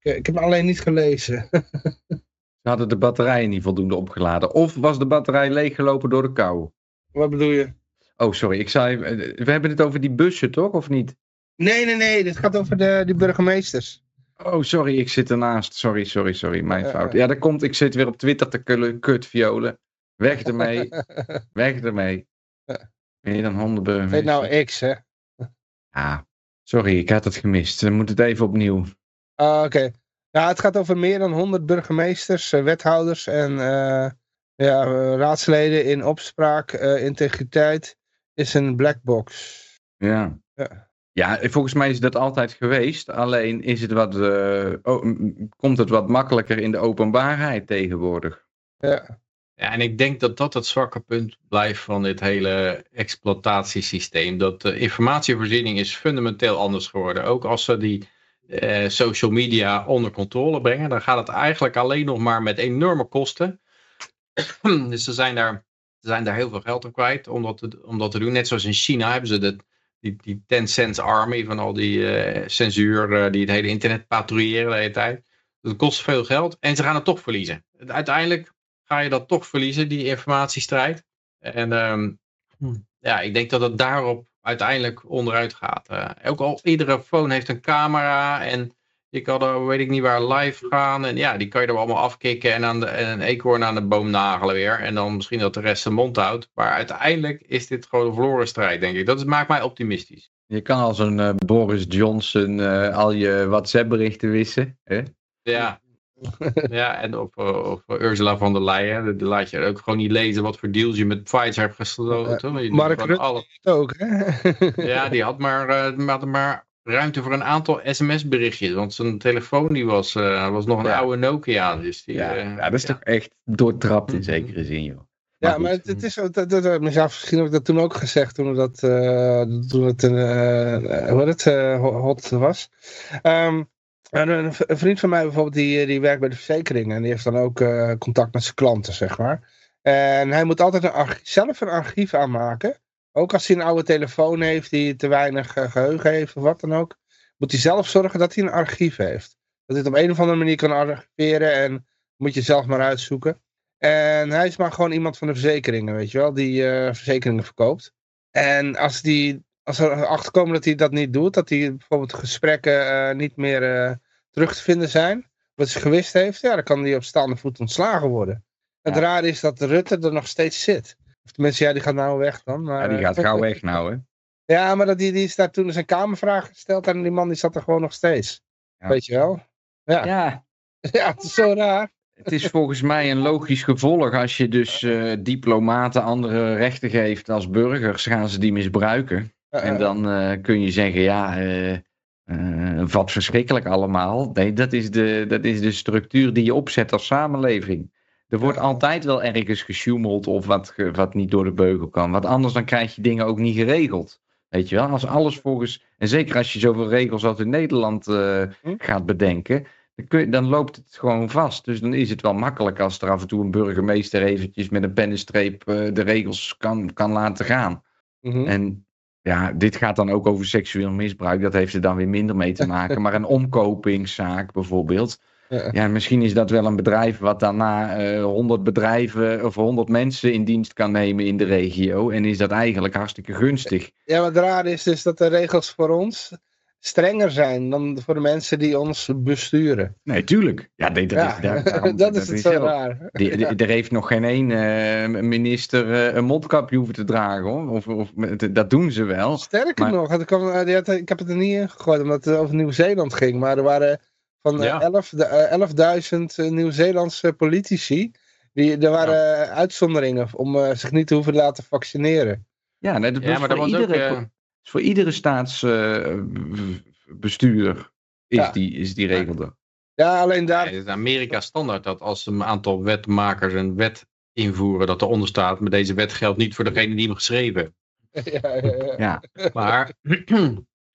Ik, ik heb hem alleen niet gelezen. Ze hadden de batterijen niet voldoende opgeladen. Of was de batterij leeggelopen door de kou? Wat bedoel je? Oh, sorry. Ik zei, we hebben het over die bussen, toch? Of niet? Nee, nee, nee. Dit gaat over de, die burgemeesters. Oh, sorry, ik zit ernaast. Sorry, sorry, sorry. Mijn Eh, fout. eh. Ja, dat komt. Ik zit weer op Twitter te kullen. Kut, violen. Weg ermee. Weg ermee. Meer dan honderd Weet nou X, hè? Ah, sorry, ik had het gemist. We moeten het even opnieuw. Ah, Oké. Ja, het gaat over meer dan 100 burgemeesters, eh, wethouders en ja, raadsleden in opspraak. integriteit is een black box. Ja. Ja. Ja, volgens mij is dat altijd geweest. Alleen is het wat, eh, oh, komt het wat makkelijker in de openbaarheid tegenwoordig. Ja. Ja, en ik denk dat dat het zwakke punt blijft van dit hele exploitatiesysteem. Dat de informatievoorziening is fundamenteel anders geworden. Ook als ze die eh, social media onder controle brengen, dan gaat het eigenlijk alleen nog maar met enorme kosten. dus ze zijn daar, ze zijn daar heel veel geld aan kwijt om dat, te, om dat te doen. Net zoals in China hebben ze de, die, die 10 cents army van al die eh, censuur eh, die het hele internet patrouilleren de hele tijd. Dat kost veel geld en ze gaan het toch verliezen. Uiteindelijk ga je dat toch verliezen, die informatiestrijd. En ehm, ja, ik denk dat het daarop uiteindelijk onderuit gaat. Eh, ook al iedere phone heeft een camera en je kan er weet ik niet waar live gaan. En ja, die kan je er allemaal afkicken en, aan de, en een eekhoorn aan de boom nagelen weer. En dan misschien dat de rest zijn mond houdt. Maar uiteindelijk is dit gewoon een verloren strijd, denk ik. Dat is- maakt mij optimistisch. Je kan als een eh, Boris Johnson eh, al je WhatsApp-berichten wissen. Hè? Ja. ja, en of, eh, of Ursula von der Leyen, die laat je ook gewoon niet lezen wat voor deals je met Pfizer hebt gesloten. Doet Mark Rutte alle- Ook, hè? Ja, die had maar, had maar ruimte voor een aantal sms-berichtjes. Want zijn telefoon die was, eh, was nog een Ja. oude Nokia. Dus die, Ja, eh, ja, dat is toch echt doortrapt in zekere zin, joh. Ja, goed. maar het, het is dat, dat, dat- misschien misschien heb ik dat toen ook gezegd, toen dat, eh, toen het een, eh, hoe het, eh, ho- hot was. Ehm, en een, vriend van mij bijvoorbeeld, die, die werkt bij de verzekering en die heeft dan ook eh, contact met zijn klanten, zeg maar. En hij moet altijd een arch- zelf een archief aanmaken. Ook als hij een oude telefoon heeft die te weinig eh, geheugen heeft of wat dan ook. Moet hij zelf zorgen dat hij een archief heeft. Dat hij het op een of andere manier kan archiveren en moet je zelf maar uitzoeken. En hij is maar gewoon iemand van de verzekeringen, weet je wel, die eh, verzekeringen verkoopt. En als, die, als er achterkomen dat hij dat niet doet, dat hij bijvoorbeeld gesprekken eh, niet meer terug te vinden zijn, wat hij gewist heeft, ja, dan kan hij op staande voet ontslagen worden. Het Ja. rare is dat Rutte er nog steeds zit. Of tenminste, ja, die gaat nou weg dan. Maar, Ja, die gaat gauw weg nou, hè. Ja, maar dat, die, die is daar toen zijn kamervraag gesteld en die man die zat er gewoon nog steeds. Ja. Weet je wel? Ja. Ja, ja, het is zo raar. het is volgens mij een logisch gevolg. Als je dus eh, diplomaten andere rechten geeft als burgers, gaan ze die misbruiken. En dan eh, kun je zeggen, ja, eh, eh, wat verschrikkelijk allemaal. Nee, dat is, de, dat is de structuur die je opzet als samenleving. Er wordt altijd wel ergens gesjoemeld of wat, wat niet door de beugel kan. Want anders dan krijg je dingen ook niet geregeld. Weet je wel, als alles volgens... En zeker als je zoveel regels als in Nederland eh, Hm? gaat bedenken... Dan, kun dan loopt het gewoon vast. Dus dan is het wel makkelijk als er af en toe een burgemeester eventjes met een pennenstreep eh, de regels kan, kan laten gaan. Mhm. En ja, dit gaat dan ook over seksueel misbruik. Dat heeft er dan weer minder mee te maken. Maar een omkopingszaak bijvoorbeeld. Ja. Ja, misschien is dat wel een bedrijf wat daarna eh 100 bedrijven of 100 mensen in dienst kan nemen in de regio. En is dat eigenlijk hartstikke gunstig. Ja, het raar is dus dat de regels voor ons strenger zijn dan voor de mensen die ons besturen. Nee, tuurlijk. Ja, dat, Ja, is, daar- daarom- dat is het zo raar. Die- Er heeft nog geen één eh, minister eh, een mondkapje hoeven te dragen hoor. Of, of, dat doen ze wel. Sterker Maar- nog, had- ik heb het er niet in gegooid omdat het over Nieuw-Zeeland ging. Maar er waren van eh, Ja. 11 de- eh, 11.000 eh, Nieuw-Zeelandse politici. Die, er waren uitzonderingen om zich niet te hoeven laten vaccineren. Ja, nee, dat Ja, maar voor dat was ook... iedere, is voor iedere staatsbestuurder is, Ja. die, is die regel er. Ja, alleen daar... Nee, het is Amerika standaard dat als een aantal wetmakers een wet invoeren, dat eronder staat, maar deze wet geldt niet voor degene die hem geschreven. ja, ja, ja. Ja, Maar,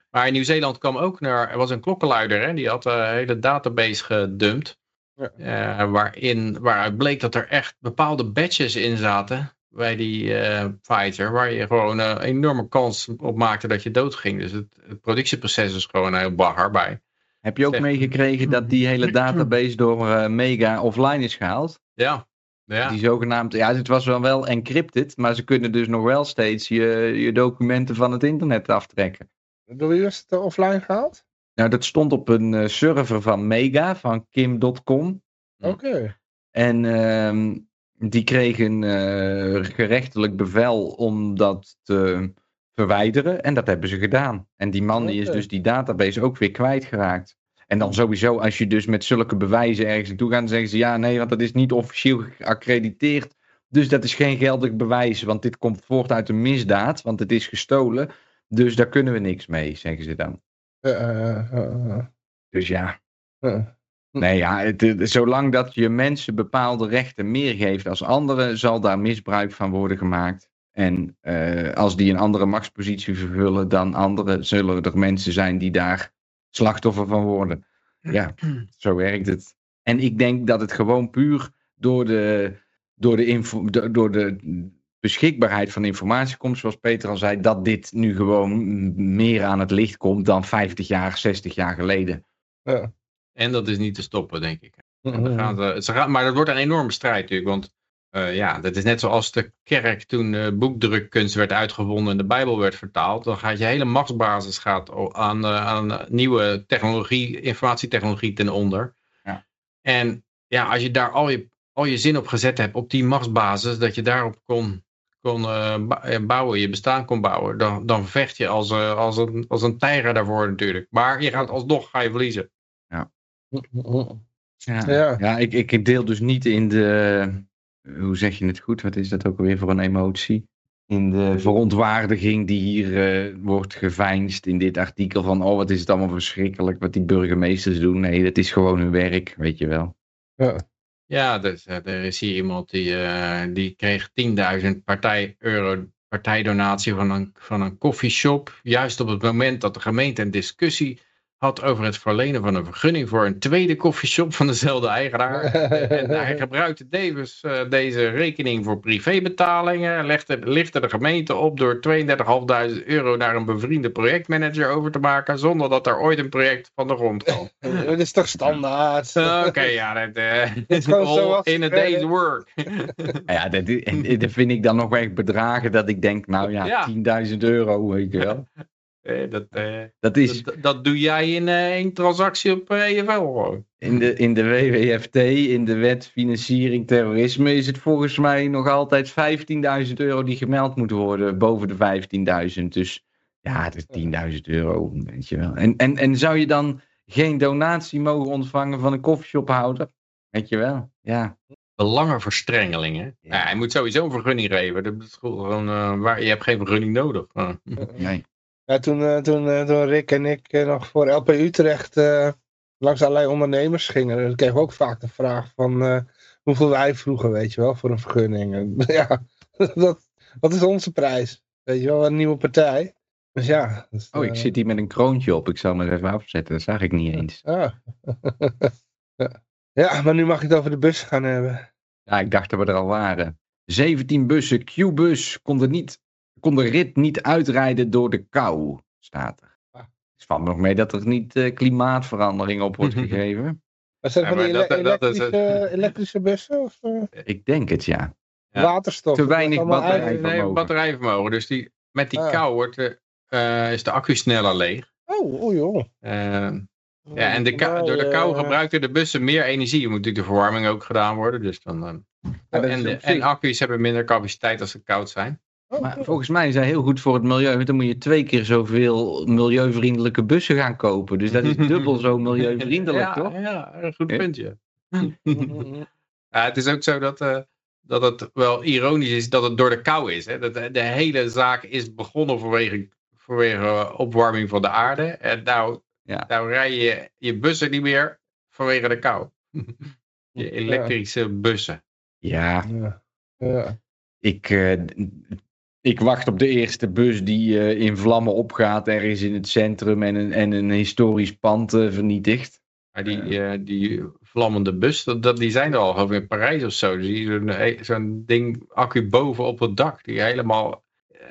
maar in Nieuw-Zeeland kwam ook naar, er was een klokkenluider, hè, die had een hele database gedumpt, Ja. eh, waarin, waaruit bleek dat er echt bepaalde badges in zaten bij die eh fighter, waar je gewoon een enorme kans op maakte dat je doodging. Dus het, het productieproces is gewoon heel bagger bij. heb je ook meegekregen dat die hele database door eh, Mega offline is gehaald? Ja, ja. Die zogenaamd, ja, het was wel wel encrypted, maar ze kunnen dus nog wel steeds je, je documenten van het internet aftrekken. Wie was het eh, offline gehaald? Nou, dat stond op een eh, server van Mega, van Kim.com. Oké. En ehm, die kregen eh, gerechtelijk bevel om dat te verwijderen. En dat hebben ze gedaan. En die man die is dus die database ook weer kwijtgeraakt. En dan sowieso, als je dus met zulke bewijzen ergens naartoe gaat, dan zeggen ze ja, nee, want dat is niet officieel geaccrediteerd. Dus dat is geen geldig bewijs, want dit komt voort uit een misdaad, want het is gestolen. Dus daar kunnen we niks mee, zeggen ze dan. Eh, eh, eh, Dus ja, eh. Nee, ja, het, zolang dat je mensen bepaalde rechten meer geeft als anderen, zal daar misbruik van worden gemaakt. En als die een andere machtspositie vervullen dan anderen, zullen er mensen zijn die daar slachtoffer van worden. Ja, zo werkt het. En ik denk dat het gewoon puur door de, door de, info, do- door de beschikbaarheid van informatie komt, zoals Peter al zei, dat dit nu gewoon meer aan het licht komt dan 50 jaar, 60 jaar geleden. Ja. En dat is niet te stoppen, denk ik. Mhm. Dan gaat, ze gaan, maar dat wordt een enorme strijd natuurlijk. Want eh, ja, dat is net zoals de kerk toen eh, boekdrukkunst werd uitgevonden en de Bijbel werd vertaald. Dan gaat je hele machtsbasis gaat aan, eh, aan nieuwe technologie, informatietechnologie ten onder. Ja. En ja, als je daar al je, al je zin op gezet hebt, op die machtsbasis, dat je daarop kon, kon eh, eh, bouwen, je bestaan kon bouwen, dan, dan vecht je als, eh, als, een, als een tijger daarvoor natuurlijk. Maar je gaat alsnog ga je verliezen. Ja, Ja. ja ik, ik deel dus niet in de, hoe zeg je het goed, wat is dat ook alweer voor een emotie? In de verontwaardiging die hier eh, wordt geveinsd in dit artikel van, oh wat is het allemaal verschrikkelijk wat die burgemeesters doen. Nee, dat is gewoon hun werk, weet je wel. Ja. Ja, dus, eh, er is hier iemand die, eh, die kreeg 10.000 partij euro partijdonatie van een, van een koffieshop. Juist op het moment dat de gemeente een discussie had over het verlenen van een vergunning voor een tweede koffieshop van dezelfde eigenaar. en hij gebruikte Davis eh, deze rekening voor privébetalingen. Legde, lichtte de gemeente op door 32.500 euro naar een bevriende projectmanager over te maken. Zonder dat er ooit een project van de grond kwam. Dat is toch standaard? Oké, ja, dat eh, is zoals in a het day's work. Ja, dat, is- en, dat vind ik dan nog echt bedragen dat ik denk, nou ja, Ja. 10.000 euro, weet je wel. Eh, dat, eh, Dat is dat, dat doe jij in eh, één transactie op eh, EFL gewoon. in de, in de WWFT, in de wet financiering terrorisme, is het volgens mij nog altijd 15.000 euro die gemeld moet worden boven de 15.000. Dus ja, het is 10.000 euro, weet je wel. En, en, en zou je dan geen donatie mogen ontvangen van een koffieshophouder? Weet je wel, ja. Belangenverstrengelingen. Ja. Ja. hij moet sowieso een vergunning geven. Dat is gewoon, eh, waar, je hebt geen vergunning nodig. Eh, Nee. Ja, toen, eh, toen, eh, toen Rick en ik eh, nog voor LP Utrecht langs allerlei ondernemers gingen, dan kregen we ook vaak de vraag van hoeveel wij vroegen, weet je wel, voor een vergunning. Ja, dat, wat is onze prijs? Weet je wel, een nieuwe partij. Dus ja. dus, Oh, ik zit hier met een kroontje op. Ik zal hem er even afzetten. Dat zag ik niet eens. ah. ja. ja, maar nu mag ik het over de bus gaan hebben. Ja, ik dacht dat we er al waren. 17 bussen, Q-bus, konden, niet, kon de rit niet uitrijden door de kou, staat er. Ah. Het valt me nog mee dat er niet eh, klimaatverandering op wordt gegeven. Maar zijn Ja, van die ele- dat- dat is elektrische, elektrische bussen of eh, Ik denk het, ja. Ja. waterstof? Te weinig allemaal batterij. eigen- nee, vermogen. batterijvermogen. Dus die, met die Ah. kou wordt de, eh, is de accu sneller leeg. Oh, oh joh. Eh, ja, en de kou- door de kou eh, gebruikten de bussen meer energie. Er moet natuurlijk de verwarming ook gedaan worden. Dus dan, eh, en, de, en accu's hebben minder capaciteit als ze koud zijn. Oh, Maar volgens mij is hij heel goed voor het milieu. want Dan moet je twee keer zoveel milieuvriendelijke bussen gaan kopen. Dus dat is dubbel zo milieuvriendelijk, ja, toch? Ja, een goed puntje. Ja, het is ook zo dat, eh, dat het wel ironisch is dat het door de kou is. Hè? Dat de, de hele zaak is begonnen vanwege, vanwege opwarming van de aarde. En nou, Ja. nou rij je je bussen niet meer vanwege de kou. je elektrische bussen. Ja, Ja. Ja. ik, eh, ik wacht op de eerste bus die eh, in vlammen opgaat ergens in het centrum en een, en een historisch pand eh, vernietigt. Maar die, eh, die vlammende bus, dat, dat, die zijn er al ik in Parijs of zo. Dus Zo'n ding, accu boven op het dak, die helemaal...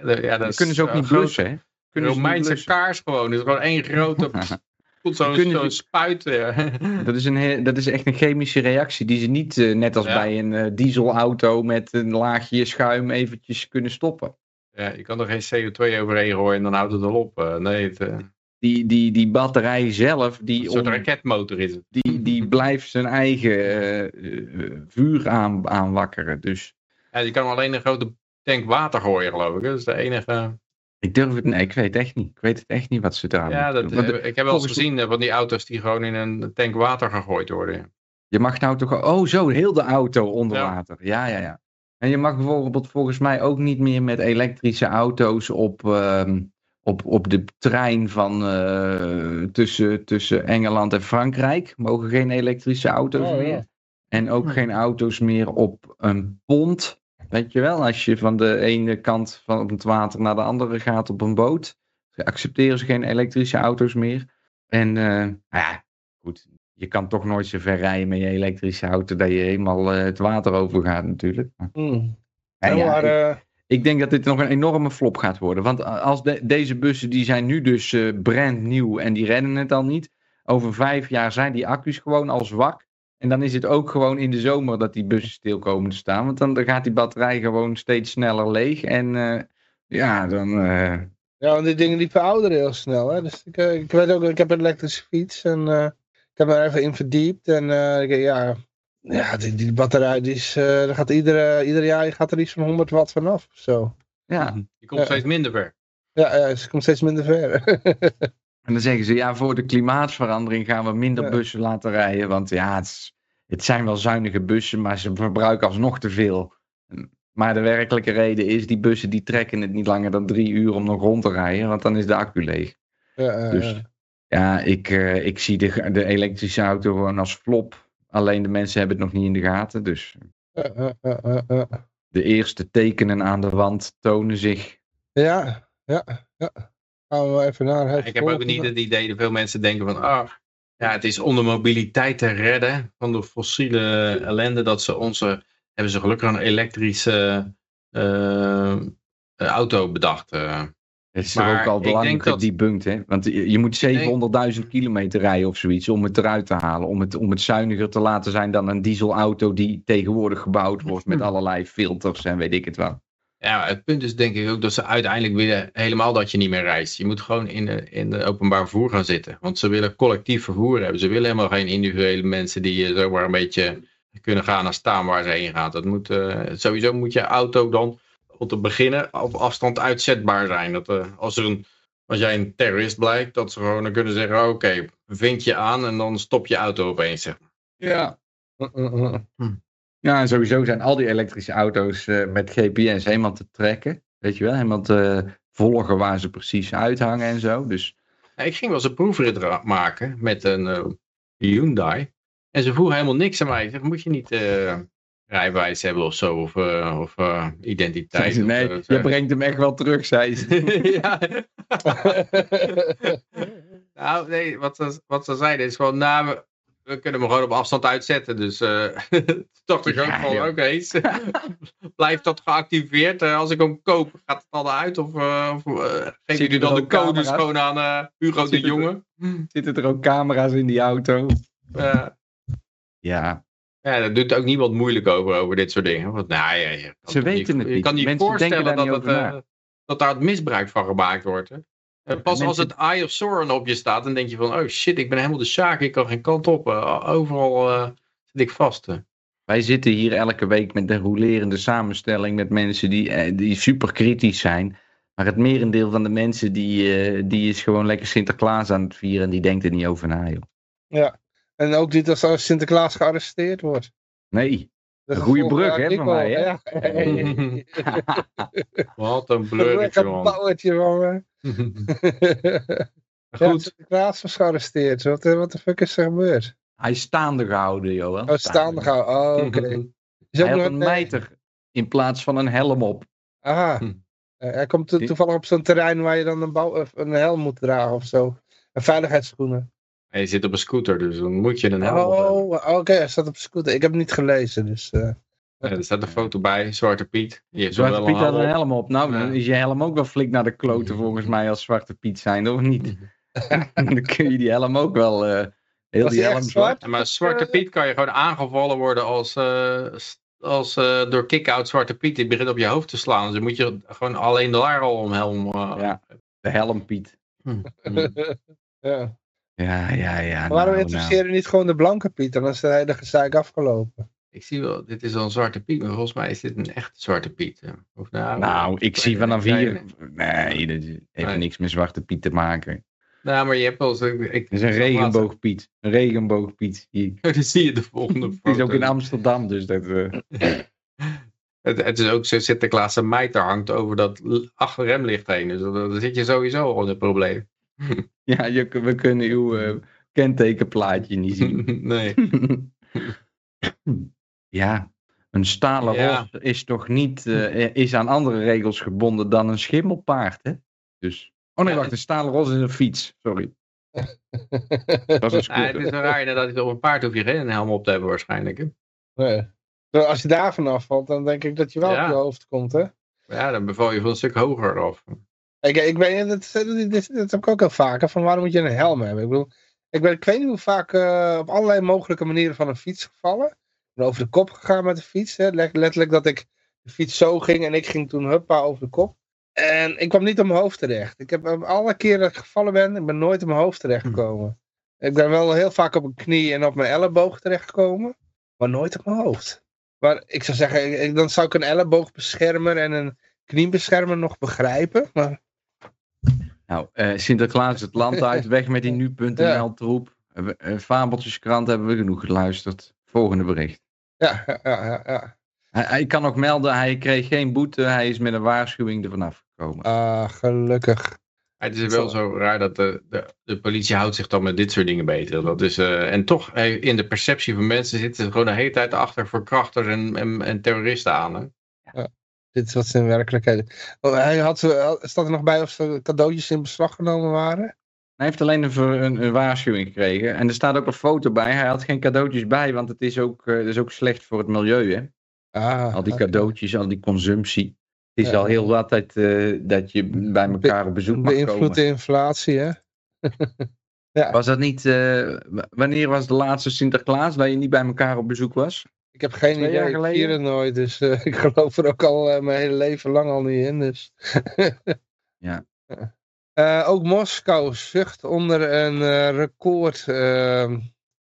Ja, dat kunnen ze ook niet blussen, hè? Kunnen Romeinse blussen. kaars gewoon. Het is gewoon één grote... Zo'n die- spuit. eh. Dat is, een, dat is echt een chemische reactie die ze niet, net als Ja. bij een dieselauto met een laagje schuim, eventjes kunnen stoppen. Ja, je kan er geen CO2 overheen gooien en dan houdt het al op. Eh, nee, het, eh, Die, die, die batterij zelf, die, een soort om- raketmotor is het. die, die blijft zijn eigen eh, vuur aan, aanwakkeren. Dus Ja, je kan alleen een grote tank water gooien, geloof ik. Dat is de enige... ik durf het, nee, ik weet echt niet. Ik weet het echt niet wat ze eraan Ja, dat, doen. Want ik heb wel eens gezien van die auto's die gewoon in een tank water gegooid worden. Je mag nou toch, oh zo, heel de auto onder water. Ja, ja, ja. En je mag bijvoorbeeld volgens mij ook niet meer met elektrische auto's op, ehm, op, op de trein van eh, tussen, tussen Engeland en Frankrijk. Mogen geen elektrische auto's Oh, ja. meer. En ook geen auto's meer op een pont. Weet je wel, als je van de ene kant van het water naar de andere gaat op een boot, accepteren ze geen elektrische auto's meer. En eh, nou ja, goed, je kan toch nooit zo ver rijden met je elektrische auto dat je helemaal eh, het water overgaat natuurlijk. Maar, Hmm. ja, maar, ik, eh, ik denk dat dit nog een enorme flop gaat worden. Want als de- deze bussen die zijn nu dus eh brand nieuw en die redden het al niet. Over vijf jaar zijn die accu's gewoon al zwak. En dan is het ook gewoon in de zomer dat die bussen stil komen te staan. Want dan, dan gaat die batterij gewoon steeds sneller leeg. En eh, ja, dan... eh, ja, want die dingen die verouderen heel snel. Hè? Dus ik, eh, ik weet ook, ik heb een elektrische fiets en eh, heb me er even in verdiept. En eh, ik- ja, ja die, die batterij, die is, eh, gaat iedere, ieder jaar gaat er iets van 100 watt vanaf. Zo. ja, Je komt Ja. steeds minder ver. Ja, ja, ze komt steeds minder ver. En dan zeggen ze, ja, voor de klimaatverandering gaan we minder Ja. bussen laten rijden. Want ja, het, is- het zijn wel zuinige bussen, maar ze verbruiken alsnog te veel. Maar de werkelijke reden is, die bussen die trekken het niet langer dan drie uur om nog rond te rijden, want dan is de accu leeg. ja, ja, Dus ja. ik, eh, ik zie de, de elektrische auto gewoon als flop. Alleen de mensen hebben het nog niet in de gaten. Dus ja, ja. de eerste tekenen aan de wand tonen zich. Ja, ja, ja. Gaan we even naar het ik heb ook niet het idee dat veel mensen denken van... Ah, ja, het is om de mobiliteit te redden van de fossiele ellende dat ze onze... Hebben ze gelukkig een elektrische eh, eh, auto bedacht. Het is Maar ook al belangrijk dat- gedebunked, hè? Want je, je moet denk- 700.000 kilometer rijden of zoiets om het eruit te halen. Om het, om het zuiniger te laten zijn dan een dieselauto die tegenwoordig gebouwd wordt met allerlei filters en weet ik het wel. Ja, maar het punt is denk ik ook dat ze uiteindelijk willen helemaal dat je niet meer reist. Je moet gewoon in de, in de openbaar vervoer gaan zitten. Want ze willen collectief vervoer hebben. Ze willen helemaal geen individuele mensen die eh, zomaar een beetje kunnen gaan en staan waar ze heen gaan. Dat moet, eh, sowieso moet je auto dan om te beginnen op afstand uitzetbaar zijn. Dat, eh, als, er een, als jij een terrorist blijkt, dat ze gewoon dan kunnen zeggen, oké, vind je aan en dan stop je auto opeens. Zeg. maar. Ja. Mm. Ja, en sowieso zijn al die elektrische auto's eh, met GPS helemaal te trekken. Weet je wel, helemaal te volgen waar ze precies uithangen en zo. Dus Ja, ik ging wel eens een proefrit maken met een eh, Hyundai. En ze vroegen helemaal niks aan mij. Ik zeg, moet je niet eh rijbewijs hebben of zo? Of, eh, of eh, identiteit? of, nee, eh, je brengt hem echt wel terug, zei ze. ja. nou, nee, wat ze, wat ze zeiden is gewoon, nou, we, we kunnen hem gewoon op afstand uitzetten. Dus toch ik ook van, oké, blijft dat geactiveerd? Als ik hem koop, gaat het al uit? Of, Zitten u dan de codes gewoon aan Hugo de er- Jonge? Zitten er ook camera's in die auto? Ja, ja, daar doet ook niemand moeilijk over, over dit soort dingen. Want, nou, ja, je kan Ze weten het Je niet. kan niet Mensen voorstellen dat, niet het, over eh, dat daar het misbruik van gemaakt wordt. Hè? Eh, Pas als het Eye of Sauron op je staat, dan denk je van, oh shit, ik ben helemaal de Sjaak, ik kan geen kant op. Eh, overal eh, zit ik vast. Wij zitten hier elke week met een rolerende samenstelling met mensen die, die super kritisch zijn. Maar het merendeel van de mensen die, eh, die is gewoon lekker Sinterklaas aan het vieren en die denkt er niet over na, joh. En ook niet als als Sinterklaas gearresteerd wordt. Nee. Een goede brug, hè, van mij, hè? Ja. Wat een Een blurretje, man. bouwtje van me. Ja, Goed, Sinterklaas was gearresteerd. Wat, eh, wat de fuck is er gebeurd? Hij is staande gehouden, Johan. Oh, staande gehouden. Oh, oké. Hij nog had een eh, mijter in plaats van een helm op. Aha. Hm. Eh, hij komt toevallig op zo'n terrein waar je dan een, bouw, een helm moet dragen of zo. En veiligheidsschoenen. En je zit op een scooter, dus dan moet je een helm. Oh, oké, hij staat op scooter. Ik heb het niet gelezen, dus... eh, Ja, er staat een foto bij, Zwarte Piet. Heeft Zwarte wel Piet een had een helm op. Nou, dan Ja. is je helm ook wel flink naar de kloten volgens mij als Zwarte Piet zijn, of niet? dan kun je die helm ook wel... eh heel die helm zwart? Ja, maar Zwarte Piet kan je gewoon aangevallen worden als, eh, als eh, door kick-out Zwarte Piet die begint op je hoofd te slaan. Dus dan moet je gewoon alleen de laar al om helm. eh, Ja. De helm, Piet. hm. ja. Ja, ja, ja. Maar Waarom nou, interesseren niet gewoon de blanke Piet? Dan is de hele gezeik afgelopen. Ik zie wel, dit is al een Zwarte Piet, maar volgens mij is dit een echte Zwarte Piet. eh. Of nou, Nou, ik zie vanaf hier... nee. Dat heeft Nee. niks met Zwarte Piet te maken. Nou, maar je hebt wel eens... Ik, is een regenboogpiet. Een regenboogpiet. Die, Dan zie je de volgende die foto. is ook in Amsterdam, dus dat... eh, Het, het is ook zo Sinterklaas en mijter hangt over dat achterremlicht heen. Dus dan, dan zit je sowieso al in het probleem. ja, je, we kunnen uw eh, kentekenplaatje niet zien. nee. ja, een stalen Ja. ros is toch niet... eh, is aan andere regels gebonden dan een schimmelpaard, hè? Dus... Oh nee, Ja, wacht, een stalen ros is een fiets. Sorry. Dat is een Ah, het is wel raar dat je op een paard hoef je geen helm op te hebben waarschijnlijk. Hè? Nee. Zo, Als je daar vanaf valt, dan denk ik dat je wel Ja. op je hoofd komt, hè? Ja, dan beval je van een stuk hoger af. Ik, ik weet, dat, dat, dat, dat heb ik ook heel vaker, van waarom moet je een helm hebben? Ik bedoel, ik, ben, ik weet niet hoe vaak eh, op allerlei mogelijke manieren van een fiets gevallen. Ik ben over de kop gegaan met de fiets, hè. Let- letterlijk dat ik de fiets zo ging en ik ging toen huppa over de kop. En ik kwam niet op mijn hoofd terecht. Ik heb op alle keren dat ik gevallen ben, ik ben nooit op mijn hoofd terechtgekomen. Ik ben wel heel vaak op mijn knie en op mijn elleboog terechtgekomen, maar nooit op mijn hoofd. Maar ik zou zeggen, ik- dan zou ik een elleboogbeschermer en een kniebeschermer nog begrijpen. Maar Nou, eh, Sinterklaas het land uit, weg met die nu.nl troep. Uh, Fabeltjeskrant hebben we genoeg geluisterd. Volgende bericht. ja, ja, ja, ja, ja. Hij, hij kan nog melden, hij kreeg geen boete, hij is met een waarschuwing ervan afgekomen. Ah, gelukkig. Het is wel zo raar dat de, de, de politie houdt zich dan met dit soort dingen beter. Dat is, eh, en toch in de perceptie van mensen zitten ze gewoon de hele tijd achter verkrachters en, en, en terroristen aan. Hè? Dit is wat ze in werkelijkheid... Oh, hij had, eh, staat er nog bij of ze cadeautjes in beslag genomen waren? Hij heeft alleen een, een, een waarschuwing gekregen. En er staat ook een foto bij. Hij had geen cadeautjes bij, want het is ook, eh, het is ook slecht voor het milieu. Hè? Ah, Al die cadeautjes, al die consumptie. Het is Ja. al heel wat dat, eh, dat je bij elkaar op bezoek mag Beïnvloedt komen. de inflatie, hè? Was dat niet, wanneer was de laatste Sinterklaas dat je niet bij elkaar op bezoek was? Ik heb geen Twee idee, ik vier het nooit, dus eh, ik geloof er ook al eh, mijn hele leven lang al niet in. Dus. Ja. Eh, ook Moskou zucht onder een eh, record ehm,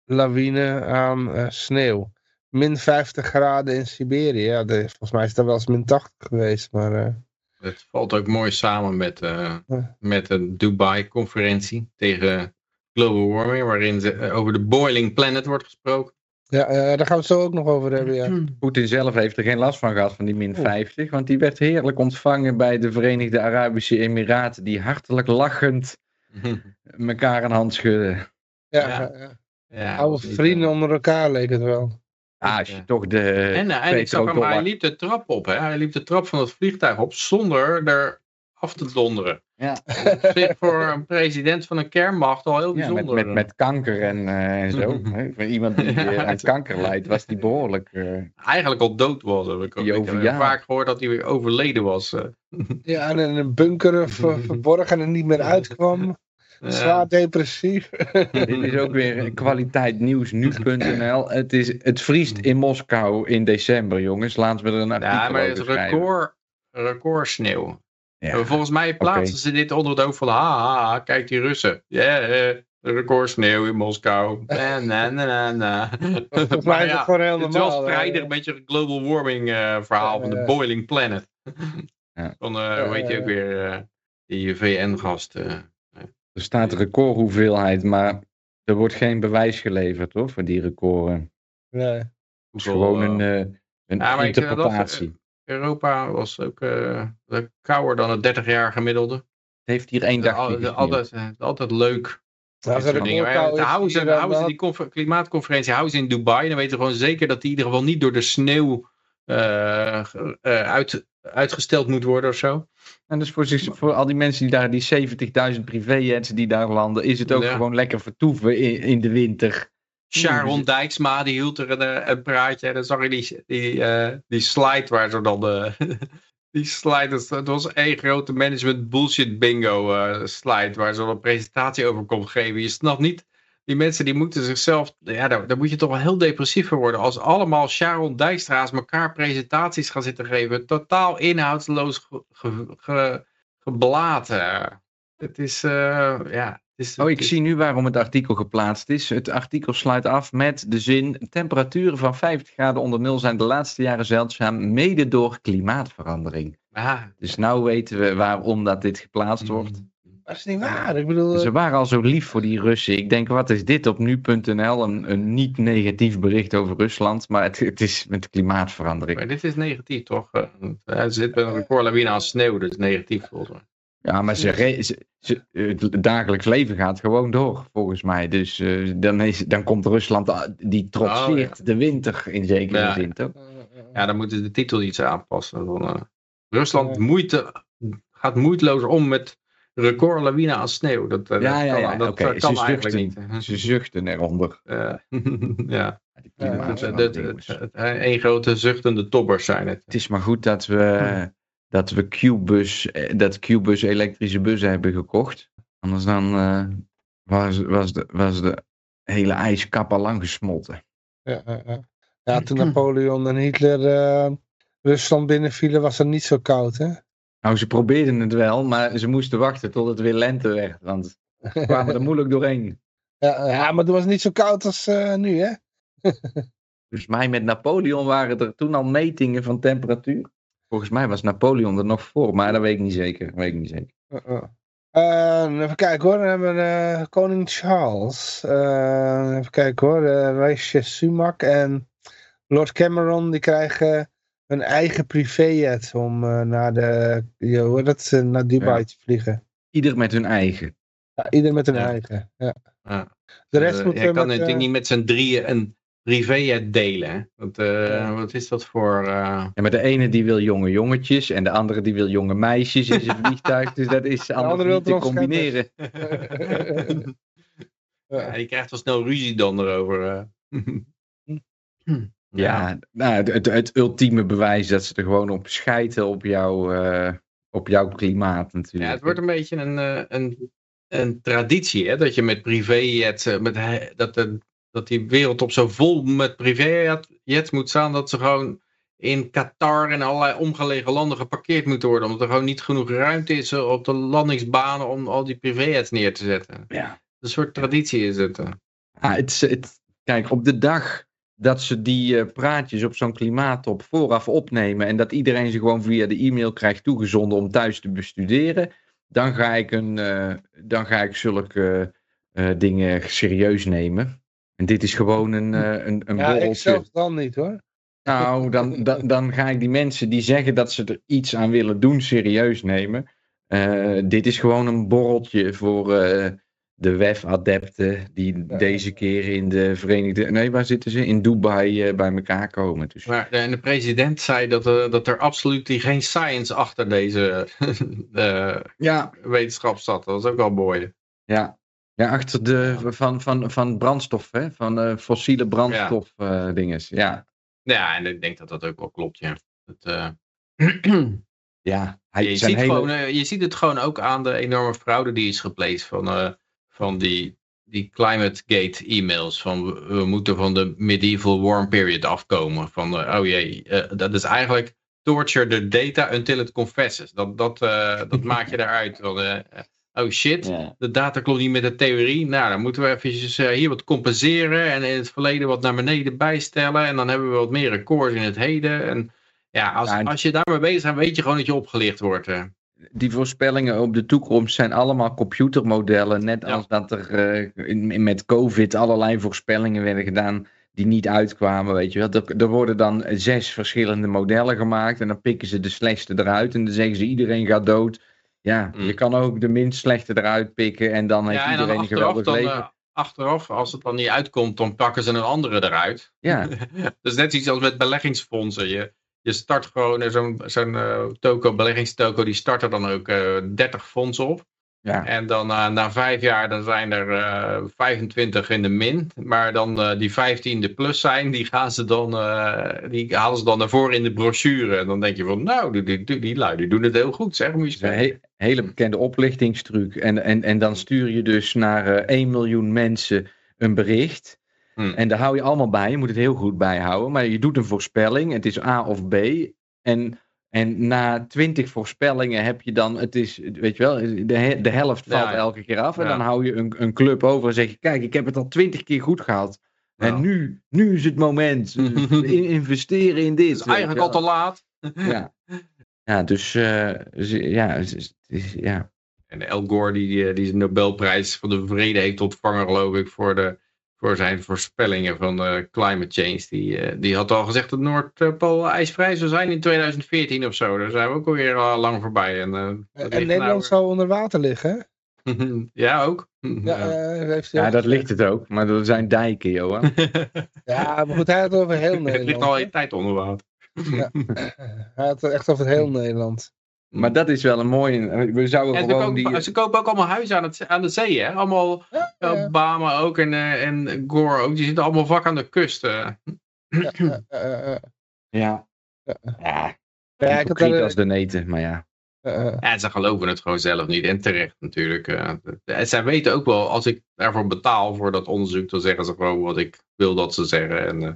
lawine aan sneeuw. Min 50 graden in Siberië. Ja, de- volgens mij is dat wel eens min 80 geweest, maar... eh, Het valt ook mooi samen met, eh, met de Dubai-conferentie tegen global warming, waarin ze, over de boiling planet wordt gesproken. Ja, eh, daar gaan we het zo ook nog over hebben, ja. Poetin zelf heeft er geen last van gehad van die min 50, want die werd heerlijk ontvangen bij de Verenigde Arabische Emiraten, die hartelijk lachend elkaar een hand schudden. Ja, Ja. ja, ja. Oude vrienden eh, onder elkaar leek het wel. Ah, als je Ja. toch de En, eh, en ik zag hem, hij liep de trap op. Hè? Hij liep de trap van het vliegtuig op zonder er af te donderen. Ja, Op zich voor een president van een kernmacht al heel ja met, bijzonder. met, met kanker en, eh, en zo. hè. Voor iemand die eh, aan het- kanker lijdt, was die behoorlijk... eh, Eigenlijk al dood was. Heb ik, ook. ik heb vaak gehoord dat hij weer overleden was. eh. Ja, en in een bunker ver- verborgen en niet meer uitkwam. Ja. Zwaar depressief. Dit is ook weer kwaliteit nieuws nu.nl. Het, is, het vriest in Moskou in december, jongens. Laten we er een artikel Ja, maar het record, record sneeuw. Ja. Volgens mij plaatsen ze dit onder het oog van, ha, kijk die Russen. Ja, eh, record sneeuw in Moskou. Na, na, na, na. Volgens mij is het gewoon heel Het een beetje een global warming eh, verhaal van de Ja. boiling planet. Ja. Van, eh hoe heet je ook weer, eh, die VN-gast. eh. Er staat recordhoeveelheid, maar er wordt geen bewijs geleverd hoor, voor die recorden. Nee. Het is gewoon een, eh, eh, een interpretatie. Europa was ook eh, kouder dan het 30 jaar gemiddelde. Het heeft hier één dag altijd, eh, altijd leuk. Nou, Dat soort dingen. is, houden die confer- klimaatconferentie houden ze in Dubai. Dan weten we gewoon zeker dat die in ieder geval niet door de sneeuw eh, eh, uit, uitgesteld moet worden of zo. En dus voor, zich, voor al die mensen die daar, die 70.000 privéjets die daar landen, is het ook Ja. gewoon lekker vertoeven in, in de winter. Sharon Dijksma, die hield er een, eh, een praatje. En dan zag je die, die, eh, die slide waar ze dan... de die slide, dat, was één grote management bullshit bingo eh, slide. Waar ze dan een presentatie over kon geven. Je snapt niet die mensen die moeten zichzelf, ja, daar, moet je toch wel heel depressief voor worden. Als allemaal Sharon Dijkstra's elkaar presentaties gaan zitten geven. Totaal inhoudsloos ge, ge- ge- geblaten. Het is, eh, ja. Oh, ik is- zie nu waarom het artikel geplaatst is. Het artikel sluit af met de zin: temperaturen van 50 graden onder nul zijn de laatste jaren zeldzaam, mede door klimaatverandering. Ah, Dus nou weten we waarom dat dit geplaatst wordt. Dat is niet waar. Ik bedoel, Ze eh, waren al zo lief voor die Russen. Ik denk, wat is dit op nu.nl? Een, een niet negatief bericht over Rusland, maar het, het is met klimaatverandering. maar dit is negatief toch? Eh, Er zit een recordlawine aan sneeuw, dat is negatief volgens mij. Ja, maar ze, re- ze, ze- het dagelijks leven gaat gewoon door, volgens mij. Dus eh, dan, is, dan komt Rusland, die trotseert Oh, de winter in zekere Ja. zin, toch? Ja, dan moeten de titel iets aanpassen. Van, eh, Rusland moeite, gaat moeiteloos om met recordlawine aan sneeuw. Dat, Ja, ja, kan, ja, dat kan Ze eigenlijk zuchten. niet. Ze zuchten eronder. Ja, een grote zuchtende tobbers zijn het. Het is maar goed dat we, dat we Q-bus, eh, dat Q-bus elektrische bussen hebben gekocht. Anders dan eh, was, was, de, was de hele ijskap al lang gesmolten. Ja, ja, ja. ja, toen Napoleon en Hitler eh, Rusland binnenvielen was het niet zo koud, hè? Nou, ze probeerden het wel, maar ze moesten wachten tot het weer lente werd. Want ze kwamen er moeilijk doorheen. Ja, ja, maar het was niet zo koud als nu, hè? Dus mij met Napoleon waren er toen al metingen van temperatuur. Volgens mij was Napoleon er nog voor, maar dat weet ik niet zeker. Dat weet ik niet zeker. Uh, uh. Eh, even kijken hoor, dan hebben we eh, koning Charles. Eh, even kijken hoor, uh, Rishi Sumak en Lord Cameron die krijgen een eigen privéjet om eh, naar, de, hoe dat, naar Dubai Ja. te vliegen. Ieder met hun eigen. Ja, ieder met een Ja. eigen. Ja. Ja. De rest moet je weer kan met, natuurlijk niet met z'n drieën een privéjet delen. hè. Want, eh, Ja. Wat is dat voor... eh, En maar de ene die wil jonge jongetjes en de andere die wil jonge meisjes in zijn vliegtuig. Dus dat is anders niet te combineren. ja, je krijgt wel snel ruzie dan erover. eh. Ja, nou, het, ultieme bewijs dat ze er gewoon op schijten op, jouw eh, op jouw klimaat natuurlijk. Ja, het wordt een beetje een, een, een traditie, hè? dat je met privéjets, eh, met, dat, de, dat die wereldtop zo vol met privéjets moet staan, dat ze gewoon in Qatar en allerlei omgelegen landen geparkeerd moeten worden, omdat er gewoon niet genoeg ruimte is op de landingsbanen om al die privéjets neer te zetten. Ja. Een soort traditie is het. Ah, het, het, kijk, op de dag dat ze die eh, praatjes op zo'n klimaattop vooraf opnemen en dat iedereen ze gewoon via de e-mail krijgt toegezonden om thuis te bestuderen, dan ga ik, een, eh, dan ga ik zulke eh, dingen serieus nemen. En dit is gewoon een, eh, een, een ja, ik borreltje. zelf dan niet hoor. Nou, dan, dan, dan ga ik die mensen die zeggen dat ze er iets aan willen doen serieus nemen. Eh, dit is gewoon een borreltje voor eh, de WEF-adepten die Ja. deze keer in de Verenigde... Nee, waar zitten ze? In Dubai eh, bij elkaar komen. Dus, Maar de, en de president zei dat, eh, dat er absoluut geen science achter deze ja, wetenschap zat. Dat was ook wel mooi. ja. Ja, achter de, van, van, van brandstof, hè? van eh, fossiele brandstof eh dinges. Ja, Ja, en ik denk dat dat ook wel klopt, ja. Dat, eh, ja. Hij, je, ziet hele- gewoon, je ziet het gewoon ook aan de enorme fraude die is gepleegd van, van die, die Climate Gate e-mails. Van we, moeten van de medieval warm period afkomen. Van oh jee, dat is eigenlijk torture the data until it confesses. Dat, dat, dat maak je eruit. Van, eh, oh shit, Ja. de data klopt niet met de theorie. Nou, dan moeten we eventjes eh, hier wat compenseren en in het verleden wat naar beneden bijstellen. En dan hebben we wat meer records in het heden. En ja, als, Ja, als je daarmee bezig bent, weet je gewoon dat je opgelicht wordt. eh. die voorspellingen op de toekomst zijn allemaal computermodellen. Net Ja. als dat er eh, in- in- met COVID allerlei voorspellingen werden gedaan die niet uitkwamen. Weet je wel. Er, er worden dan zes verschillende modellen gemaakt en dan pikken ze de slechtste eruit en dan zeggen ze iedereen gaat dood. Ja, Mm. je kan ook de minst slechte eruit pikken en dan heeft Ja, en dan iedereen een geweldig dan, leven. eh, achteraf, als het dan niet uitkomt, dan pakken ze een andere eruit. ja, Dat is net iets als met beleggingsfondsen. Je, je start gewoon eh, zo'n zo'n toko, beleggingstoko, die start er dan ook eh 30 fondsen op. ja. En dan eh, na vijf jaar dan zijn er eh 25 in de min. Maar dan eh, die 15 de plus zijn, die, gaan ze dan, die halen ze dan naar voren in de brochure. En dan denk je van, nou, die, die, die, die lui die doen het heel goed, zeg. Moet je he- hele bekende oplichtingstruc. En, en, en dan stuur je dus naar eh 1 miljoen mensen een bericht. Hmm. En daar hou je allemaal bij. Je moet het heel goed bijhouden. Maar je doet een voorspelling. Het is A of B. En, en na twintig voorspellingen heb je dan, het is, weet je wel, de, de helft valt ja. elke keer af. En Ja. dan hou je een, een club over en zeg je, kijk, ik heb het al twintig keer goed gehad. En nu, nu is het moment. In- investeren in dit. Het is eigenlijk al te laat. Ja, ja dus eh, ja, is- is- ja. En Al Gore die, eh, die de Nobelprijs van de Vrede heeft ontvangen, geloof ik, voor, de, voor zijn voorspellingen van de climate change. Die, eh, die had al gezegd dat Noordpool ijsvrij zou zijn in 2014 of zo. Daar zijn we ook alweer al lang voorbij. En, eh, Nederland nou- zou onder water liggen, ja, ook. Ja, Ja. eh, heeft ja, dat ligt het ook. Maar er zijn dijken, Johan. Ja, maar goed, hij had het over heel het ligt al Nederland. een tijd onder water. Hij had het echt over het heel Nederland. Maar dat is wel een mooie. We zouden En gewoon kopen, die. ze kopen ook allemaal huizen aan, het, aan de zee, hè? Allemaal Ja, ja, Obama ook en, eh, en Gore ook. Die zitten allemaal vak aan de kust. eh. ja, ja, ja, ja. Ja. Ja. Ja. Ja, ik had als de neten, maar ja. Ja, ze geloven het gewoon zelf niet. En terecht natuurlijk. eh. En zij weten ook wel, als ik daarvoor betaal voor dat onderzoek, dan zeggen ze gewoon wat ik wil dat ze zeggen. En eh,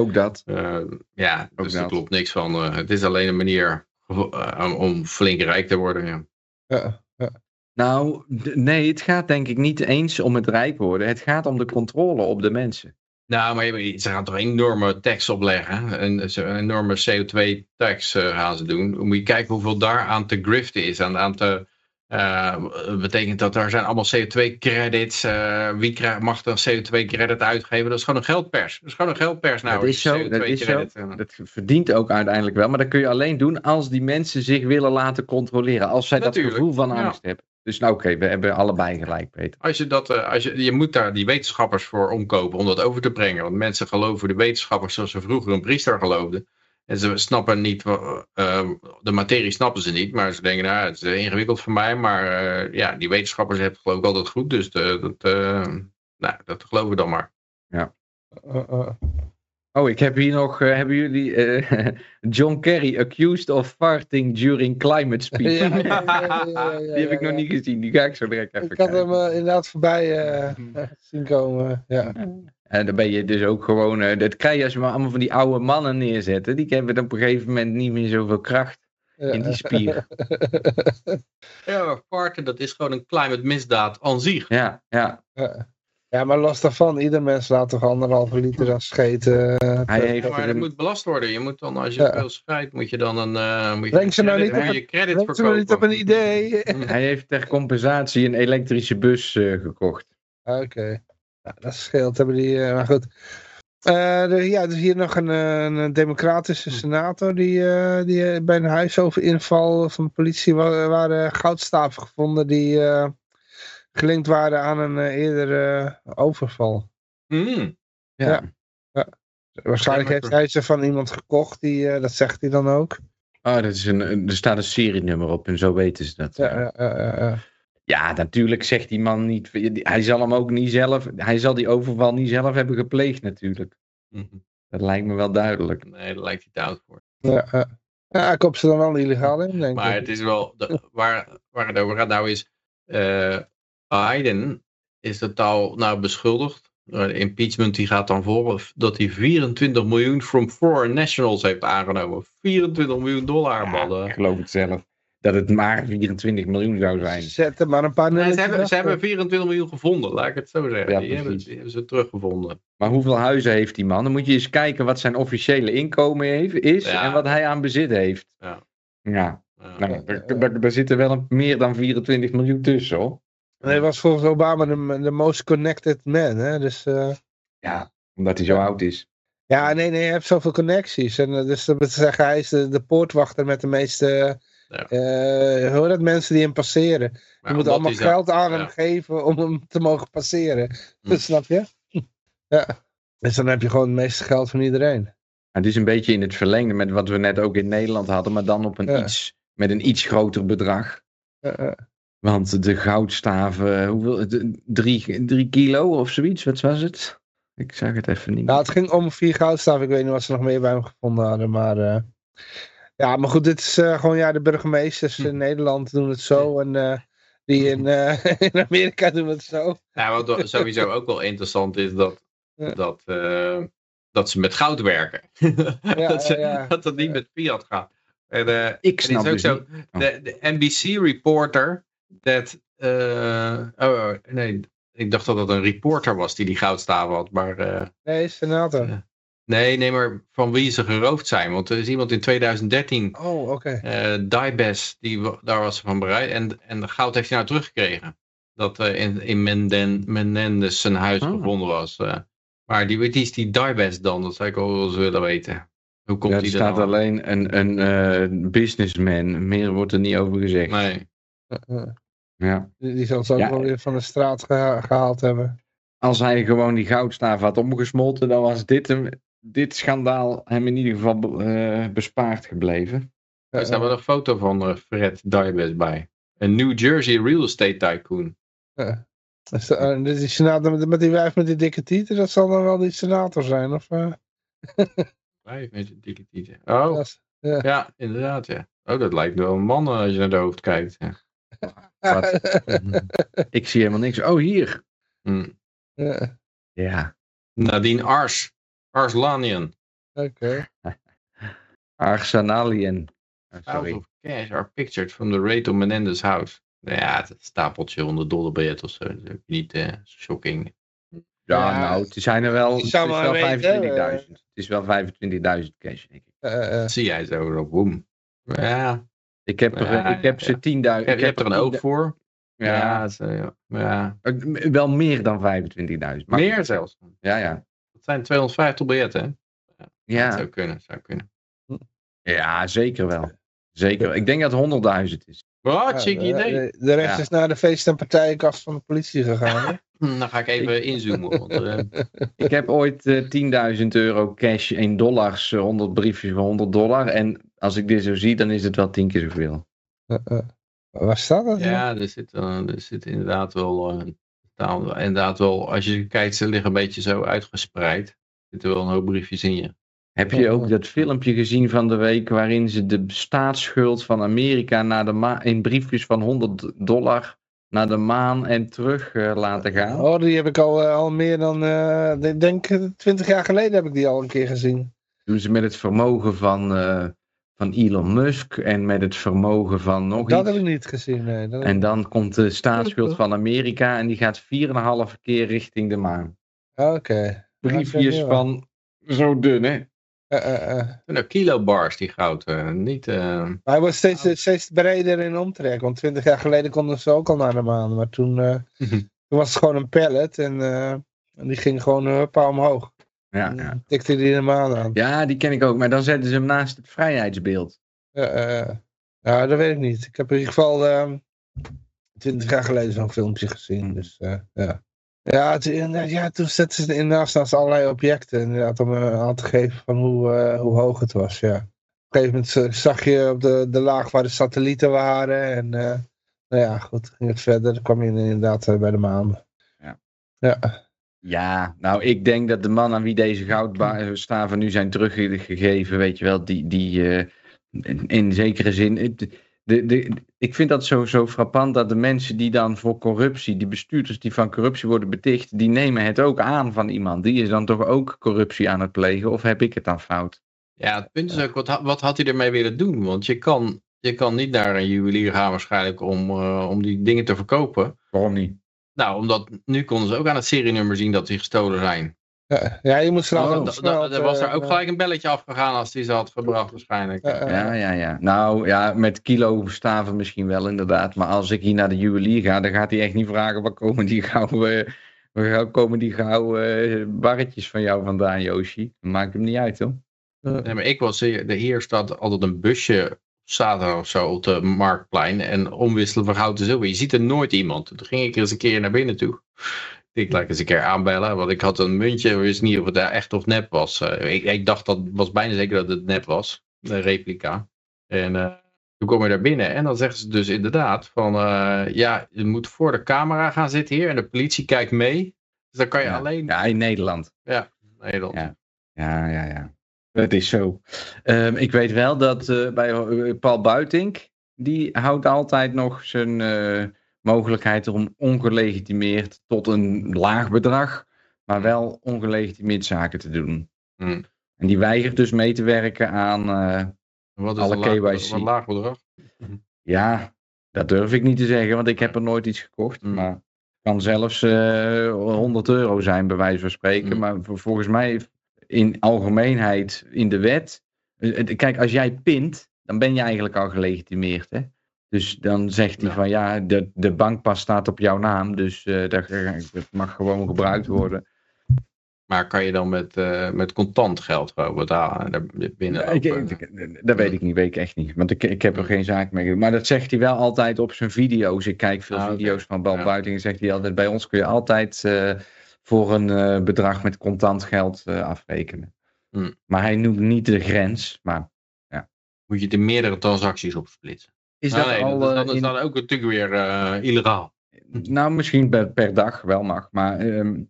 Ook dat. eh, ja, Ook dus er dat. klopt niks van. eh. het is alleen een manier eh, om- om flink rijk te worden. Ja. Ja. Nou, nee, het gaat denk ik niet eens om het rijk worden. Het gaat om de controle op de mensen. Nou, maar je- ze gaan toch een enorme tax opleggen. Een, een enorme CO2-tax eh, gaan ze doen. Dan moet je kijken hoeveel daar aan te griften is. Aan, aan te, eh, betekent dat er zijn allemaal CO2-credits. eh wie mag een CO2-credit uitgeven? Dat is gewoon een geldpers. Dat is gewoon een geldpers. Nou, dat is zo. Dat is zo. CO2-credit. eh. Dat verdient ook uiteindelijk wel. Maar dat kun je alleen doen als die mensen zich willen laten controleren. Als zij Natuurlijk, dat gevoel van ja. angst hebben. Dus nou oké, we hebben allebei gelijk, Peter. Als je, dat, als je, je moet daar die wetenschappers voor omkopen om dat over te brengen. Want mensen geloven de wetenschappers zoals ze vroeger een priester geloofden. En ze snappen niet, wa- eh, de materie snappen ze niet. Maar ze denken, nou, het is ingewikkeld voor mij. Maar eh, ja, die wetenschappers hebben het geloof ik altijd goed. Dus de, dat, eh, nou, dat geloven we dan maar. Uh, uh. Oh, ik heb hier nog, eh, hebben jullie eh, John Kerry accused of farting during climate speech? Ja, ja, ja, ja, ja, ja, die heb ik ja, nog ja. niet gezien, die ga ik zo direct even Ik had kijken. hem eh, inderdaad voorbij eh, zien komen. Ja. En dan ben je dus ook gewoon, eh, dat krijg je als je maar allemaal van die oude mannen neerzetten, die hebben op een gegeven moment niet meer zoveel kracht in die spier. Ja, maar farten, dat is gewoon een climate misdaad aan zich. Ja, ja. Ja. Maar los daarvan, ieder mens laat toch anderhalve liter aan scheten. eh, Hij per- heeft Ja, maar dat een- moet belast worden. Je moet dan, als je Ja. veel schrijft, moet je dan een, eh moet je Breng ze nou credit- niet op je credit Denk ze maar niet op verkopen. een idee. Hij heeft ter compensatie een elektrische bus eh, gekocht. Oké. Nou, dat scheelt. Hebben die, eh, maar goed. Eh, er- ja, er is hier nog een, eh, een democratische senator die, eh, die bij een huisoverinval van de politie wa- waren goudstaven gevonden die eh, gelinkt waren aan een eerdere overval. Hmm. Ja. Ja. Waarschijnlijk heeft hij ze van iemand gekocht, die, eh, dat zegt hij dan ook. Oh, dat is een, een- er staat een serienummer op en zo weten ze dat. Ja, ja, ja, ja, ja. Natuurlijk zegt die man niet. Hij zal hem ook niet zelf. Hij zal die overval niet zelf hebben gepleegd, natuurlijk. Mhm. Dat lijkt me wel duidelijk. Nee, daar lijkt hij te oud voor. Ja, ja. ja, ze dan wel illegaal in, denk Maar ik. het is wel, de- waar, waar het over gaat nou is, eh, Biden is totaal nou beschuldigd. Eh, De impeachment die gaat dan voor dat hij 24 miljoen from foreign nationals heeft aangenomen. 24 miljoen dollar, Ja, man. ik geloof het zelf. Dat het maar 24 miljoen zou zijn. Zet er maar een paar Nee, ze, hebben, ze hebben 24 miljoen gevonden, laat ik het zo zeggen. Ja, die, hebben, precies. die hebben ze teruggevonden. Maar hoeveel huizen heeft die man? Dan moet je eens kijken wat zijn officiële inkomen heeft, is Ja. en wat hij aan bezit heeft. Ja. Ja, Ja. nou, daar, daar, daar zitten wel een, meer dan 24 miljoen tussen hoor. Hij was volgens Obama de, de most connected man. Hè? Dus, eh, Ja, omdat hij zo oud is. ja, nee, nee, hij heeft zoveel connecties. En, eh, dus dat wil zeggen, hij is de, de poortwachter met de meeste Ja. eh, hoe heet dat, mensen die hem passeren. Maar Je moet allemaal geld aan hem geven om hem te mogen passeren. Hm. Snap je? Ja. Dus dan heb je gewoon het meeste geld van iedereen. Het is een beetje in het verlengde met wat we net ook in Nederland hadden, maar dan op een Ja. iets, met een iets groter bedrag. Want de goudstaven, hoeveel, de- drie, drie kilo of zoiets, wat was het? Ik zag het even niet. Nou, het ging om vier goudstaven. Ik weet niet wat ze nog meer bij hem gevonden hadden. Maar eh, ja, maar goed, dit is eh, gewoon ja, de burgemeesters Hm. in Nederland doen het zo. En eh, Die in, eh, in Amerika doen het zo. Nou, wat sowieso ook wel interessant is dat, Ja. dat, eh, dat ze met goud werken. dat, ze, ja, ja. dat het niet met fiat gaat. En, eh, Ik snap het is dus ook niet. zo, de, de NBC reporter, dat, eh, oh nee, ik dacht dat het een reporter was die die goudstaven had, maar eh, Nee, senator. Nee, nee, maar van wie ze geroofd zijn. Want er is iemand in 2013 Oh, oké. eh die, daar was ze van bereid. En, en de goud heeft hij nou teruggekregen. Dat eh, in, in Menden, Menendez zijn huis Ah. gevonden was. eh. maar die, wie is die Dibes dan? Dat zou ik wel eens willen weten. Hoe komt Ja, die er staat alleen een, een businessman. Meer wordt er niet over gezegd. Nee. Ja. Die, die zal ze ook Ja. wel weer van de straat geha- gehaald hebben. Als hij gewoon die goudstaaf had omgesmolten, dan was dit, hem, dit schandaal hem in ieder geval eh, bespaard gebleven. Er staat wel een foto van eh, Fred Dibes bij. Een New Jersey real estate tycoon. Is dat- eh, die senator met, met die wijf met die dikke tieten, dat zal dan wel die senator zijn, of? eh? Vijf met een dikke tieten. Oh, Dat ja, inderdaad, ja. Oh, dat lijkt wel een man als je naar de hoofd kijkt. Ja. Ik zie helemaal niks. Oh, hier. Hm. Eh, Ja. Nadine Ars. Arslanian. Oké. Oh, Piles sorry. of cash are pictured from the Reto Menendez house. Nou ja, het stapeltje 100 dollar biljet of zo. Dat is ook niet eh shocking. Ja, Ja, nou, het zijn er wel, je het is zou maar wel weten, 25.000. Het is wel 25.000 cash, denk ik. Eh, eh, Dat zie jij zo op boom. Ja, Ik heb, er, Ja, ik heb ja. ze 10.000. je, hebt er een oog 10.000 voor. Ja, Ja, zo, ja. ja. wel meer dan 25.000. maar- meer zelfs. Ja, ja. Dat zijn 250 biljetten, hè? Dat Ja, zou kunnen, zou kunnen. ja zeker wel. Zeker. Ik denk dat het 100.000 is. Wat, ja, chic de- idee. De, de rest Ja. is naar de feest- en partijenkast van de politie gegaan. hè? Hm, Dan ga ik even inzoomen. Want, eh, Ik heb ooit eh, 10.000 euro cash in dollars, eh, 100 briefjes van 100 dollar. En als ik dit zo zie, dan is het wel 10 keer zoveel. Eh, eh. Waar staat dat? ja, er zit, eh, er zit inderdaad wel, taal- inderdaad wel, als je kijkt, ze liggen een beetje zo uitgespreid. Er zitten wel een hoop briefjes in je. Heb je ook dat filmpje gezien van de week waarin ze de staatsschuld van Amerika naar de maan in briefjes van 100 dollar naar de maan en terug eh, laten gaan? Oh, die heb ik al, eh, al meer dan, eh, ik denk eh, 20 jaar geleden heb ik die al een keer gezien. Doen ze met het vermogen van, eh, van Elon Musk en met het vermogen van nog dat iets. heb ik niet gezien, nee. Dat En dan komt de staatsschuld van Amerika en die gaat 4,5 keer richting de maan. Oké. Briefjes Ja, van zo dun, hè? Eh, eh, eh. Nou, kilobars die goud. eh, niet, eh, Maar hij wordt steeds, Nou. steeds breder in omtrek. Want 20 jaar geleden konden ze ook al naar de maan. Maar toen, eh, toen was het gewoon een pallet. En, eh, en die ging gewoon een paar omhoog. Ja, ja. dan tikte die de maan aan. ja, die ken ik ook. Maar dan zetten ze hem naast het vrijheidsbeeld. Eh, eh, ja, dat weet ik niet. Ik heb in ieder geval ehm 20 jaar geleden zo'n filmpje gezien. Dus eh, ja. Ja, ja, toen zetten ze inderdaad naast allerlei objecten. Inderdaad, om eh, aan te geven van hoe, eh, hoe hoog het was. Ja. Op een gegeven moment eh, zag je op de, de laag waar de satellieten waren. En eh, nou ja, goed, ging het verder. Dan kwam je inderdaad eh, bij de maan. Ja. Ja. Ja, nou, ik denk dat de man aan wie deze goudstaven nu zijn teruggegeven, weet je wel, die, die eh, in, in zekere zin. De, de, ik vind dat zo, zo frappant dat de mensen die dan voor corruptie, die bestuurders die van corruptie worden beticht, die nemen het ook aan van iemand. Die is dan toch ook corruptie aan het plegen, of heb ik het dan fout? ja, het punt is ook, wat, wat had hij ermee willen doen? Want je kan, je kan niet naar een juwelier gaan waarschijnlijk om, eh, om die dingen te verkopen. Waarom niet? Nou, omdat nu konden ze ook aan het serienummer zien dat die gestolen zijn. Ja, ja, je moet snel. Oh, snel, dan was er eh, ook gelijk een belletje afgegaan als die ze had gebracht waarschijnlijk. eh, eh, Ja, ja, ja. Nou ja, met kilo staven misschien wel inderdaad. Maar als ik hier naar de juwelier ga, dan gaat hij echt niet vragen waar komen die gouden, waar komen die gouden eh, barretjes van jou vandaan, Yoshi. Dat maakt hem niet uit, hoor. Nee, maar ik was hier staat altijd een busje zaterdag of zo op de marktplein en omwisselen van goud en zilver. Je ziet er nooit iemand. Toen ging ik er eens een keer naar binnen toe. Ik laat eens een keer aanbellen, want ik had een muntje, wist niet of het echt of nep was. Eh, ik, ik dacht dat was bijna zeker dat het nep was, een replica. En eh, toen kom je daar binnen en dan zeggen ze dus inderdaad van, eh, ja, je moet voor de camera gaan zitten hier en de politie kijkt mee. Dus dan kan je Ja. alleen... Ja, in Nederland. Nederland. Ja. Ja, ja, ja. Het is zo. Ehm, ik weet wel dat eh, bij eh, Paul Buitink, die houdt altijd nog zijn eh, mogelijkheid om ongelegitimeerd tot een laag bedrag, maar wel ongelegitimeerd zaken te doen. Hmm. En die weigert dus mee te werken aan, eh, Wat is Alle een laag, wat laag bedrag? ja, dat durf ik niet te zeggen, want ik heb er nooit iets gekocht. Hmm. Maar het kan zelfs eh 100 euro zijn, bij wijze van spreken. Hmm. Maar vol- volgens mij in algemeenheid in de wet. eh, eh, Kijk, als jij pint, dan ben je eigenlijk al gelegitimeerd. Hè? Dus dan zegt hij Ja. van ja, de, de bankpas staat op jouw naam, dus eh, dat, dat mag gewoon gebruikt worden. Maar kan je dan met, met contant geld gewoon betalen? Daar binnen Ja, ik, ook, ik- ik- dat weet ik niet, weet ik echt niet. Want ik, ik heb er geen zaak mee gedaan. Maar dat zegt hij wel altijd op zijn video's. Ik kijk veel Ah, video's van Bal Ja. Buiting. Zegt hij altijd, bij ons kun je altijd voor een eh, bedrag met contant geld eh, afrekenen. Hmm. Maar hij noemt niet de grens. Maar moet je het in meerdere transacties opsplitsen. is Nou, dat nee, al... dat, eh, dat is in- dan ook natuurlijk weer eh, illegaal. Nou, misschien per, per dag wel mag. Maar ehm,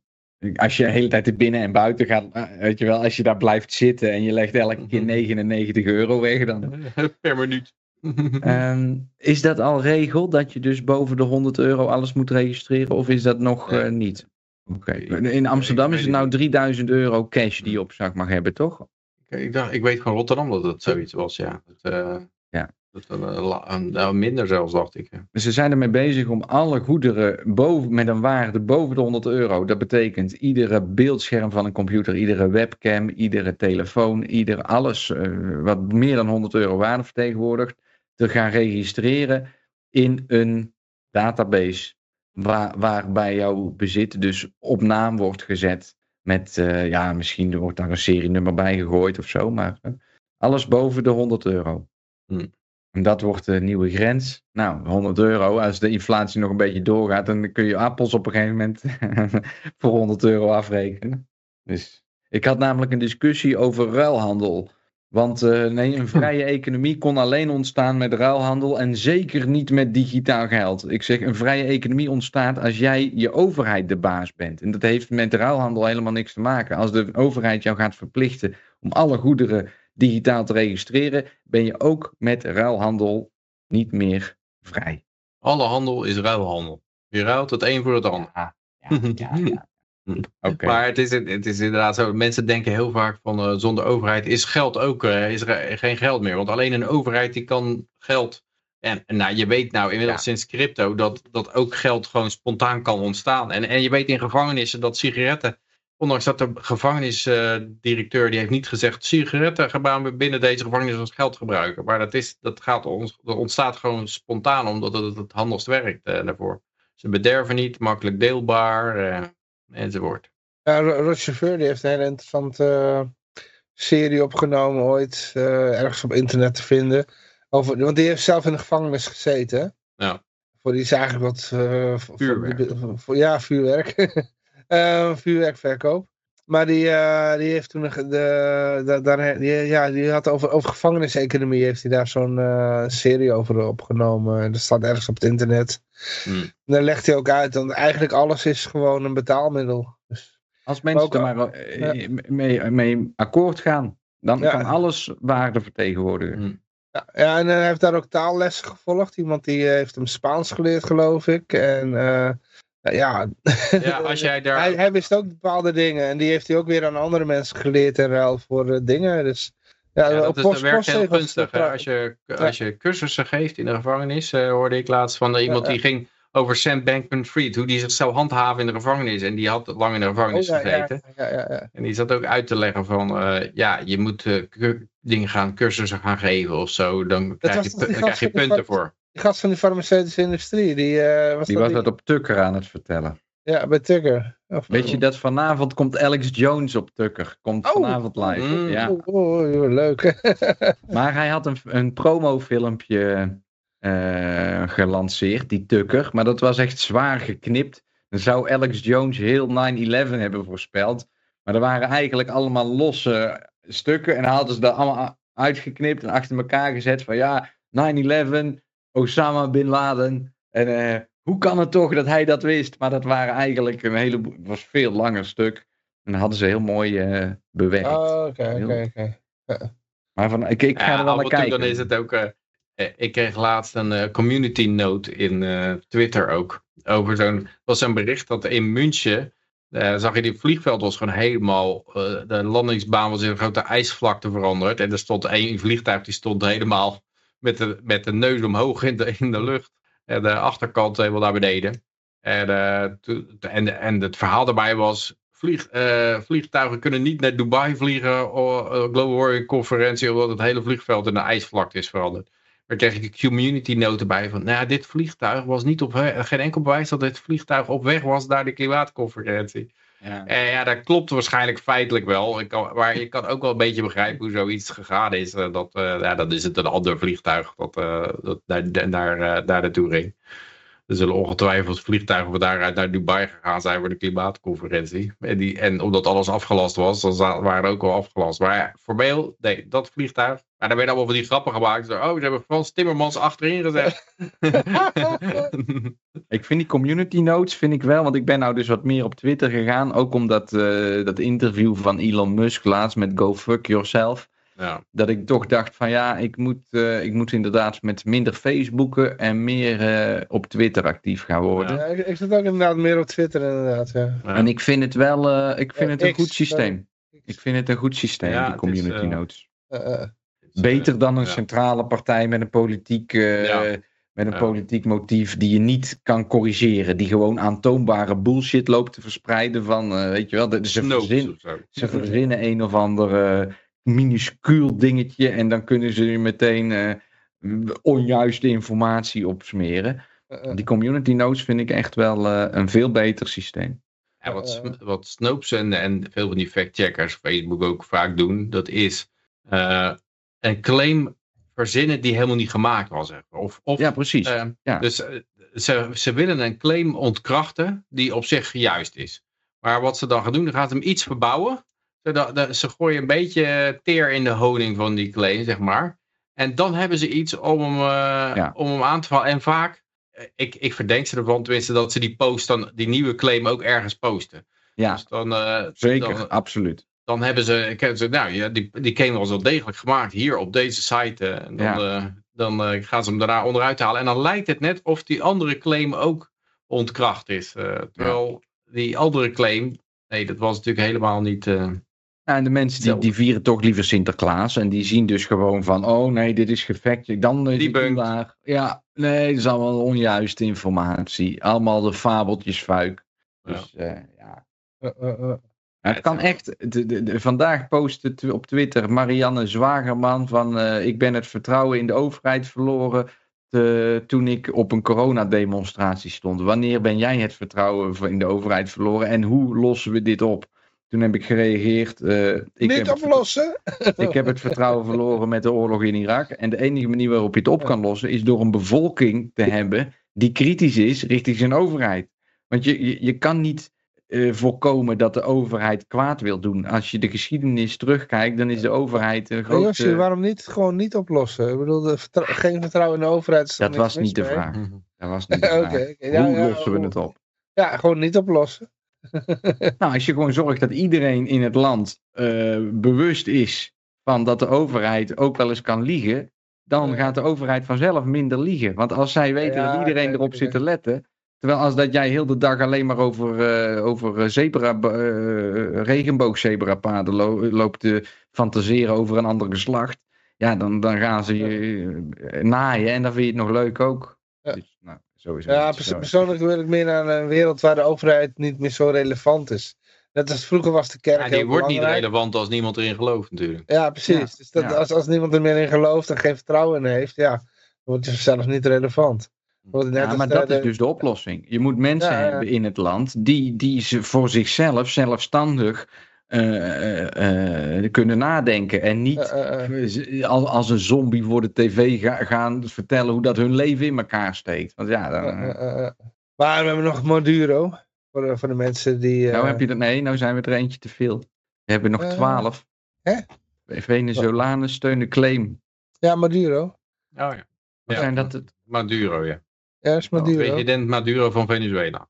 als je de hele tijd er binnen en buiten gaat... eh, weet je wel, als je daar blijft zitten en je legt elke keer Mhm. 99 euro weg... dan per minuut. Ehm, is dat al regel dat je dus boven de 100 euro alles moet registreren of is dat nog Nee. eh, niet? Oké. In Amsterdam is het nou het 3000 euro cash die je op zak mag hebben, toch? ik, dacht, ik weet van Rotterdam dat het zoiets was, ja. Dat, eh, Ja. Dat, eh, nou, minder zelfs, dacht ik. ja. Ze zijn ermee bezig om alle goederen boven, met een waarde boven de 100 euro. Dat betekent iedere beeldscherm van een computer, iedere webcam, iedere telefoon, ieder alles eh, wat meer dan 100 euro waarde vertegenwoordigt, te gaan registreren in een database waar, waarbij jouw bezit dus op naam wordt gezet. Met, eh, ja, misschien wordt daar een serienummer bij gegooid of zo, maar eh, alles boven de 100 euro. Hmm. En dat wordt de nieuwe grens. Nou, 100 euro. Als de inflatie nog een beetje doorgaat, dan kun je appels op een gegeven moment voor 100 euro afrekenen. Dus ik had namelijk een discussie over ruilhandel. Want eh, nee, een vrije economie kon alleen ontstaan met ruilhandel en zeker niet met digitaal geld. Ik zeg, een vrije economie ontstaat als jij je overheid de baas bent. En dat heeft met ruilhandel helemaal niks te maken. Als de overheid jou gaat verplichten om alle goederen digitaal te registreren, ben je ook met ruilhandel niet meer vrij. Alle handel is ruilhandel. Je ruilt het een voor het ander. Ja, ja, ja. Maar het is, het is inderdaad zo. Mensen denken heel vaak van eh, zonder overheid is geld ook eh, is er geen geld meer. Want alleen een overheid die kan geld. En, en nou, je weet nou inmiddels Ja. sinds crypto dat, dat ook geld gewoon spontaan kan ontstaan. En, en je weet in gevangenissen dat sigaretten. Ondanks dat de gevangenisdirecteur die heeft niet gezegd sigaretten gaan we binnen deze gevangenis als geld gebruiken. Maar dat, is, dat, gaat, ons- dat ontstaat gewoon spontaan omdat het het handigst werkt eh, daarvoor. Ze bederven niet, makkelijk deelbaar enzovoort. Ja, Ro- Rod Chauffeur die heeft een hele interessante eh, serie opgenomen ooit, eh, ergens op internet te vinden. Over, want die heeft zelf in de gevangenis gezeten. Ja. Voor die is eigenlijk wat... eh, Vuurwerk. voor- voor- ja, vuurwerk. Vuurwerkverkoop. Maar die, eh, die heeft toen de, de, daar, die, ja, die had over, over gevangeniseconomie heeft hij daar zo'n eh, serie over opgenomen. En dat staat ergens op het internet. Hmm. En daar legt hij ook uit, want eigenlijk alles is gewoon een betaalmiddel. Dus, Als mensen Ook- er maar eh, mee, mee akkoord gaan, dan Ja. kan alles waarde vertegenwoordigen. Hmm. ja, ja, en hij heeft daar ook taallessen gevolgd. Iemand die heeft hem Spaans geleerd, geloof ik. En eh, ja, Ja, als jij daar... hij, hij wist ook bepaalde dingen. En die heeft hij ook weer aan andere mensen geleerd in ruil voor eh, dingen. Dus, ja, Ja, op dat, is, post- dat werkt heel gunstig. hè. Als je, als je cursussen geeft in de gevangenis, eh, hoorde ik laatst van iemand die ging over Sam Bankman-Fried, hoe die zichzelf handhaven in de gevangenis. En die had lang in de Oh, gevangenis ja, ja, gezeten. ja, ja, ja. En die zat ook uit te leggen van, eh, ja, je moet eh, dingen gaan, cursussen gaan geven of zo. Dan krijg je, dan krijg je van punten voor. Die gast van die farmaceutische industrie, die eh, was Die dat was die- dat op Tucker aan het vertellen. Ja, bij Tucker. Of- Weet je dat vanavond komt Alex Jones op Tucker? Komt Oh. vanavond live. Mm. Ja. Oh, oh, oh, leuk. Maar hij had een, een promofilmpje eh, gelanceerd, die Tucker. Maar dat was echt zwaar geknipt. Dan zou Alex Jones heel 9-11 hebben voorspeld. Maar er waren eigenlijk allemaal losse stukken. En hij hadden ze daar allemaal uitgeknipt en achter elkaar gezet. Van ja, 9-11, Osama Bin Laden. En eh, hoe kan het toch dat hij dat wist? Maar dat waren eigenlijk een heleboel, was een veel langer stuk. En dat hadden ze heel mooi eh, bewerkt. Oh, oké, oké, oké. Maar van, ik, ik ga Ja, er wel naar kijken. dan is het ook... eh, ik kreeg laatst een community note in eh, Twitter ook. Over zo'n, was zo'n bericht dat in München, eh, zag je die vliegveld was gewoon helemaal, eh, de landingsbaan was in een grote ijsvlakte veranderd. En er stond één vliegtuig, die stond helemaal met de, met de neus omhoog in de, in de lucht. En de achterkant helemaal naar beneden. En, eh, en, en het verhaal daarbij was, eh, vliegtuigen kunnen niet naar Dubai vliegen, o- eh, Global Warrior conferentie, omdat het hele vliegveld in een ijsvlakte is veranderd. Daar kreeg ik een community note bij van, nou dit vliegtuig was niet op, geen enkel bewijs dat dit vliegtuig op weg was naar de klimaatconferentie. Ja. En ja, dat klopt waarschijnlijk feitelijk wel. Ik maar je kan ook wel een beetje begrijpen hoe zoiets gegaan is. Eh, dat, eh, ja, dan is het een ander vliegtuig dat, eh, dat naar, eh, daar naartoe ging. Er zullen ongetwijfeld vliegtuigen van daaruit naar Dubai gegaan zijn voor de klimaatconferentie. En, die, en omdat alles afgelast was, dan waren er ook wel afgelast. Maar ja, formeel, nee, dat vliegtuig. Maar daar werden allemaal van die grappen gemaakt. Zo, oh, ze hebben Frans Timmermans achterin gezet. Ik vind die community notes vind ik wel, want ik ben nou dus wat meer op Twitter gegaan. Ook omdat eh, dat interview van Elon Musk laatst met Go Fuck Yourself. Ja. Dat ik toch dacht van ja, ik moet, eh, ik moet inderdaad met minder Facebooken en meer eh, op Twitter actief gaan worden. Ja, ik, ik zit ook inderdaad meer op Twitter inderdaad. Ja. Ja. En ik vind het wel, eh, ik vind Ja, het een X, goed systeem. Ik vind het een goed systeem, Ja, die is, community eh, notes. Eh, eh, Beter dan een Ja. centrale partij met een politiek, eh, Ja. met een Ja. politiek motief die je niet kan corrigeren. Die gewoon aantoonbare bullshit loopt te verspreiden van, eh, weet je wel, de, ze, verzin, ze verzinnen een of ander eh, minuscuul dingetje en dan kunnen ze er meteen eh, onjuiste informatie opsmeren. eh, eh. Die community notes vind ik echt wel eh, een veel beter systeem. Ja, wat, wat Snopes en, en veel van die factcheckers, Facebook ook vaak doen, dat is eh, een claim verzinnen die helemaal niet gemaakt was. Of, of, Ja, precies. ja. Dus ze, ze willen een claim ontkrachten die op zich juist is. Maar wat ze dan gaan doen, dan gaan ze hem iets verbouwen. Ze gooien een beetje teer in de honing van die claim, zeg maar. En dan hebben ze iets om hem, eh, Ja. om hem aan te vallen. En vaak, eh, ik, ik verdenk ze ervan tenminste, dat ze die post dan, die nieuwe claim ook ergens posten. ja, Dus dan, eh, zeker, dan, absoluut. dan hebben ze, kennen ze nou ja, die, die claim was wel degelijk gemaakt hier op deze site. en dan Ja. dan gaan ze hem daarna onderuit halen. En dan lijkt het net of die andere claim ook ontkracht is. Terwijl die andere claim, nee, dat was natuurlijk helemaal niet... Ja, en de mensen die, die vieren toch liever Sinterklaas. En die zien dus gewoon van, oh nee, dit is gefactje. Dan is niet waar. Ja, nee, dat is allemaal onjuiste informatie. Allemaal de fabeltjes fuik. Dus eh, ja. eh, eh. Ja, het kan echt. De, de, de- vandaag postte op Twitter Marianne Zwagerman van eh, ik ben het vertrouwen in de overheid verloren te- toen ik op een coronademonstratie stond. Wanneer ben jij het vertrouwen in de overheid verloren en hoe lossen we dit op? Toen heb ik gereageerd. eh, ik Niet heb het oplossen. ik heb het vertrouwen verloren met de oorlog in Irak. En de enige manier waarop je het op kan lossen is door een bevolking te hebben die kritisch is richting zijn overheid. Want je, je, je kan niet eh, voorkomen dat de overheid kwaad wil doen. Als je de geschiedenis terugkijkt, dan is de overheid een Maar Josje, grote... waarom niet gewoon niet oplossen? Ik bedoel, de vertrou- geen vertrouwen in de overheid. is Dat was niet de vraag. Dat was niet de Oké, vraag. Ja, Hoe ja, lossen we hoe- het op? Ja, gewoon niet oplossen. Nou, als je gewoon zorgt dat iedereen in het land eh, bewust is van dat de overheid ook wel eens kan liegen, dan gaat de overheid vanzelf minder liegen. Want als zij weten Ja, dat iedereen erop zit te letten, terwijl als dat jij heel de dag alleen maar over, eh over eh, zebra, eh, regenboogzebrapaden lo- loopt te fantaseren over een ander geslacht, ja, dan, dan gaan ze je eh, naaien en dan vind je het nog leuk ook. Ja. Dus, sowieso. Ja, pers- persoonlijk wil ik meer naar een wereld waar de overheid niet meer zo relevant is. Net als vroeger was de kerk ja, die heel wordt niet relevant als niemand erin gelooft natuurlijk. Ja, precies. Ja, Dus dat, ja. als, als niemand er meer in gelooft en geen vertrouwen in heeft, ja, dan wordt je zelf niet relevant. Net Ja, maar de- dat is dus de oplossing. Je moet mensen Ja, ja. hebben in het land die, die ze voor zichzelf zelfstandig eh, eh, eh, kunnen nadenken. En niet als, als een zombie voor de tv ga- gaan vertellen hoe dat hun leven in elkaar steekt. Want ja, dan. Maar we hebben nog Maduro. Voor de, voor de mensen die... nou heb je dat. Nee, nou zijn we er eentje te veel. We hebben nog twaalf. hè? Venezolanen steunen claim. Ja, Maduro. Oh ja. Ja. zijn dat? het- Maduro, ja. Ja, is Maduro. President Maduro van Venezuela.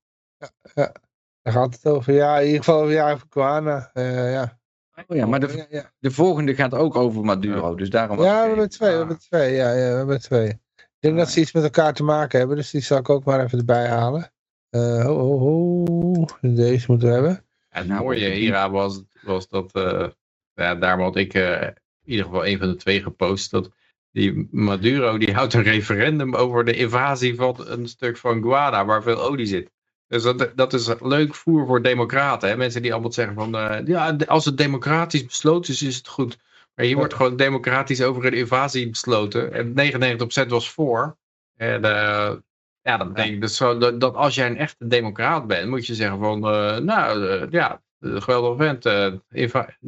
Daar gaat het over. Ja, in ieder geval over Java Kwana. Eh, ja. Oh ja, maar de, ja, ja. de volgende gaat ook over Maduro. Dus daarom Ja, we hebben twee, we Ah. hebben twee. Ja, ja, we hebben twee. Ik denk dat ze iets met elkaar te maken hebben, dus die zal ik ook maar even erbij halen. Eh ho, ho, ho. Deze moeten we hebben. Ja, het Nou, mooie hieraan was, was dat, eh, ja, daarom had ik eh, in ieder geval een van de twee gepost, dat die Maduro die houdt een referendum over de invasie van een stuk van Guada waar veel olie zit. Dus dat, dat is leuk voer voor democraten. Hè? Mensen die allemaal zeggen van, eh, ja, als het democratisch besloten is, is het goed. Maar hier wordt gewoon democratisch over een invasie besloten. En 99% was voor. En eh, ja, dat betekent dus zo dat, dat als jij een echte democraat bent, moet je zeggen van, eh, nou ja, geweldig vent,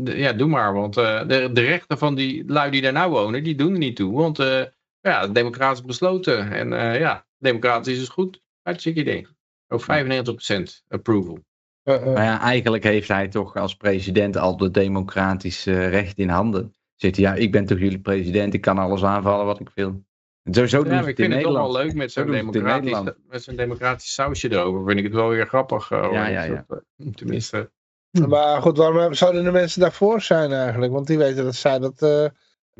ja, doe maar. Want de, de rechten van die lui die daar nou wonen, die doen er niet toe. Want ja, democratisch besloten. En ja, democratisch is goed. Hartstikke idee. Ook 95% approval. Eh, eh, Maar ja, eigenlijk heeft hij toch als president al de democratische recht in handen. Zit hij, ja, ik ben toch jullie president, ik kan alles aanvallen wat ik wil. En zo, zo doen Ja, ik het in vind het toch wel Nederland. leuk met Zo zo'n democratisch, Nederland. met zo'n democratisch sausje erover. Vind ik het wel weer grappig. eh, Ja, hoor. ja, ja. Dat, Tenminste. Maar goed, waarom zouden de mensen daarvoor zijn eigenlijk? Want die weten dat zij dat... eh, We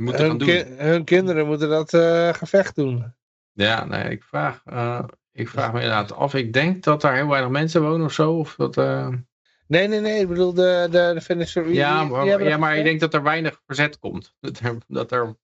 moeten gaan hun, doen. ki- hun kinderen moeten dat eh, gevecht doen. Ja, nee, ik vraag, eh, ik vraag me inderdaad af. Ik denk dat daar heel weinig mensen wonen of zo. Of dat, eh, Nee, nee, nee. Ik bedoel, de, de, de Venezuela... ja, maar, ja, ik denk dat er weinig verzet komt. Dat er, dat er,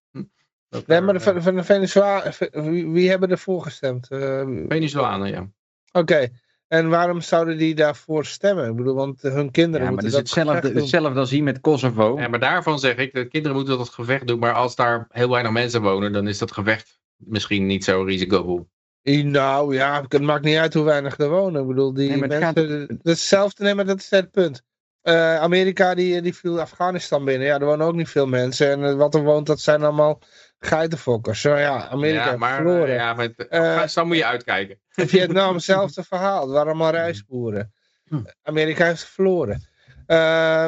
dat Nee, er, maar de, eh, de Venezuela... Wie, wie hebben ervoor gestemd? Eh, Venezolanen, ja. Oké. En waarom zouden die daarvoor stemmen? Ik bedoel, want hun kinderen Ja, maar moeten dat is hetzelfde, gevecht doen. hetzelfde als hier met Kosovo. ja. Maar daarvan zeg ik, de kinderen moeten dat gevecht doen. Maar als daar heel weinig mensen wonen, dan is dat gevecht misschien niet zo risicovol. Nou ja, het maakt niet uit hoe weinig er wonen. Ik bedoel, die Nee, maar mensen... Dat is hetzelfde, nee, maar dat is het punt. Eh, Amerika die, die viel Afghanistan binnen. Ja, er wonen ook niet veel mensen. En eh, wat er woont, dat zijn allemaal geitenfokkers. Zo ja, Amerika ja, heeft maar, verloren. eh, ja, met Eh, Afghanistan moet je uitkijken. Vietnam, hetzelfde verhaal. Het waren allemaal reisboeren. Hm. Amerika heeft verloren. Eh,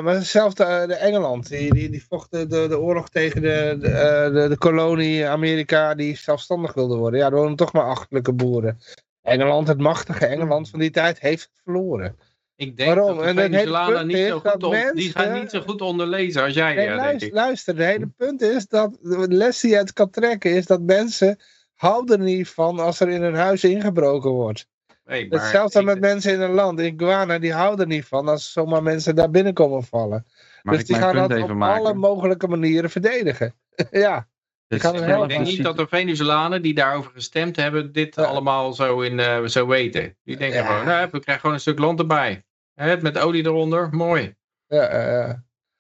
maar hetzelfde eh, de Engeland. Die, die, die vocht de, de, de oorlog tegen de, de, eh, de, de kolonie Amerika die zelfstandig wilde worden. Ja, er wonen toch maar achtelijke boeren. Engeland, het machtige Engeland van die tijd, heeft het verloren. Ik denk Waarom? dat de Venezolanen niet zo goed, die mensen- gaan niet zo goed onderlezen als jij, Nee, ja, denk luister, ik. luister, de hele punt is dat de les die je uit kan trekken is dat mensen houden er niet van als er in hun huis ingebroken wordt. Nee, maar Hetzelfde met mensen in een land. In Guana, die houden er niet van als zomaar mensen daar binnenkomen vallen. Mag dus ik die gaan dat op maken? alle mogelijke manieren verdedigen. ja, helpen. ik denk niet dat de Venezolanen die daarover gestemd hebben, dit Ja. allemaal zo, in, eh, zo weten. Die denken Ja. gewoon, nou, we krijgen gewoon een stuk land erbij. Hè, met olie eronder, mooi. ja, eh,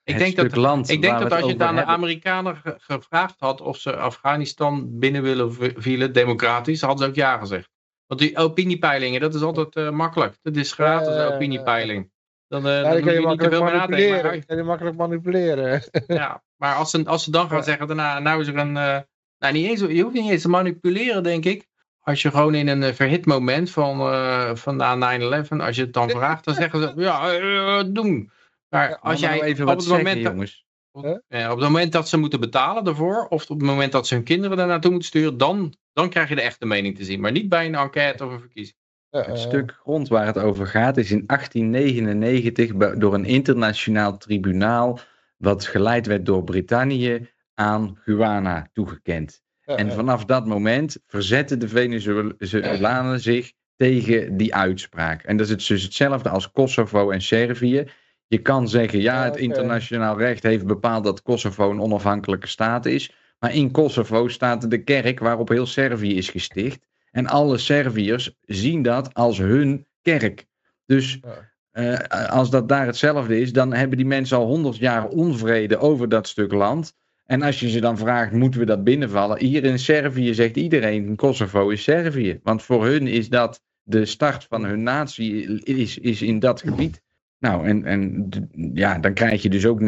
Ik het denk dat, land ik denk dat als je het aan de. Amerikanen ge- gevraagd had of ze Afghanistan binnen willen vielen, democratisch, hadden ze ook ja gezegd. Want die opiniepeilingen, dat is altijd eh, makkelijk. Dat is gratis, opiniepeiling. Dan, eh, ja, dan kan je je niet te makkelijk veel manipuleren. Maar- Kan je makkelijk manipuleren. Ja, maar als ze, als ze dan gaan Ja. zeggen, daarna, nou is er een, eh, nou niet eens, je hoeft niet eens te manipuleren, denk ik. Als je gewoon in een verhit moment van, eh van na 9-11, als je het dan vraagt, dan zeggen ze, ja, doen. Maar Ja, als jij nou even op wat het, zeggen, moment jongens. eh, op het moment dat ze moeten betalen daarvoor, of op het moment dat ze hun kinderen daar naartoe moeten sturen, dan, dan krijg je de echte mening te zien. Maar niet bij een enquête of een verkiezing. Het stuk grond waar het over gaat is in 1899 be- door een internationaal tribunaal, wat geleid werd door Brittannië, aan Guyana toegekend. En vanaf dat moment verzetten de Venezolanen zich tegen die uitspraak. En dat is dus hetzelfde als Kosovo en Servië. Je kan zeggen, ja, het internationaal recht heeft bepaald dat Kosovo een onafhankelijke staat is. Maar in Kosovo staat de kerk waarop heel Servië is gesticht. En alle Serviërs zien dat als hun kerk. Dus eh, als dat daar hetzelfde is, dan hebben die mensen al honderd jaar onvrede over dat stuk land. En als je ze dan vraagt, moeten we dat binnenvallen? Hier in Servië zegt iedereen, Kosovo is Servië. Want voor hun is dat de start van hun natie, is, is in dat gebied. Nou, en, en ja, dan krijg je dus ook 99%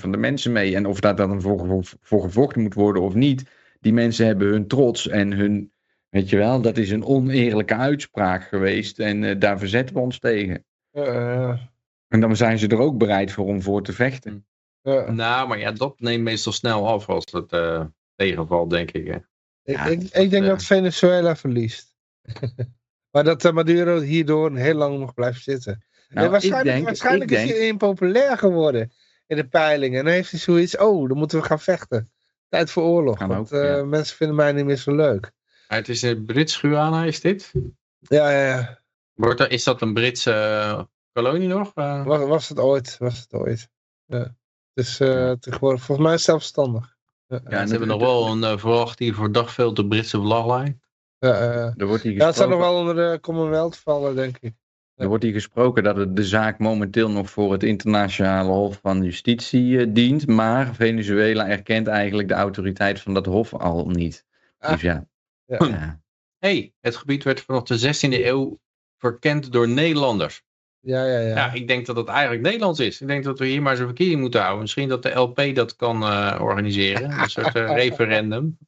van de mensen mee. En of daar dan voor, voor, gevochten moet worden of niet, die mensen hebben hun trots en hun, weet je wel, dat is een oneerlijke uitspraak geweest. En eh, daar verzetten we ons tegen. eh, En dan zijn ze er ook bereid voor om voor te vechten. eh, Nou, maar ja, dat neemt meestal snel af als het eh, tegenvalt, denk ik. Hè. ik, Ja, ik, ik denk eh, dat Venezuela verliest. maar dat eh, Maduro hierdoor heel lang nog blijft zitten. Nou, waarschijnlijk ik denk, waarschijnlijk ik is denk, hij impopulair geworden. in de peilingen. En dan heeft hij zoiets, oh, dan moeten we gaan vechten. Tijd voor oorlog, want ook, eh, ja. mensen vinden mij niet meer zo leuk. Het is een Brits Guyana, is dit? Ja, ja, ja. Wordt er, is dat een Britse eh, kolonie nog? Eh, Was, was het ooit, was het ooit. Ja. Dus eh, tegenwoordig, volgens mij zelfstandig. Ja, Ja, ja, ze hebben nog wel een uh, verwachting voor dag veel de Britse vlaglijn. ja, ja. Er wordt hier Ja, het zou nog wel onder de Commonwealth vallen, denk ik. Er wordt hier gesproken dat het de zaak momenteel nog voor het internationale hof van justitie eh, dient. Maar Venezuela erkent eigenlijk de autoriteit van dat hof al niet. Ah. Dus ja. Ja. ja. hey, het gebied werd vanaf de 16e eeuw verkend door Nederlanders. Ja, ja, ja. Ja, ik denk dat het eigenlijk Nederlands is. Ik denk dat we hier maar eens een verkiezing moeten houden. Misschien dat de LP dat kan eh, organiseren. Een soort eh, referendum.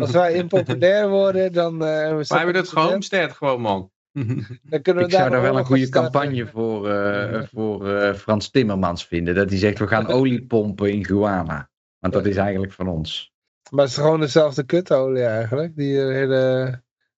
Als wij impopulair worden, dan... eh, we staan hebben het gehomestead gewoon, man. Dan kunnen we Ik zou daar wel een goede campagne voor, eh, voor eh, Frans Timmermans vinden. Dat hij zegt, we gaan olie pompen in Guyana. Want dat is eigenlijk van ons. Maar het is gewoon dezelfde kutolie eigenlijk. Die eh, hele...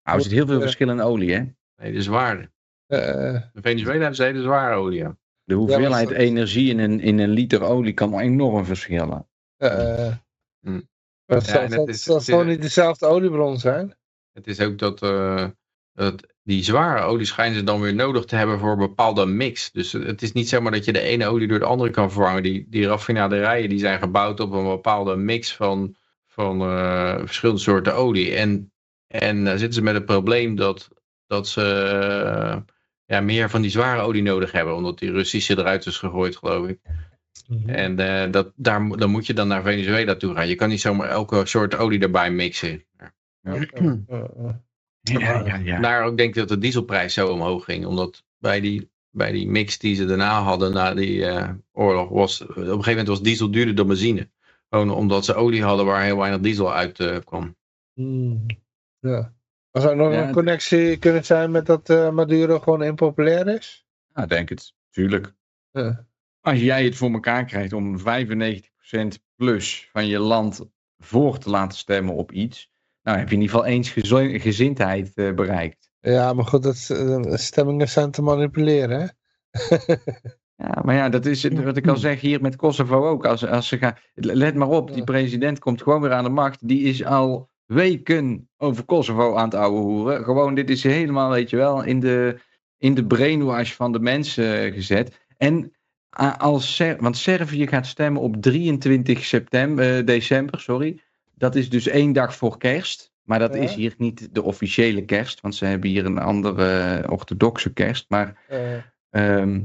Nou, er zit heel veel verschil in olie, hè. Nee, de zware. eh, In Venezuela hebben ze hele zware olie. ja. De hoeveelheid dat- energie in een, in een liter olie kan enorm verschillen. eh, Hm. maar het Ja, zal, en het zal- is- zal het is- gewoon niet dezelfde oliebron zijn. Het is ook dat, eh, dat die zware olie schijnen ze dan weer nodig te hebben voor een bepaalde mix. Dus het is niet zomaar dat je de ene olie door de andere kan vervangen. Die, die raffinaderijen die zijn gebouwd op een bepaalde mix van, van eh, verschillende soorten olie. En, en dan zitten ze met het probleem dat, dat ze eh, ja, meer van die zware olie nodig hebben. Omdat die Russische eruit is gegooid, geloof ik. En eh, dat, daar, dan moet je dan naar Venezuela toe gaan. Je kan niet zomaar elke soort olie erbij mixen. Eh, eh, eh. Ja, ja, ja. Daar ook denk ik dat de dieselprijs zo omhoog ging. Omdat bij die, bij die mix die ze daarna hadden, na die eh, oorlog, was op een gegeven moment was diesel duurder dan benzine. Gewoon omdat ze olie hadden waar heel weinig diesel uit eh, kwam. Hmm. Ja. Zou er nog Ja, een connectie kunnen zijn met dat eh, Maduro gewoon impopulair is? Ja, denk het. Tuurlijk. Ja. Als jij het voor elkaar krijgt om 95% plus van je land voor te laten stemmen op iets, nou heb je in ieder geval eens gezindheid eh, bereikt. Ja, maar goed, dat, eh, stemmingen zijn te manipuleren, hè? Ja, maar ja, dat is het, wat ik al zeg hier met Kosovo ook. Als, als ze gaan, let maar op, die president komt gewoon weer aan de macht. Die is al weken over Kosovo aan het ouwe hoeren. Gewoon, dit is helemaal, weet je wel, in de, in de brainwash van de mensen eh, gezet. En als Ser want Servië gaat stemmen op 23 september, december, sorry. Dat is dus één dag voor kerst. Maar dat Ja. is hier niet de officiële kerst, want ze hebben hier een andere eh, orthodoxe kerst. Maar Eh, Ehm,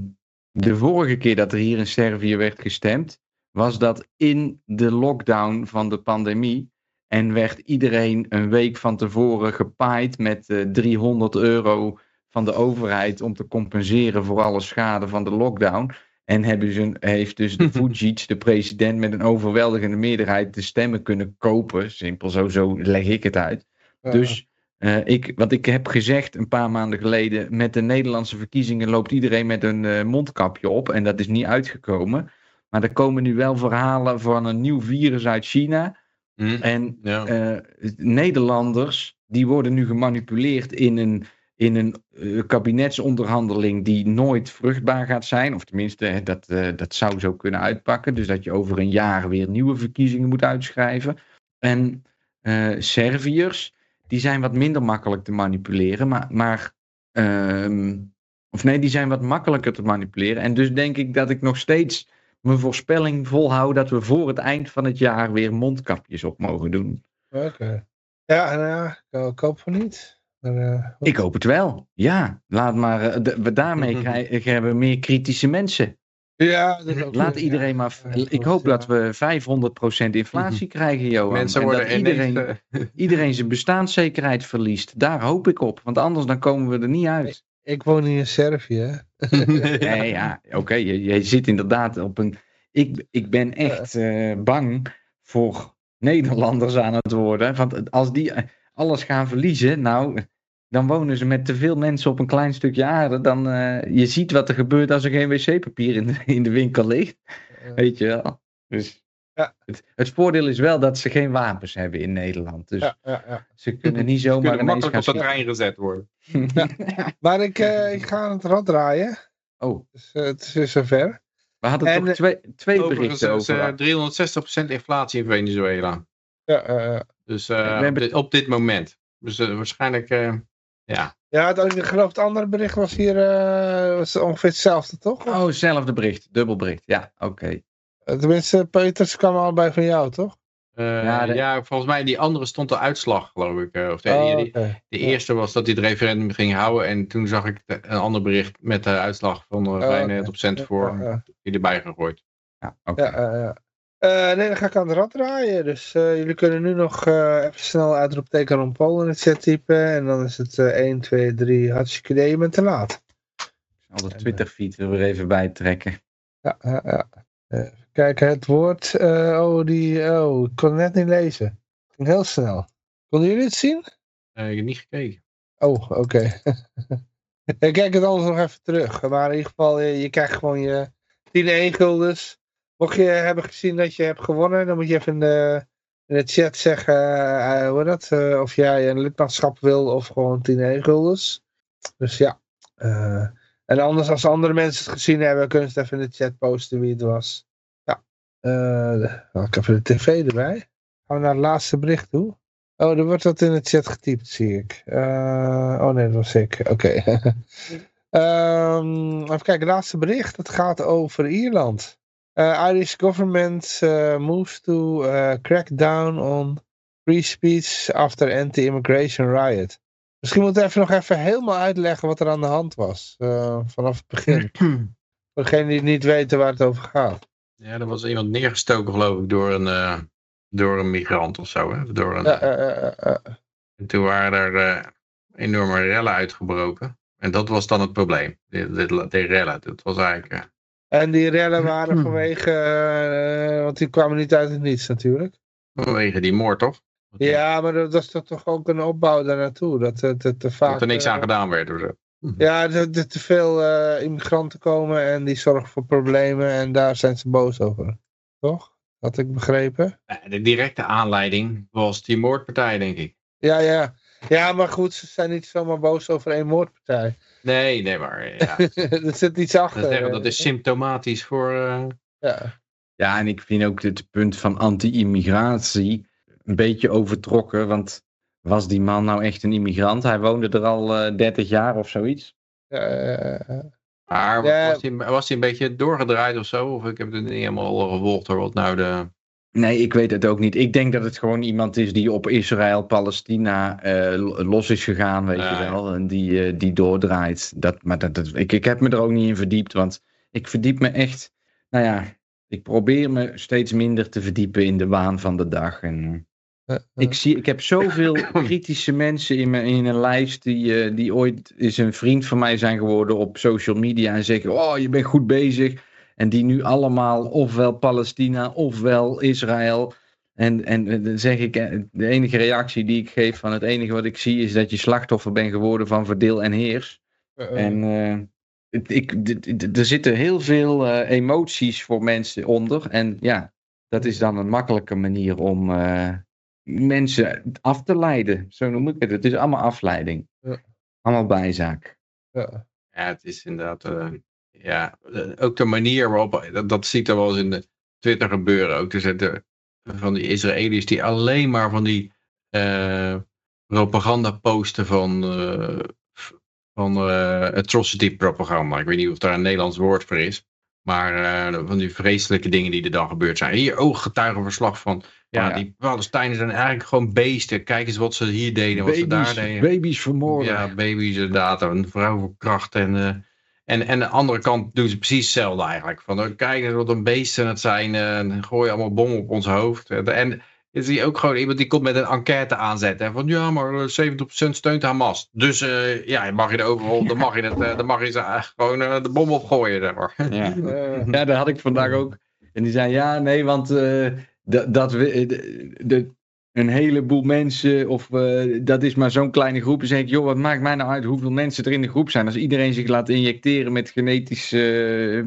de vorige keer dat er hier in Servië werd gestemd, was dat in de lockdown van de pandemie. En werd iedereen een week van tevoren gepaaid met eh, 300 euro van de overheid om te compenseren voor alle schade van de lockdown. En hebben ze, heeft dus de Vucic, de president, met een overweldigende meerderheid de stemmen kunnen kopen. Simpel zo, zo leg ik het uit. Dus eh, ik, wat ik heb gezegd een paar maanden geleden, met de Nederlandse verkiezingen loopt iedereen met een eh, mondkapje op en dat is niet uitgekomen. Maar er komen nu wel verhalen van een nieuw virus uit China. Hm? En Ja. eh, Nederlanders, die worden nu gemanipuleerd in een, in een eh, kabinetsonderhandeling die nooit vruchtbaar gaat zijn. Of tenminste, dat, eh, dat zou zo kunnen uitpakken. Dus dat je over een jaar weer nieuwe verkiezingen moet uitschrijven. En eh Serviërs, die zijn wat minder makkelijk te manipuleren. Maar, maar ehm, of nee, die zijn wat makkelijker te manipuleren. En dus denk ik dat ik nog steeds mijn voorspelling volhoud dat we voor het eind van het jaar weer mondkapjes op mogen doen. Oké. Ja, nou ja, ik hoop van niet. Maar, eh, Ik hoop het wel. Ja, laat maar. eh, de- we daarmee krijgen hebben we meer kritische mensen. ja, dat is ook Laat iedereen ja. maar. Ik hoop ja. dat we 500% inflatie krijgen, Johan. Mensen en worden dat iedereen, ineens... eh, iedereen zijn bestaanszekerheid verliest. Daar hoop ik op. Want anders dan komen we er niet uit. Ik woon hier in Servië. Nee, ja, oké. je, je zit inderdaad op een. Ik, ik ben echt eh, bang voor Nederlanders aan het worden. Want als die eh, alles gaan verliezen, nou, dan wonen ze met te veel mensen op een klein stukje aarde. Dan, eh, je ziet wat er gebeurt als er geen wc-papier in de, in de winkel ligt. Weet je wel. Dus Ja. het, het voordeel is wel dat ze geen wapens hebben in Nederland. Dus ja, ja, ja. ze kunnen niet Ze zomaar kunnen ineens makkelijk gaan op de trein gezet worden. Maar ik, eh, ik ga aan het rad draaien. Oh, Dus, eh, het is zover. We hadden En, toch twee, twee Overigens berichten over. eh, 360% inflatie in Venezuela. Ja, eh, Dus eh, we hebben- op, dit, op dit moment. Dus eh, waarschijnlijk, eh, ja. ja, het, ik geloof het andere bericht was hier eh, was ongeveer hetzelfde, toch? Oh, hetzelfde bericht. Dubbel bericht. Ja, oké. Tenminste, Peters kwam allebei van jou, toch? Eh, Ja, ja, volgens mij die andere stond de uitslag, geloof ik. of de, Oh, die- de eerste was dat hij het referendum ging houden. En toen zag ik de- een ander bericht met de uitslag van uh, oké. 95% voor Ja, ja. die erbij gegooid. Ja, oké. Ja, ja, Eh, nee, dan ga ik aan de rad draaien. Dus eh, jullie kunnen nu nog eh, even snel uitroepteken Ron Paul in het chat typen. En dan is het eh 1, 2, 3, hartstikke idee, je bent te laat. Al de Twitter feed er weer even bij trekken. Ja, ja, ja. Eh, Even kijken, het woord. eh, oh, die, oh, ik kon het net niet lezen. Ging heel snel. Konden jullie het zien? Eh, ik heb niet gekeken. Oh, oké. ik kijk het anders nog even terug. Maar in ieder geval, je, je krijgt gewoon je 10 e-guldens. Mocht je hebben gezien dat je hebt gewonnen, dan moet je even in de, in de chat zeggen eh, hoe dat, eh, of jij een lidmaatschap wil of gewoon 10 e-guldens. Dus ja. Eh, en anders als andere mensen het gezien hebben, kunnen ze het even in de chat posten wie het was. Ja. Eh, dan ik even de tv erbij. Gaan we naar het laatste bericht toe. Oh, er wordt wat in de chat getypt, zie ik. Eh, oh nee, dat was ik. Oké. Ehm, even kijken, laatste bericht. Het gaat over Ierland. Eh, Irish government eh, moves to eh, crack down on free speech after anti-immigration riot. Misschien moeten we even nog even helemaal uitleggen wat er aan de hand was. vanaf het begin. Voor degenen die niet weten waar het over gaat. Ja, er was iemand neergestoken, geloof ik, door een, door een migrant of zo. Hè? Door een. En toen waren er enorme rellen uitgebroken. En dat was dan het probleem. Die, die, die rellen, dat was eigenlijk... eh, En die rellen waren vanwege, eh, want die kwamen niet uit het niets natuurlijk. vanwege die moord, toch? Ja, maar dat was toch toch ook een opbouw daar naartoe. Dat, dat, dat te vaak... Dat er niks eh, aan gedaan werd. of zo. Ja, dat er te veel eh, immigranten komen en die zorgen voor problemen en daar zijn ze boos over. Toch? Had ik begrepen? Eh, De directe aanleiding was die moordpartij, denk ik. Ja, ja. Ja, maar goed, ze zijn niet zomaar boos over één moordpartij. Nee, nee, maar ja. er zit iets achter. dat, zeggen, dat eh. is symptomatisch voor... eh, Ja. Ja, en ik vind ook het punt van anti-immigratie een beetje overtrokken. Want was die man nou echt een immigrant? Hij woonde er al eh 30 jaar of zoiets. Maar Ja. was, hij, was hij een beetje doorgedraaid of zo? Of ik heb het niet helemaal gevolgd door wat nou de... Nee, ik weet het ook niet. Ik denk dat het gewoon iemand is die op Israël-Palestina eh, los is gegaan, weet Ja, je wel. En die, eh, die doordraait. Dat, maar dat, dat, ik, ik heb me er ook niet in verdiept, want ik verdiep me echt... Nou ja, ik probeer me steeds minder te verdiepen in de waan van de dag. En, ik, zie, ik heb zoveel kritische mensen in, mijn, in een lijst die, eh, die ooit eens een vriend van mij zijn geworden op social media en zeggen, oh je bent goed bezig. En die nu allemaal ofwel Palestina ofwel Israël. En, en dan zeg ik, eh, de enige reactie die ik geef van het enige wat ik zie is dat je slachtoffer bent geworden van verdeel en heers. En eh, ik, d- d- er zitten heel veel eh, emoties voor mensen onder. En ja, dat is dan een makkelijke manier om eh, mensen af te leiden. Zo noem ik het. Het is allemaal afleiding. Ja. Allemaal bijzaak. ja. Ja, het is inderdaad... ja, eh, ook de manier waarop... Dat, dat ziet er wel eens in de Twitter gebeuren ook. Er zitten van die Israëli's die alleen maar van die eh, propaganda posten van... eh, van eh, atrocity propaganda. Ik weet niet of daar een Nederlands woord voor is. Maar van die vreselijke dingen die er dan gebeurd zijn. Hier ooggetuigenverslag van... Ja, Oh ja. die Palestijnen zijn eigenlijk gewoon beesten. Kijk eens wat ze hier deden, wat ze daar deden. baby's vermoorden. Ja, baby's inderdaad. Een vrouw verkracht. En, en, en aan de andere kant doen ze precies hetzelfde eigenlijk. Van, oh, kijk wat een beesten het zijn. eh, en gooien allemaal bommen op ons hoofd. En, en zie je ook gewoon iemand die komt met een enquête aanzetten. En van, ja, maar eh, 70% steunt Hamas. Dus eh, ja, mag je er overal, dan mag je, het, eh, dan mag je ze eh, gewoon eh, de bom opgooien. Zeg maar. Ja. Eh, Ja, dat had ik vandaag ook. En die zei, ja, nee, want eh, dat, dat we, eh, de, de- een heleboel mensen, of eh, dat is maar zo'n kleine groep. Dan zeg ik, joh, wat maakt mij nou uit hoeveel mensen er in de groep zijn? Als iedereen zich laat injecteren met genetisch, eh,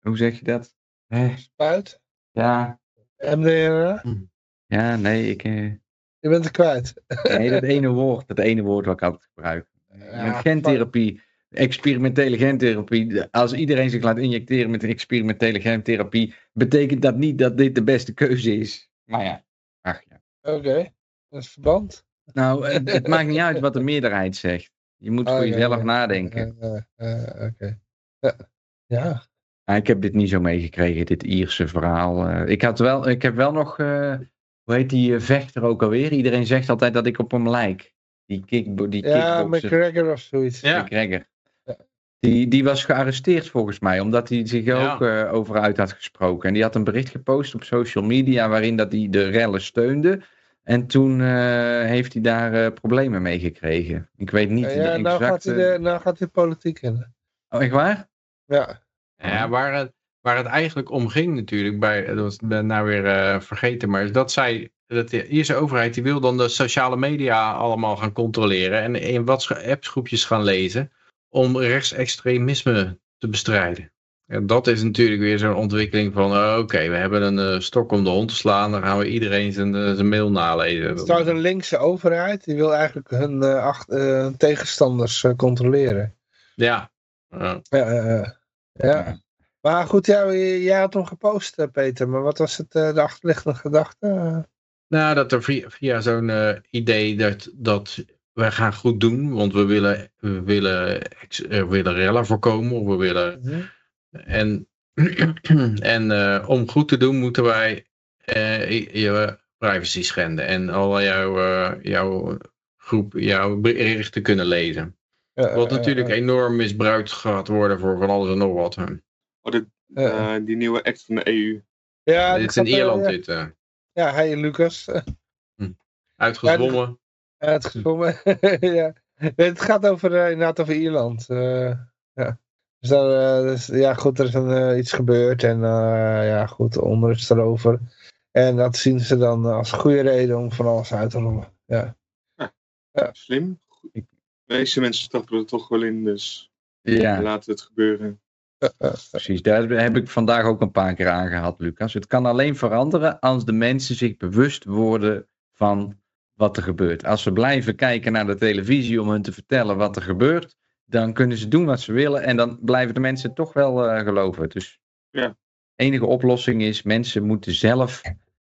hoe zeg je dat? Eh, Spuit. ja, MDR. ja, nee, ik, eh, Je bent er kwijt. nee, dat ene woord, dat ene woord wat ik altijd gebruik. Ja, gentherapie. experimentele gentherapie, als iedereen zich laat injecteren met experimentele gentherapie, betekent dat niet dat dit de beste keuze is. Maar ja, Oké, dat is verband. Nou, het, het maakt niet uit wat de meerderheid zegt. Je moet Oh, voor ja, jezelf ja. nadenken. Eh, eh, eh, Oké. Ja. ja. Ah, ik heb dit niet zo meegekregen, dit Ierse verhaal. Eh, ik, had wel, ik heb wel nog, eh, hoe heet die eh, vechter ook alweer? Iedereen zegt altijd dat ik op hem lijk. Die, kick, die Ja, kickboxer. McGregor of zoiets. Ja. McGregor. Die, die was gearresteerd volgens mij, omdat hij zich Ja. ook eh, over uit had gesproken. En die had een bericht gepost op social media waarin dat hij de rellen steunde. En toen eh, heeft hij daar eh, problemen mee gekregen. Ik weet niet Ja, de ja, nou, gaat exacte... hij de, nou gaat hij politiek in. Oh, echt waar? Ja. Ja, waar het, waar het eigenlijk om ging natuurlijk, bij, dat was ik ben nou weer eh, vergeten, maar is dat zij, dat de Ierse overheid, die wil dan de sociale media allemaal gaan controleren en in wat appsgroepjes gaan lezen om rechtsextremisme te bestrijden. En dat is natuurlijk weer zo'n ontwikkeling van, eh, oké, we hebben een eh, stok om de hond te slaan, dan gaan we iedereen zijn, eh, zijn mail nalezen. Het is trouwens een linkse overheid. Die wil eigenlijk hun eh, acht, eh, tegenstanders controleren. Ja. Ja. Ja, ja. Maar goed, ja, jij had hem gepost, Peter. Maar wat was het, eh, de achterliggende gedachte? Nou, dat er via, via zo'n eh, idee dat, dat wij gaan goed doen, want we willen, we willen, ex- eh, we willen rellen voorkomen, of we willen... En, en eh, om goed te doen moeten wij eh, je- privacy schenden en al jouw, eh, jouw groep, jouw berichten kunnen lezen. Wat natuurlijk enorm misbruikt gaat worden voor van alles en nog wat. Oh, de, die nieuwe act van de EU. ja, dit is in Ierland ja. dit. eh, Ja, hij Lucas. uitgezwommen. Ja, het gezwommen. ja. Het gaat over, eh, inderdaad over Ierland. eh, ja. Dus, daar, eh, dus, ja, goed, er is een, eh, iets gebeurd en eh, ja, goed, onrust erover. En dat zien ze dan als goede reden om van alles uit te rollen. Ja. Slim. De meeste mensen stappen er toch wel in, dus Ja. laten we het gebeuren. Precies, daar heb ik vandaag ook een paar keer aangehad, Lucas. Het kan alleen veranderen als de mensen zich bewust worden van wat er gebeurt. Als ze blijven kijken naar de televisie om hun te vertellen wat er gebeurt, dan kunnen ze doen wat ze willen en dan blijven de mensen toch wel eh, geloven. Dus Ja. enige oplossing is, mensen moeten zelf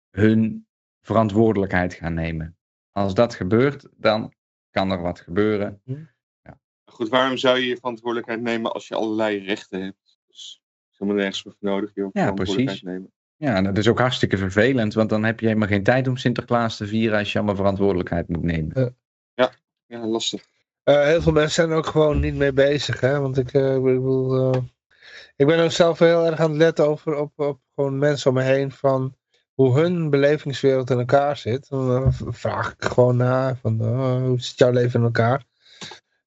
hun verantwoordelijkheid gaan nemen. Als dat gebeurt, dan kan er wat gebeuren. Goed, waarom zou je je verantwoordelijkheid nemen als je allerlei rechten hebt? Dus is helemaal nergens meer voor nodig, je verantwoordelijkheid nemen. Ja, en dat is ook hartstikke vervelend, want dan heb je helemaal geen tijd om Sinterklaas te vieren als je allemaal verantwoordelijkheid moet nemen. Ja, lastig. Eh, heel veel mensen zijn er ook gewoon niet mee bezig. Hè? Want ik, eh, ik bedoel, eh, ik ben ook zelf heel erg aan het letten over, op, op gewoon mensen om me heen van hoe hun belevingswereld in elkaar zit. Dan vraag ik gewoon na van hoe zit jouw leven in elkaar?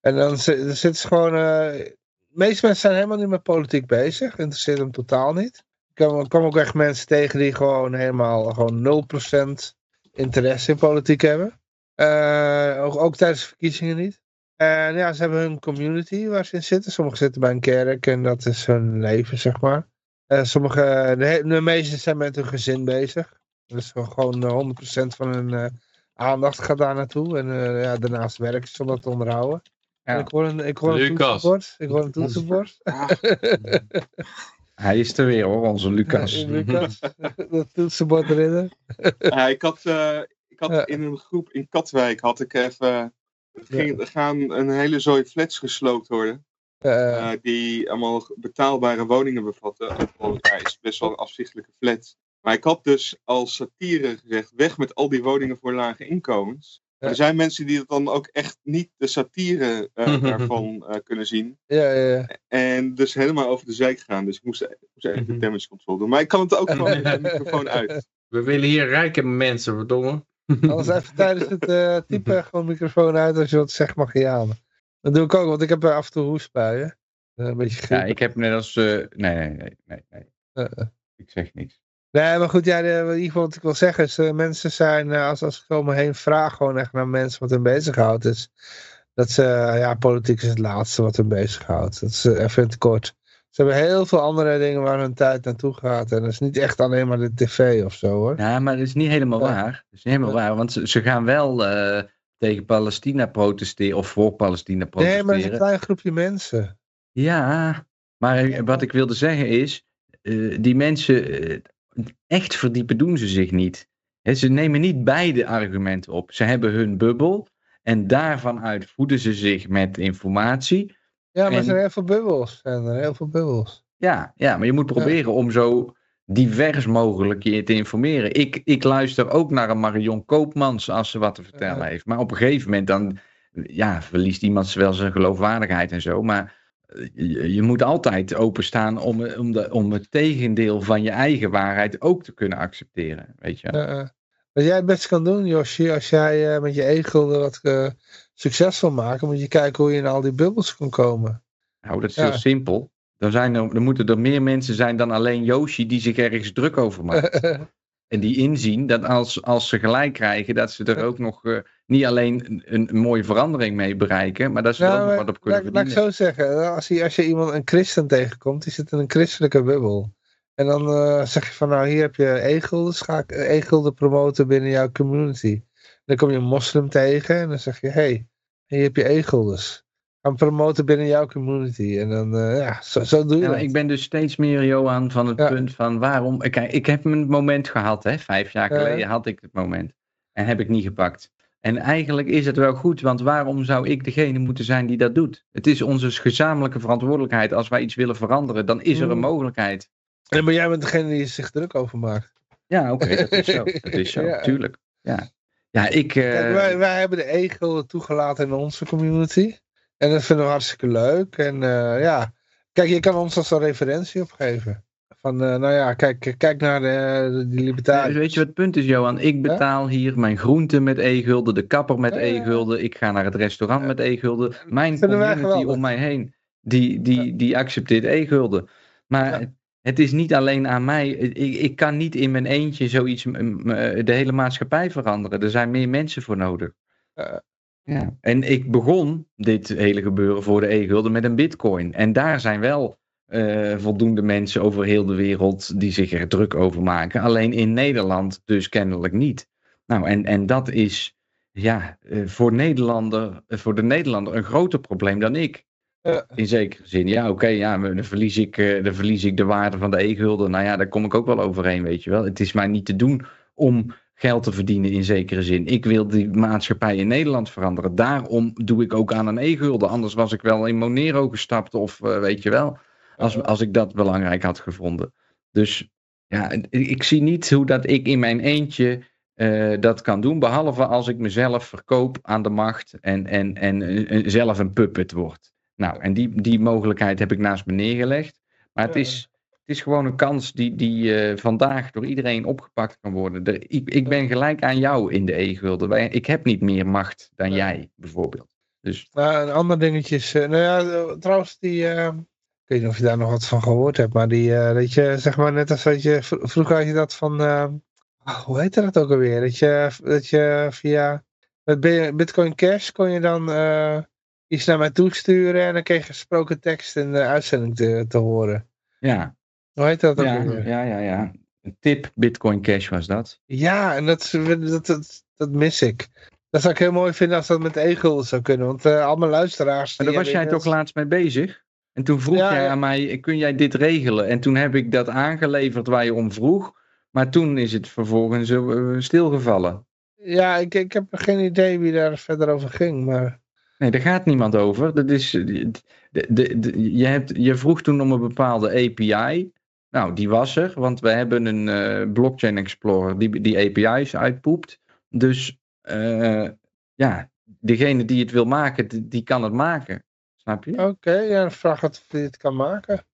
En dan zi- dan zitten ze gewoon, de meeste mensen zijn helemaal niet met politiek bezig. Interesseert hem totaal niet. Ik kwam, ook echt mensen tegen die gewoon helemaal gewoon 0% interesse in politiek hebben. Ook, ook tijdens de verkiezingen niet. En ja, ze hebben hun community waar ze in zitten. Sommigen zitten bij een kerk en dat is hun leven, zeg maar. Eh sommige, de, meesten zijn met hun gezin bezig. Dus gewoon eh, 100% van hun eh, aandacht gaat daar naartoe. En eh, ja, daarnaast werken ze om dat te onderhouden. Ja. En ik hoor een, ik hoor een Lucas. toetsenbord. Ik hoor een toetsenbord. Hij is er weer hoor, onze Lucas. Lucas, dat toetsenbord erin. Ja, ik had, eh, ik had Ja. in een groep in Katwijk had ik even. Het er gaan een hele zooi flats gesloopt worden. Eh, die allemaal betaalbare woningen bevatten. Ook ja, is best wel een afzichtelijke flat. Maar ik had dus als satire gezegd: weg met al die woningen voor lage inkomens. Ja. Er zijn mensen die het dan ook echt niet de satire eh, daarvan eh, kunnen zien. ja, ja, ja. En dus helemaal over de zijk gaan. Dus ik moest, ik moest even de damage control doen. Maar ik kan het ook gewoon met de microfoon uit. We willen hier rijke mensen, verdomme. Anders even tijdens het eh, typen gewoon microfoon uit. Als je wat zegt mag je aan. Dat doe ik ook, want ik heb eh, af en toe hoestbuien. Eh, een beetje griep. Ja, ik heb net als... eh, nee, nee, nee, nee, nee. Ik zeg niks. Nee, maar goed, ja, de, in ieder geval wat ik wil zeggen is, eh, mensen zijn, eh, als, als ik zo om me heen vraag gewoon echt naar mensen wat hun bezighoudt, is dat ze, ja, politiek is het laatste wat hun bezighoudt. Dat is even in het kort. Ze hebben heel veel andere dingen waar hun tijd naartoe gaat en dat is niet echt alleen maar de tv of zo hoor. Ja, maar dat is niet helemaal Ja. waar. Dat is niet helemaal waar, want ze, ze gaan wel eh, tegen Palestina protesteren of voor Palestina Nee, protesteren. maar het is een klein groepje mensen. Ja, maar wat ik wilde zeggen is, eh, die mensen, eh, echt verdiepen doen ze zich niet. Ze nemen niet beide argumenten op. Ze hebben hun bubbel en daarvan uit voeden ze zich met informatie. Ja, maar er En- zijn heel veel bubbels. Er heel veel bubbels. Ja, ja, maar je moet proberen om zo divers mogelijk je te informeren. Ik, ik luister ook naar een Marion Koopmans als ze wat te vertellen Ja. heeft. Maar op een gegeven moment dan ja, verliest iemand wel zijn geloofwaardigheid en zo. Maar eh, je, je moet altijd openstaan om, om, de, om het tegendeel van je eigen waarheid ook te kunnen accepteren. Weet je? Ja, eh. wat jij het best kan doen, Josje, als jij eh, met je e-gulden wat succesvol maken, moet je kijken hoe je in al die bubbels kan komen. Nou, dat is Ja. heel simpel. Dan, zijn er, dan moeten er meer mensen zijn dan alleen Yoshi die zich ergens druk over maken. En die inzien dat als, als ze gelijk krijgen, dat ze er ook nog eh, niet alleen een, een mooie verandering mee bereiken, maar dat ze er ook nog Nou, wat op kunnen laat, laat ik verdienen. zo zeggen, als je, als je iemand, een christen tegenkomt, die zit in een christelijke bubbel. En dan eh, zeg je van, nou hier heb je e-gulden, ga ik eh, e-gulden promoten binnen jouw community. Dan kom je een moslim tegen en dan zeg je, hey, hier heb je e-guldens. Ga hem promoten binnen jouw community. En dan, eh, ja, zo, zo doe je Ja, dat. maar ik ben dus steeds meer, Johan, van het Ja. punt van waarom. Kijk, ik heb mijn moment gehad, hè? vijf jaar Ja. geleden had ik het moment. En heb ik niet gepakt. En eigenlijk is het wel goed, want waarom zou ik degene moeten zijn die dat doet? Het is onze gezamenlijke verantwoordelijkheid. Als wij iets willen veranderen, dan is er een Mm. mogelijkheid. Ja, maar jij bent degene die zich druk over maakt. Ja, oké, dat is zo. Dat is zo, tuurlijk. Ja, ja ik. eh, Kijk, wij, wij hebben de e-gulden toegelaten in onze community. En dat vinden we hartstikke leuk. En eh, ja, kijk, je kan ons als een referentie opgeven. Van, eh, nou ja, kijk, kijk naar de, de, die libertariërs. weet je wat het punt is, Johan? Ik betaal hier mijn groenten met e-gulden, de kapper met Ja, e-gulden, ik ga naar het restaurant Ja. met e-gulden. Mijn community om mij heen, die, die, die accepteert e-gulden. Maar Ja. Het is niet alleen aan mij. Ik, ik kan niet in mijn eentje zoiets, m- de hele maatschappij veranderen. Er zijn meer mensen voor nodig. Ja. Ja. En ik begon dit hele gebeuren voor de e-gulden met een bitcoin. En daar zijn wel eh, voldoende mensen over heel de wereld die zich er druk over maken. Alleen in Nederland dus kennelijk niet. Nou, en, en dat is ja, eh, voor, Nederlander, eh, voor de Nederlander een groter probleem dan ik. Ja. In zekere zin. Ja, oké, ja, dan, verlies ik, eh, dan verlies ik de waarde van de e-gulden. Nou ja, daar kom ik ook wel overheen, weet je wel. Het is mij niet te doen om geld te verdienen in zekere zin. Ik wil die maatschappij in Nederland veranderen. Daarom doe ik ook aan een e-gulden. Anders was ik wel in Monero gestapt of eh, weet je wel. Als, als ik dat belangrijk had gevonden. Dus ja, ik, zie niet hoe dat ik in mijn eentje eh, dat kan doen. Behalve als ik mezelf verkoop aan de macht en, en, en eh, eh, zelf een puppet word. Nou, en die, die mogelijkheid heb ik naast me neergelegd. Maar het is, het is gewoon een kans die, die eh, vandaag door iedereen opgepakt kan worden. De, ik, ik ben gelijk aan jou in de e-gulden. Ik heb niet meer macht dan Ja. jij, bijvoorbeeld. Dus Nou, een ander dingetje is, eh, nou ja, eh, trouwens die, ik weet niet of je daar nog wat van gehoord hebt, maar die, dat je, zeg maar net als dat je, vr- vroeger had je dat van, ah, hoe heette dat ook alweer? Dat je, dat je via, met Bi- Bitcoin Cash kon je dan iets naar mij toesturen en dan kreeg je gesproken tekst in de uitzending te, te horen. ja, Hoe heet dat ook ja, ja, ja, ja. Een tip Bitcoin Cash was dat. Ja, en dat, dat, dat, dat mis ik. Dat zou ik heel mooi vinden als dat met e-gulden zou kunnen. Want eh al mijn luisteraars... Maar die daar was jij toch laatst mee bezig? En toen vroeg Ja, jij aan mij, kun jij dit regelen? En toen heb ik dat aangeleverd waar je om vroeg. Maar toen is het vervolgens eh, stilgevallen. Ja, ik, ik heb geen idee wie daar verder over ging, maar... Nee, daar gaat niemand over. Dat is, eh, de, de, de- je, hebt, je vroeg toen om een bepaalde API. Nou, die was er, want we hebben een eh, blockchain explorer die die API's uitpoept. Dus eh, ja, degene die het wil maken, die, kan het maken. Snap je? Oké, ja, vraag het of hij het kan maken.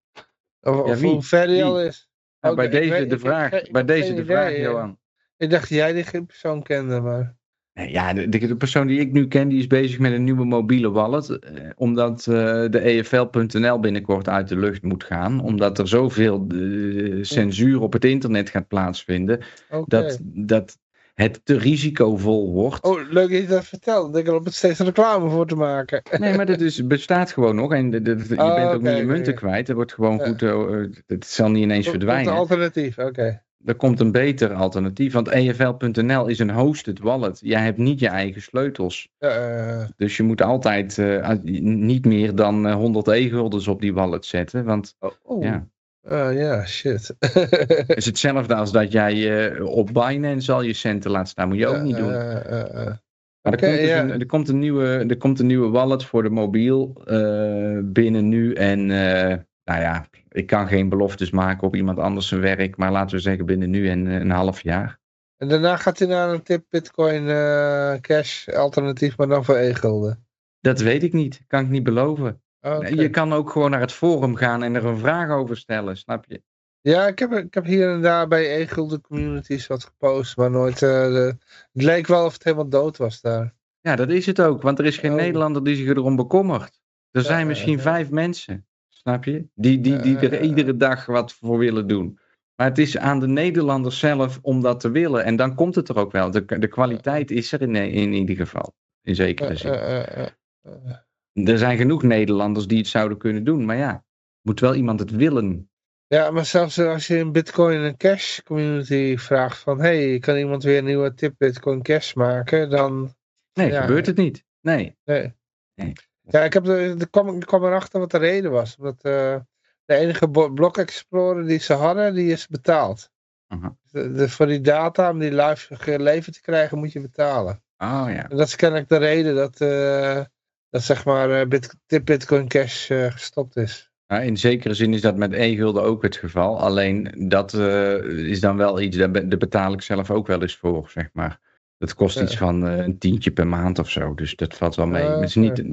Of, Ja, of wie? hoe ver hij Wie? al is. Nou, bij deze weet- de vraag, ik- ik bij deze de idee, vraag. Johan. Ik dacht jij die geen persoon kende, maar... Ja, de, persoon die ik nu ken, die is bezig met een nieuwe mobiele wallet. eh, omdat eh, de EFL.nl binnenkort uit de lucht moet gaan. Omdat er zoveel eh, censuur op het internet gaat plaatsvinden. Dat, dat het te risicovol wordt. Oh, leuk dat je dat vertelt. Ik er steeds reclame voor te maken. Nee, maar dat is, bestaat gewoon nog. En de, de- de- je Oh, bent ook niet je munten kwijt. Het wordt gewoon Ja. goed. het zal niet ineens verdwijnen. een alternatief, oké. Er komt een beter alternatief. Want EFL.nl is een hosted wallet. Jij hebt niet je eigen sleutels. Eh, Dus je moet altijd eh, niet meer dan eh, 100 e-guldens op die wallet zetten. Want oh, ja, Eh, ja, shit. het is hetzelfde als dat jij eh, op Binance al je centen laat staan. Moet je ook niet doen. Eh, eh, eh. Maar er, komt dus ja. een, er, komt een nieuwe, er komt een nieuwe wallet voor de mobiel eh, binnen nu. En eh, nou ja, ik kan geen beloftes maken op iemand anders zijn werk. Maar laten we zeggen binnen nu en eh, een half jaar. En daarna gaat hij naar een tip Bitcoin eh, Cash alternatief, maar dan voor e-gulden. Dat weet ik niet. Kan ik niet beloven. Oké. Je kan ook gewoon naar het forum gaan en er een vraag over stellen. Snap je? Ja, ik heb, ik heb hier en daar bij e-gulden communities wat gepost, maar nooit... eh, de- het leek wel of het helemaal dood was daar. Ja, dat is het ook. Want er is geen Oh. Nederlander die zich erom bekommert. Er zijn Ja, misschien ja. vijf mensen. Snap je? Die, die, die Ja, er iedere dag wat voor willen doen. Maar het is aan de Nederlanders zelf om dat te willen. En dan komt het er ook wel. De, de kwaliteit is er in, in ieder geval. In zekere Eh, zin. eh, eh, eh, eh. Er zijn genoeg Nederlanders die het zouden kunnen doen. Maar ja, moet wel iemand het willen. Ja, maar zelfs als je in Bitcoin en Cash community vraagt van... hey, kan iemand weer een nieuwe tip Bitcoin Cash maken? Dan... Nee, Ja. gebeurt het niet. Nee. Nee. Nee. Ja, ik, heb de kwam, ik kwam erachter wat de reden was. Omdat eh, de enige Block Explorer die ze hadden, die is betaald. Aha. De, de- voor die data, om die live geleverd te krijgen, moet je betalen. Oh ja. En dat is kennelijk de reden dat, eh, dat zeg maar, eh, Bit, Bitcoin Cash gestopt is. Nou, in zekere zin is dat met e-gulden ook het geval. Alleen dat is dan wel iets, daar, daar betaal ik zelf ook wel eens voor, zeg maar. Dat kost iets van een tientje per maand of zo. Dus dat valt wel mee. Ah, Het is niet,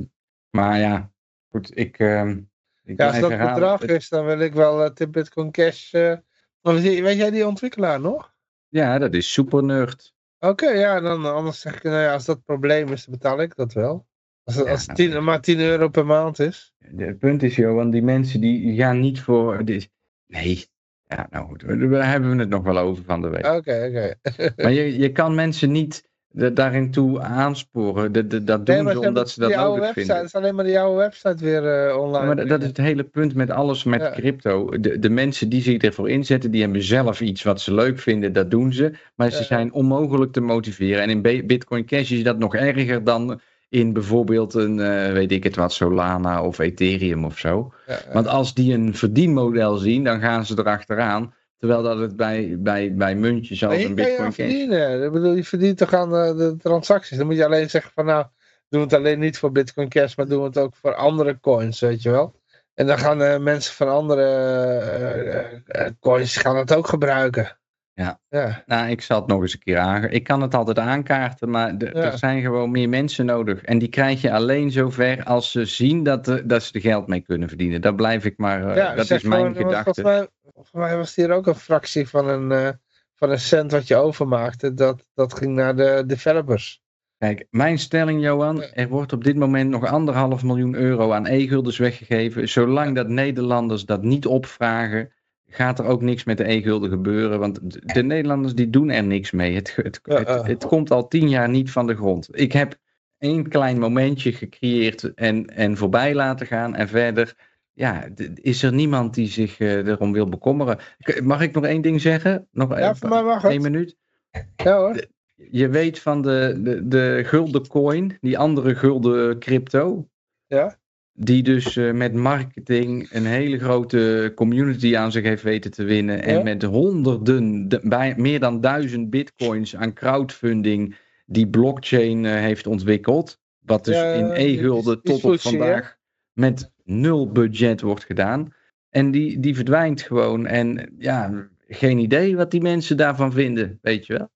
maar ja, goed, ik, ehm ik Ja, als dat herhalen, bedrag het- is, dan wil ik wel eh, tip Bitcoin Cash. eh, maar weet jij die ontwikkelaar nog? Ja, dat is super nerd. Oké, ja, dan anders zeg ik, nou ja, als dat probleem is, dan betaal ik dat wel. Als het Ja, als het nou, 10 maar 10 euro per maand is. Het punt is, Johan, die mensen die gaan niet voor... dit- Nee, ja, nou goed, daar hebben we het nog wel over van de week. Oké, oké. Maar je, je kan mensen niet da- daarin toe aansporen. Dat, doen Nee, ze omdat ze dat nodig website, vinden. Het is alleen maar die oude website weer eh, online. Ja, maar dat- is het hele punt met alles met Ja. crypto. De, de mensen die zich ervoor inzetten, die hebben zelf iets wat ze leuk vinden, dat doen ze. Maar ze Ja. zijn onmogelijk te motiveren. En in Bitcoin Cash is dat nog erger dan in bijvoorbeeld een, eh, weet ik het wat, Solana of Ethereum of zo. Want als die een verdienmodel zien, dan gaan ze erachteraan. Terwijl dat het bij, bij, bij muntjes als een kan je Bitcoin verdienen. Ik bedoel, je verdient toch aan de, de transacties. Dan moet je alleen zeggen van nou, doen we het alleen niet voor Bitcoin Cash, maar doen we het ook voor andere coins, weet je wel. En dan gaan eh, mensen van andere eh, eh, eh, coins gaan het ook gebruiken. Ja. Ja, Nou, ik zal het nog eens een keer aan. Ik kan het altijd aankaarten, maar de- Ja. er zijn gewoon meer mensen nodig. En die krijg je alleen zover als ze zien dat, de, dat ze er geld mee kunnen verdienen. Daar blijf ik maar. eh, ja dat is mijn gewoon, gedachte. Volgens mij, volgens mij was hier ook een fractie van een, eh, van een cent wat je overmaakte. Dat, dat ging naar de developers. Kijk, mijn stelling, Johan. Er wordt op dit moment nog anderhalf miljoen euro aan e-guldens weggegeven. Zolang dat Nederlanders dat niet opvragen, gaat er ook niks met de e-gulden gebeuren. Want de- de Nederlanders die doen er niks mee. Het, het, Ja, het, komt al tien jaar niet van de grond. Ik heb één klein momentje gecreëerd en, en voorbij laten gaan. En verder ja, is er niemand die zich eh, erom wil bekommeren. Mag ik nog één ding zeggen? Nog Ja, voor mij mag één minuut. Ja hoor. Je weet van de, de, de gulden coin, die andere gulden crypto. Ja. Die dus eh, met marketing een hele grote community aan zich heeft weten te winnen. En Ja. met honderden, de- bij, meer dan duizend bitcoins aan crowdfunding die blockchain eh, heeft ontwikkeld. Wat dus Ja, in e-gulden tot op vandaag met nul budget wordt gedaan. En die, die verdwijnt gewoon. En ja, geen idee wat die mensen daarvan vinden, weet je wel.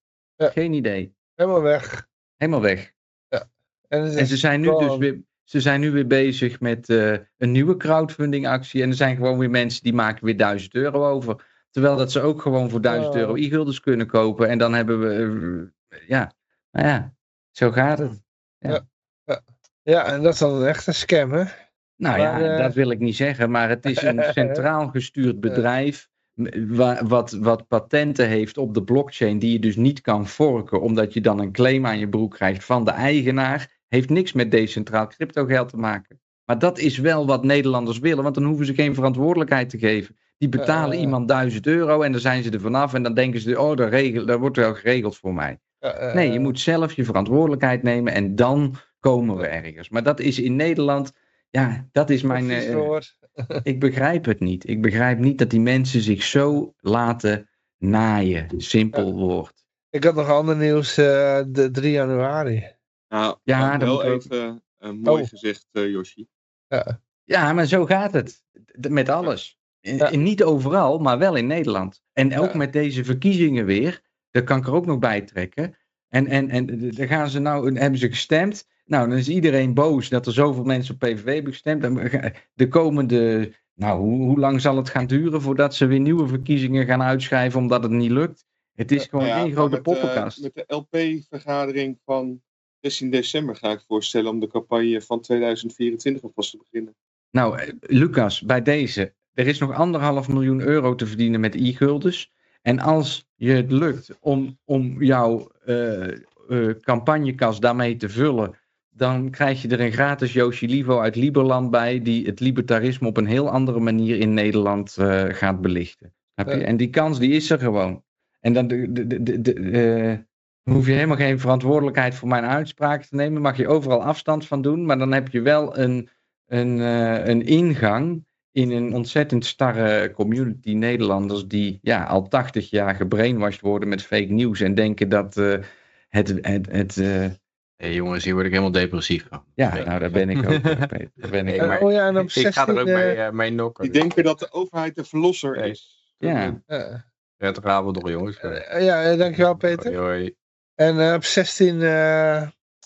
Geen idee. Helemaal weg. Helemaal weg. En, En ze zijn nu dus weer, ze zijn nu weer bezig met eh, een nieuwe crowdfunding actie. En er zijn gewoon weer mensen die maken weer 1000 euro over. Terwijl dat ze ook gewoon voor 1000 Ja. euro e-guldens kunnen kopen. En dan hebben we, eh, ja, nou ja, zo gaat het. Ja, en dat is dan een echte scam, hè? Nou Maar, ja, eh, dat wil ik niet zeggen, maar het is een centraal gestuurd bedrijf. Wat, wat patenten heeft op de blockchain, die je dus niet kan forken, omdat je dan een claim aan je broek krijgt van de eigenaar, heeft niks met decentraal cryptogeld te maken. Maar dat is wel wat Nederlanders willen, want dan hoeven ze geen verantwoordelijkheid te geven. Die betalen Eh. iemand 1000 euro en dan zijn ze er vanaf en dan denken ze, oh, dat, regel, dat wordt wel geregeld voor mij. Eh, Nee, je moet zelf je verantwoordelijkheid nemen en dan komen we ergens. Maar dat is in Nederland, ja, dat is mijn. Eh, ik begrijp het niet. Ik begrijp niet dat die mensen zich zo laten naaien. Simpel woord. Ik had nog ander nieuws, eh, de 3 januari. Nou, Ja, ja, dat wel even eh, mooi Oh. gezegd, eh Yoshi. Ja, maar zo gaat het. Met alles. Ja. niet overal, maar wel in Nederland. En ook Ja. met deze verkiezingen weer. Daar kan ik er ook nog bij trekken. En, en, en dan gaan ze nou, hebben ze gestemd. Nou, dan is iedereen boos dat er zoveel mensen op PVV hebben gestemd. De komende, nou, hoe, hoe lang zal het gaan duren voordat ze weer nieuwe verkiezingen gaan uitschrijven omdat het niet lukt? Het is gewoon Nou ja, één grote eh, poppenkast. met de LP-vergadering van 16 december ga ik voorstellen om de campagne van 2024 alvast te beginnen. Nou, eh, Lucas, bij deze. Er is nog anderhalf miljoen euro te verdienen met e-guldens. En als je het lukt om, om jouw eh, campagnekas daarmee te vullen, dan krijg je er een gratis Yoshi Livo uit Liberland bij, die het libertarisme op een heel andere manier in Nederland gaat belichten. Snap je? En die kans die is er gewoon. En dan de, de, de, de, eh, hoef je helemaal geen verantwoordelijkheid voor mijn uitspraak te nemen. Mag je overal afstand van doen. Maar dan heb je wel een, een, eh, een ingang in een ontzettend starre community Nederlanders die ja, al 80 jaar gebrainwashed worden met fake nieuws en denken dat eh, het, het, het eh, Hey, jongens, hier word ik helemaal depressief van. ja, nou daar ben ik ook. Daar ben ik maar- oh ja, en op Ik 16... ga er ook mee, mee nokken. Die denken dat de overheid de verlosser is. Ja. Prettige avond nog, jongens. ja, eh, dankjewel Peter. Hoi, hoi. En eh, op 16 eh,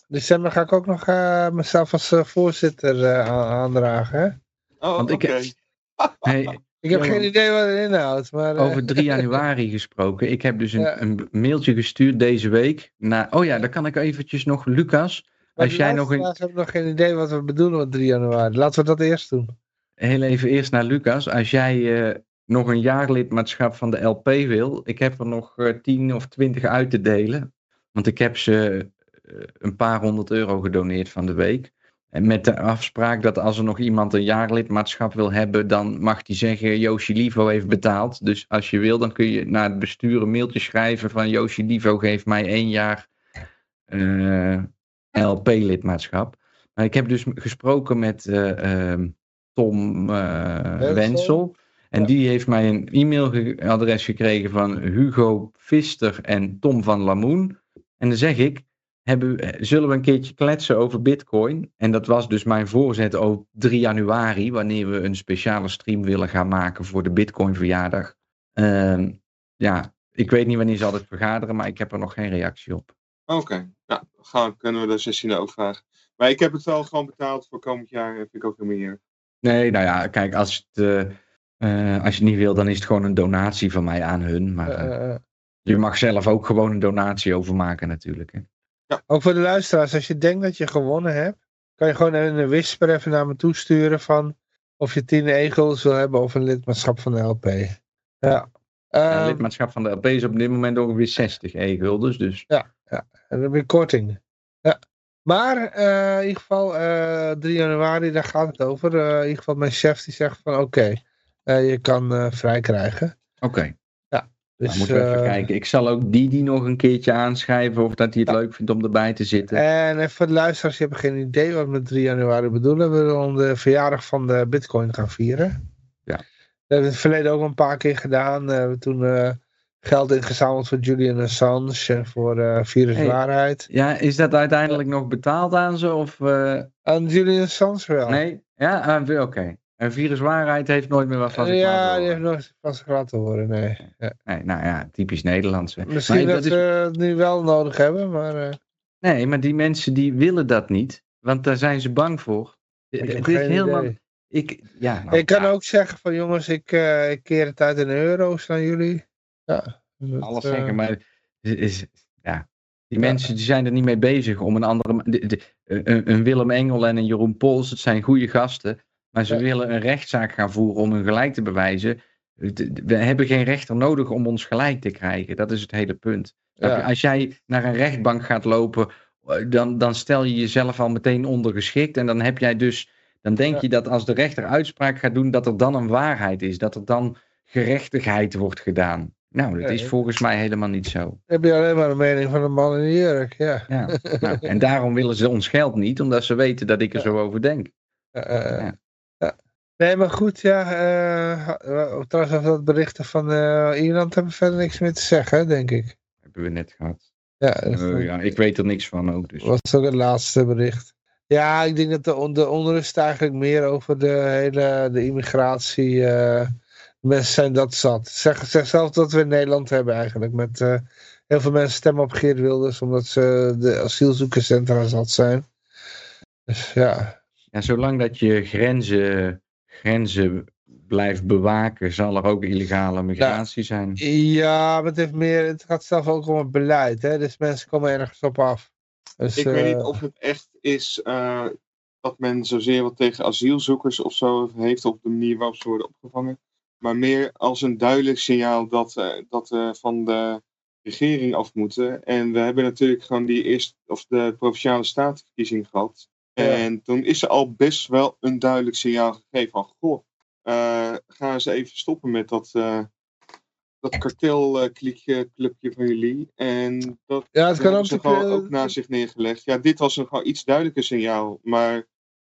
december ga ik ook nog eh, mezelf als voorzitter eh, aan- aandragen. Hè? Oh, Want ik oké. heb- Hey, Ik heb geen idee wat het inhoudt. Maar, over 3 januari gesproken. Ik heb dus een, Ja. een mailtje gestuurd deze week. Naar, oh ja, dan kan ik eventjes nog, Lucas. maar Als jij nog een, luisteraars hebben nog geen idee wat we bedoelen met 3 januari. Laten we dat eerst doen. heel even eerst naar Lucas. Als jij eh, nog een jaarlidmaatschap van de LP wil, ik heb er nog eh 10 of 20 uit te delen. Want ik heb ze eh, een paar honderd euro gedoneerd van de week. En met de afspraak dat als er nog iemand een jaarlidmaatschap wil hebben, dan mag die zeggen Yoshi Livo heeft betaald. Dus als je wil, dan kun je naar het bestuur een mailtje schrijven van Yoshi Livo geeft mij één jaar eh, LP-lidmaatschap. Maar ik heb dus gesproken met eh, ehm, Tom Wensel. Wensel. En Ja. die heeft mij een e-mailadres gekregen van Hugo Vister en Tom van Lamoen. En dan zeg ik, hebben, zullen we een keertje kletsen over bitcoin? En dat was dus mijn voorzet op 3 januari, wanneer we een speciale stream willen gaan maken voor de bitcoin verjaardag. Ehm, ja, ik weet niet wanneer ze altijd vergaderen, maar ik heb er nog geen reactie op. Oké, nou, gaan, kunnen we de 16 ook vragen. Maar ik heb het wel gewoon betaald voor komend jaar. Vind ik ook helemaal niet erg. Nee, nou ja, kijk, als, het, eh, eh, als je het niet wil, dan is het gewoon een donatie van mij aan hun. Maar eh, Eh, eh, je mag zelf ook gewoon een donatie overmaken natuurlijk. Hè. ook voor de luisteraars, als je denkt dat je gewonnen hebt, kan je gewoon een whisper even naar me toesturen van of je 10 egels wil hebben of een lidmaatschap van de LP. Ja. Ja, Ehm, lidmaatschap van de LP is op dit moment ongeveer 60 e-guldens. Dus En dan heb je korting. Ja. Maar eh, in ieder geval, eh 3 januari, daar gaat het over. Eh, in ieder geval, mijn chef die zegt van oké, eh, je kan eh, vrij krijgen. oké, Dus, dan moeten we even eh, kijken. Ik zal ook die die nog een keertje aanschrijven of dat hij het Ja. leuk vindt om erbij te zitten. En even voor de luisteraars, die hebben geen idee wat we met 3 januari bedoelen. We willen de verjaardag van de bitcoin gaan vieren. Ja. Dat hebben we in het verleden ook een paar keer gedaan. We hebben toen eh, geld ingezameld voor Julian Assange en voor eh viruswaarheid. Ja, is dat uiteindelijk nog betaald aan ze? Of, eh, Aan Julian Assange wel. nee? Ja, ah, oké. En viruswaarheid heeft nooit meer wat van zich ja, die heeft nooit van zich laten horen, nee. Ja. Nee, nou ja, typisch Nederlands. hè. Misschien Maar dat, dat ze het nu wel nodig hebben, maar eh, Nee, maar die mensen die willen dat niet, want daar zijn ze bang voor. ik Het is helemaal. idee. Ik, ja, nou, ik kan ja, ook zeggen van jongens, ik, eh, ik keer het uit in euro's naar jullie. Ja. dat, alles eh, zeggen, maar het is, ja, die Ja. mensen die zijn er niet mee bezig om een andere. de- de- een, een Willem Engel en een Jeroen Pols, het zijn goede gasten, maar ze Ja. willen een rechtszaak gaan voeren om hun gelijk te bewijzen. We hebben geen rechter nodig om ons gelijk te krijgen. Dat is het hele punt. Ja. Als jij naar een rechtbank gaat lopen, eh, dan, dan stel je jezelf al meteen ondergeschikt. En dan heb jij dus. Dan denk Ja. je dat als de rechter uitspraak gaat doen, dat er dan een waarheid is. Dat er dan gerechtigheid wordt gedaan. Nou, dat is volgens mij helemaal niet zo. heb je alleen maar de mening van een man in de jurk, ja. Ja, nou, en daarom willen ze ons geld niet, omdat ze weten dat ik er zo over denk. Eh, eh, Ja. Nee, maar goed, ja. eh, trouwens, over dat berichten van eh, Ierland hebben we verder niks meer te zeggen, denk ik. Hebben we net gehad. Ja, Eh, ja, ik weet er niks van ook. Dus. was ook het laatste bericht. Ja, ik denk dat de, on- de onrust eigenlijk meer over de hele de immigratie. mensen zijn dat zat. Zeg, zeg zelf dat we in Nederland hebben eigenlijk. Met heel veel mensen stemmen op Geert Wilders omdat ze de asielzoekerscentra zat zijn. Dus ja, Ja, zolang dat je grenzen, grenzen blijft bewaken, zal er ook illegale migratie zijn. Ja, maar het, heeft meer, het gaat zelf ook om het beleid. Hè? Dus mensen komen ergens op af. Dus, Ik weet eh, niet of het echt is eh, dat men zozeer wat tegen asielzoekers of zo heeft op de manier waarop ze worden opgevangen. Maar meer als een duidelijk signaal dat, eh, dat we van de regering af moeten. En we hebben natuurlijk gewoon die eerste, of de provinciale statenverkiezing gehad. Ja. En toen is er al best wel een duidelijk signaal gegeven van, goh, eh, ga eens even stoppen met dat, eh dat kartelclubje clubje van jullie. En dat Ja, het kan ook... ze gewoon eh, ook naast zich neergelegd. Ja, dit was een gewoon iets duidelijker signaal. Maar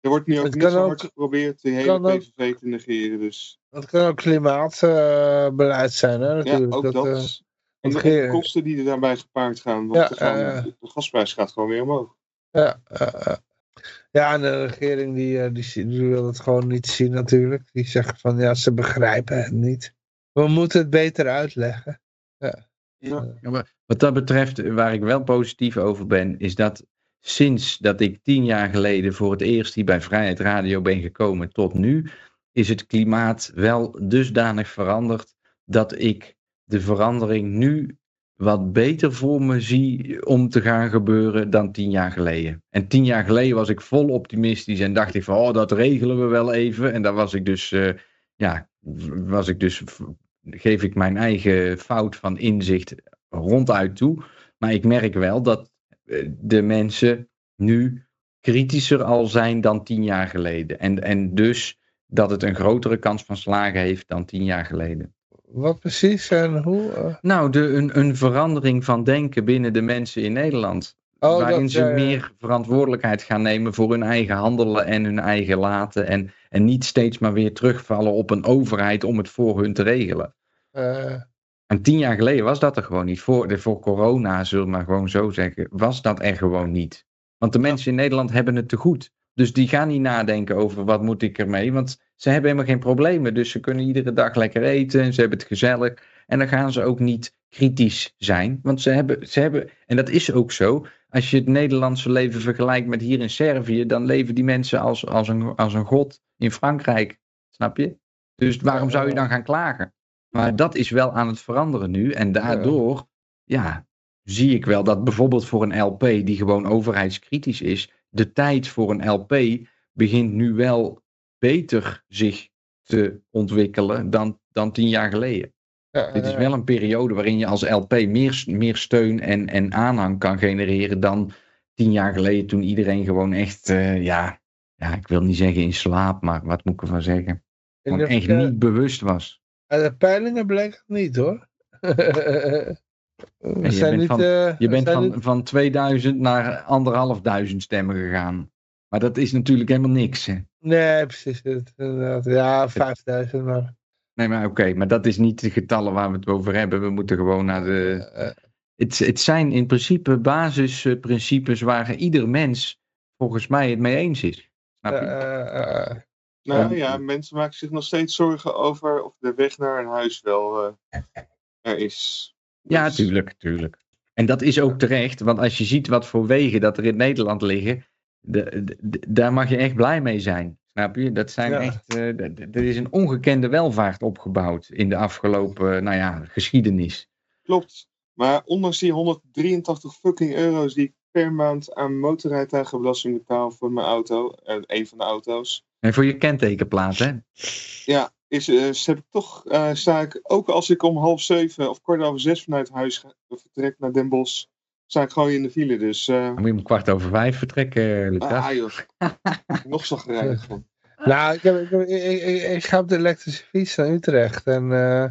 er wordt nu ook Het niet zo ook- hard geprobeerd de hele ook- PVV te negeren. Dus Het kan ook klimaatbeleid zijn, hè, ja, natuurlijk. ook dat. eh, en, de, want en de kosten die er daarbij gepaard gaan. Want Ja, de, gewoon- eh, de gasprijs gaat gewoon weer omhoog. Ja, eh, eh. Ja, en de regering die, eh, die, die wil het gewoon niet zien natuurlijk. Die zeggen van ja, ze begrijpen het niet. We moeten het beter uitleggen. Ja. Ja, maar Wat dat betreft, waar ik wel positief over ben, is dat sinds dat ik tien jaar geleden voor het eerst hier bij Vrijheid Radio ben gekomen tot nu, is het klimaat wel dusdanig veranderd dat ik de verandering nu wat beter voor me zie om te gaan gebeuren dan tien jaar geleden. En tien jaar geleden was ik vol optimistisch en dacht ik van, oh, dat regelen we wel even. En daar was ik dus, eh, ja, was ik dus, geef ik mijn eigen fout van inzicht ronduit toe. Maar ik merk wel dat eh, de mensen nu kritischer al zijn dan tien jaar geleden. En, en dus dat het een grotere kans van slagen heeft dan tien jaar geleden. Wat precies en hoe? eh? Nou, de, een, een verandering van denken binnen de mensen in Nederland. Oh, waarin dat, ze meer verantwoordelijkheid gaan nemen voor hun eigen handelen en hun eigen laten. En, en niet steeds maar weer terugvallen op een overheid om het voor hun te regelen. eh, En tien jaar geleden was dat er gewoon niet. Voor, voor corona, zullen we maar gewoon zo zeggen, was dat er gewoon niet. Want de mensen in Nederland hebben het te goed. Dus die gaan niet nadenken over wat moet ik ermee. Want ze hebben helemaal geen problemen. Dus ze kunnen iedere dag lekker eten en ze hebben het gezellig. En dan gaan ze ook niet kritisch zijn. Want ze hebben, ze hebben, en dat is ook zo. Als je het Nederlandse leven vergelijkt met hier in Servië, dan leven die mensen als, als, een, als een god in Frankrijk. Snap je? Dus waarom zou je dan gaan klagen? Maar dat is wel aan het veranderen nu. En daardoor, ja, zie ik wel dat bijvoorbeeld voor een LP die gewoon overheidskritisch is, de tijd voor een LP begint nu wel beter zich te ontwikkelen dan, dan tien jaar geleden. ja, Dit is wel een periode waarin je als LP meer, meer steun en, en aanhang kan genereren dan tien jaar geleden toen iedereen gewoon echt, eh, ja, ja, ik wil niet zeggen in slaap, maar wat moet ik ervan zeggen? Gewoon echt niet bewust was. uit de peilingen bleek het niet hoor. je bent niet, van- eh, Je bent van, niet- van 2000 naar anderhalfduizend stemmen gegaan. Maar dat is natuurlijk helemaal niks. Hè? Nee, precies. Ja, 5000 maar. Nee, maar oké, maar dat is niet de getallen waar we het over hebben. We moeten gewoon naar de. eh, Het, het zijn in principe basisprincipes waar ieder mens volgens mij het mee eens is. Snap je? eh, eh, eh, Nou Ja. ja, mensen maken zich nog steeds zorgen over of de weg naar een huis wel eh, er is. ja, Dus- tuurlijk, tuurlijk. En dat is ook terecht, want als je ziet wat voor wegen dat er in Nederland liggen, de, de- de- daar mag je echt blij mee zijn. Snap je? Dat zijn Ja. echt, eh, er is een ongekende welvaart opgebouwd in de afgelopen, nou ja, geschiedenis. Klopt. Maar ondanks die 183 fucking euro's die ik per maand aan motorrijtuigenbelasting betaal voor mijn auto, eh, een van de auto's, En voor je kentekenplaat, hè? ja, is, eh, heb ik toch, eh, sta ik, ook als ik om half zeven of kwart over zes vanuit huis ga, vertrek naar Den Bosch, sta ik gewoon in de file. Dus, eh, Dan moet je om kwart over vijf vertrekken, Lucas. ah joh, nog zo gereinig van. de Nou, ik, heb, ik, heb- ik, ik, ik ga op de elektrische fiets naar Utrecht. En eh,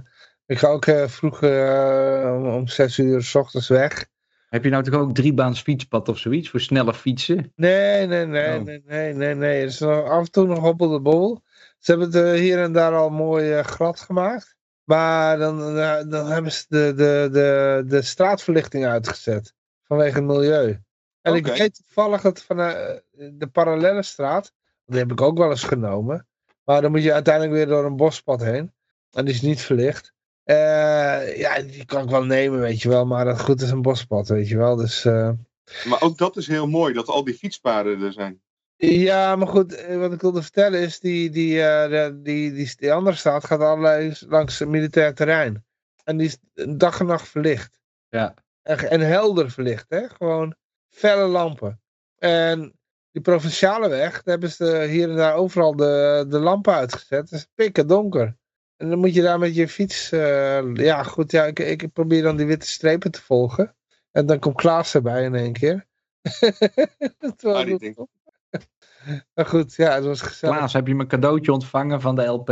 ik ga ook eh, vroeg eh, om, om zes uur s ochtends weg. Heb je nou toch ook driebaans fietspad of zoiets voor sneller fietsen? Nee, nee, nee, Oh. nee, nee, nee, nee. Het is nog af en toe nog hobbel de bol. Ze hebben het eh, hier en daar al mooi eh, glad gemaakt. Maar dan, eh, dan hebben ze de, de, de, de straatverlichting uitgezet. Vanwege het milieu. En ik weet toevallig dat van eh, de parallelle straat. Die heb ik ook wel eens genomen. Maar dan moet je uiteindelijk weer door een bospad heen. En die is niet verlicht. Eh, ja, die kan ik wel nemen, weet je wel. Maar dat goed is een bospad, weet je wel. Dus... eh, Maar ook dat is heel mooi, dat al die fietspaden er zijn. Ja, maar goed, wat ik wilde vertellen is, die, die, eh, de- die, die, die andere staat gaat allerlei langs het militair terrein. En die is dag en nacht verlicht. Ja. En, en helder verlicht, hè? Gewoon felle lampen. En die provinciale weg, daar hebben ze hier en daar overal de, de lampen uitgezet. Het is pikken donker. En dan moet je daar met je fiets, eh, ja goed, ja, ik, ik probeer dan die witte strepen te volgen. En dan komt Klaas erbij in één keer. Ah, die ik- denkt- maar goed, ja, het was gezellig. Klaas, heb je mijn cadeautje ontvangen van de LP?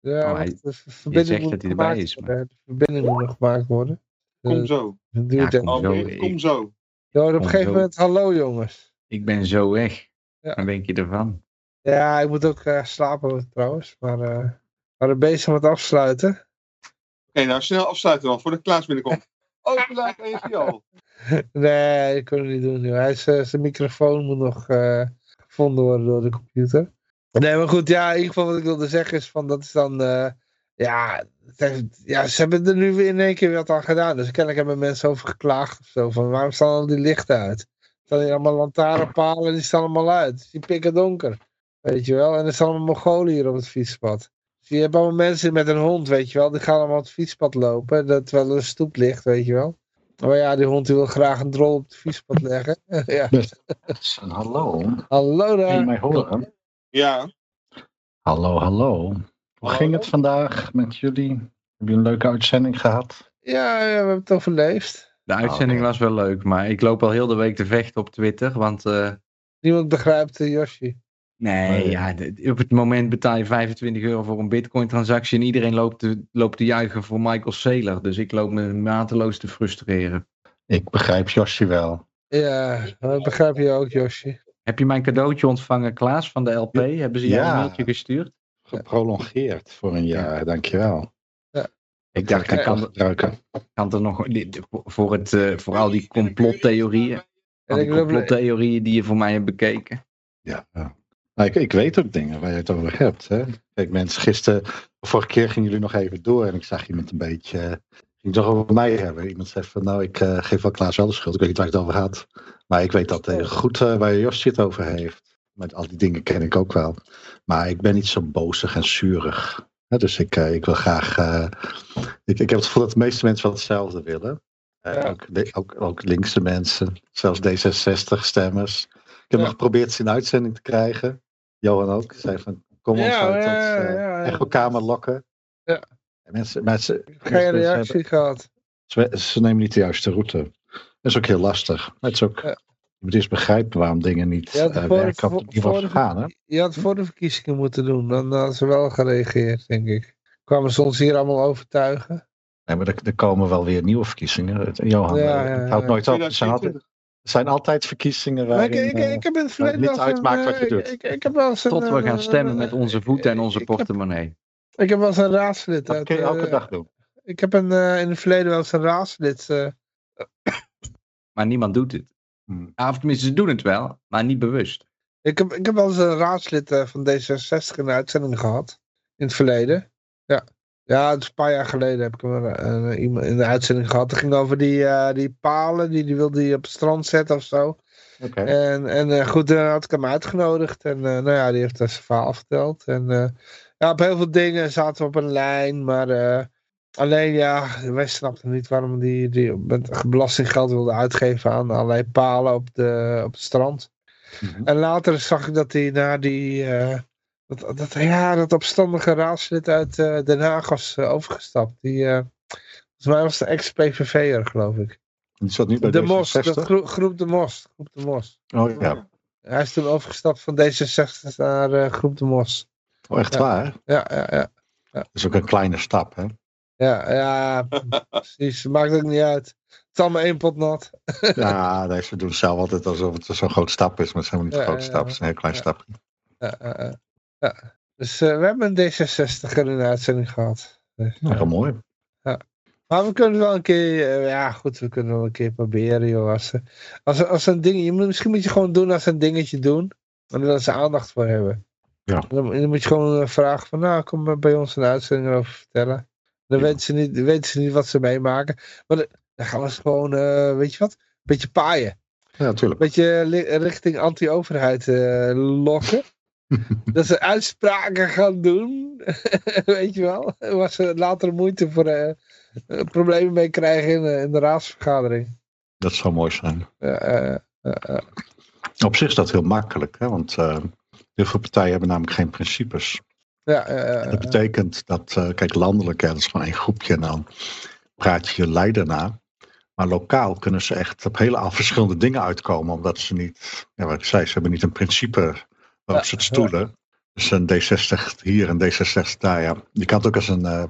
ja, oh, hij- de verbinding zegt moet dat hij erbij is, worden. De verbinding moet nog gemaakt worden. Kom Eh, zo. het duurt Ja, kom zo. Alweer, kom zo. Je hoort op kom een gegeven zo. moment, hallo jongens. Ik ben zo weg. Ja. Wat denk je ervan? Ja, ik moet ook eh, slapen trouwens. Maar eh, we waren bezig met afsluiten. Oké, nou snel afsluiten dan, voordat Klaas binnenkomt. Oh, gelijk even al. Nee, dat kunnen we niet doen nu. Hij is, zijn microfoon moet nog eh, gevonden worden door de computer. Nee, maar goed, ja, in ieder geval wat ik wilde zeggen is van dat is dan, eh, ja, ja, ze hebben er nu weer in één keer wat aan gedaan. Dus kennelijk hebben mensen over geklaagd of zo, van waarom staan al die lichten uit? Er staan hier allemaal lantaarnpalen, die staan allemaal uit. Die pikken donker, weet je wel. En er staan allemaal Mongolen hier op het fietspad. Dus je hebt allemaal mensen met een hond, weet je wel, die gaan allemaal op het fietspad lopen, dat terwijl er een stoep ligt, weet je wel. Maar ja, die hond die wil graag een drol op het fietspad leggen. ja. Hallo. Hallo Kun je daar. mij horen? Ja, Hallo, hallo. Hoe ging het vandaag met jullie? Heb je een leuke uitzending gehad? Ja, ja, we hebben het overleefd. De uitzending oké. was wel leuk, maar ik loop al heel de week te vechten op Twitter. Want eh, Niemand begrijpt uh, Yoshi. nee, ja, op het moment betaal je 25 euro voor een bitcoin transactie en iedereen loopt te, loopt te juichen voor Michael Saylor. Dus ik loop me mateloos te frustreren. Ik begrijp Josje wel. Ja, dat begrijp je ook, Yoshi. Heb je mijn cadeautje ontvangen, Klaas, van de LP? Hebben ze jou Ja. een mailtje gestuurd? Geprolongeerd voor een jaar, dankjewel. Ja. Ik dacht, ik ik kan kan, gebruiken. kan er nog voor, het, eh, voor al die complottheorieën, al die ik complottheorieën die je voor mij hebt bekeken. Ja, ja. Nou, ik, ik weet ook dingen waar je het over hebt. Hè? Kijk, mensen, gisteren, vorige keer gingen jullie nog even door en ik zag iemand een beetje. eh, ging het toch over mij hebben. Iemand zei van, nou, ik eh, geef wel Klaas wel de schuld. Ik weet niet waar ik het over had. Maar ik weet dat heel goed eh, waar Josje het over heeft. Met al die dingen ken ik ook wel. Maar ik ben niet zo bozig en zurig. Dus ik, eh, ik wil graag. eh, ik, ik heb het gevoel dat de meeste mensen wel hetzelfde willen. Eh, Ja. ook, de- ook, ook linkse mensen, zelfs D66-stemmers. Ik heb Ja. nog geprobeerd ze in uitzending te krijgen. Johan ook. Zei van, kom ons uit dat ja, uh, ja. echokamer lokken. Ja. En Mensen, mensen, geen reactie gehad. ze, ze nemen niet de juiste route. Dat is ook heel lastig. Het is ook, Ja. Je moet eerst begrijpen waarom dingen niet Je had eh, voor- werken op voor- het niveau voor de- gaan. Hè? Je had voor de verkiezingen moeten doen. Dan hadden ze wel gereageerd, denk ik. Kwamen ze ons hier allemaal overtuigen? Nee, maar er, er komen wel weer nieuwe verkiezingen. Het- Johan, Ja, eh, ja, het houdt ja. nooit op. Er zijn, altijd, 2024. er zijn altijd verkiezingen Maar ik, waarin... ik, eh, ik heb het verleden niet uitmaakt wat je eh, doet. Ik, ik, ik heb wel eens een, Tot we gaan eh, stemmen eh, met onze voeten en onze ik heb- portemonnee. Ik heb wel eens een raadslid dat uit... kun je elke eh, dag doen. Ik heb een, eh, in het verleden wel eens een raadslid... eh, Maar niemand doet het. Hmm. Ja, Of tenminste, ze doen het wel, maar niet bewust. Ik heb, ik heb wel eens een raadslid eh, van D66 in de uitzending gehad. In het verleden. Ja. Ja, het is een paar jaar geleden heb ik hem eh, eh, iemand in de uitzending gehad. Het ging over die, die palen, die, die wilde hij op het strand zetten of zo. Oké. En, en goed, dan had ik hem uitgenodigd. En nou ja, die heeft daar zijn verhaal verteld. En ja, op heel veel dingen zaten we op een lijn. Maar alleen ja, wij snapten niet waarom die, die met belastinggeld wilde uitgeven aan allerlei palen op, de, op het strand. Mhm. En later zag ik dat hij naar die... eh, dat, dat, ja, dat opstandige raadslid uit eh, Den Haag was eh, overgestapt. Die, volgens mij was de ex-PVV'er, geloof ik. Die zat nu bij De Mos, de D66. groep, groep De Mos. Groep De Mos. Oh ja. Hij is toen overgestapt van D66 naar Groep De Mos. Oh, echt Ja. waar? Ja, ja, ja. Dat is ook een kleine stap, hè? Ja, ja, precies. Maakt ook niet uit. Het is allemaal één pot nat. Ja, nee, ze doen zelf altijd alsof het zo'n groot stap is, maar het is helemaal niet een Ja, grote ja, stap. Het is een heel klein ja. stapje. Ja, ja, ja. ja. Dus eh, we hebben een D66 in de uitzending gehad. Dus, Nou, mooi. Maar we kunnen wel een keer, eh, ja goed, we kunnen wel een keer proberen, joh. Als, ze- als, als een ding, je moet, misschien moet je gewoon doen als ze een dingetje doen. En daar ze aandacht voor hebben. Ja. Dan, dan moet je gewoon eh, vragen van, nou, kom bij ons een uitzending erover vertellen. Dan Ja. weten, ze niet, weten ze niet wat ze meemaken. Maar dan, dan gaan we ze gewoon, eh, weet je wat, een beetje paaien. Ja, natuurlijk. Een beetje richting anti-overheid eh, lokken. dat ze uitspraken gaan doen. Weet je wel. Waar ze later moeite voor eh, problemen mee krijgen in, in de raadsvergadering. Dat zou mooi zijn. Ja. Op zich is dat heel makkelijk, hè? want heel veel partijen hebben namelijk geen principes. Ja, eh, eh, Dat betekent dat, kijk, landelijk, ja, dat is gewoon één groepje en dan praat je je leider na. Maar lokaal kunnen ze echt op hele verschillende dingen uitkomen, omdat ze niet, ja, wat ik zei, ze hebben niet een principe waarop Ja, ze het stoelen. Dus een D60 hier en D66 daar, ja. Je kan het ook als een, eh,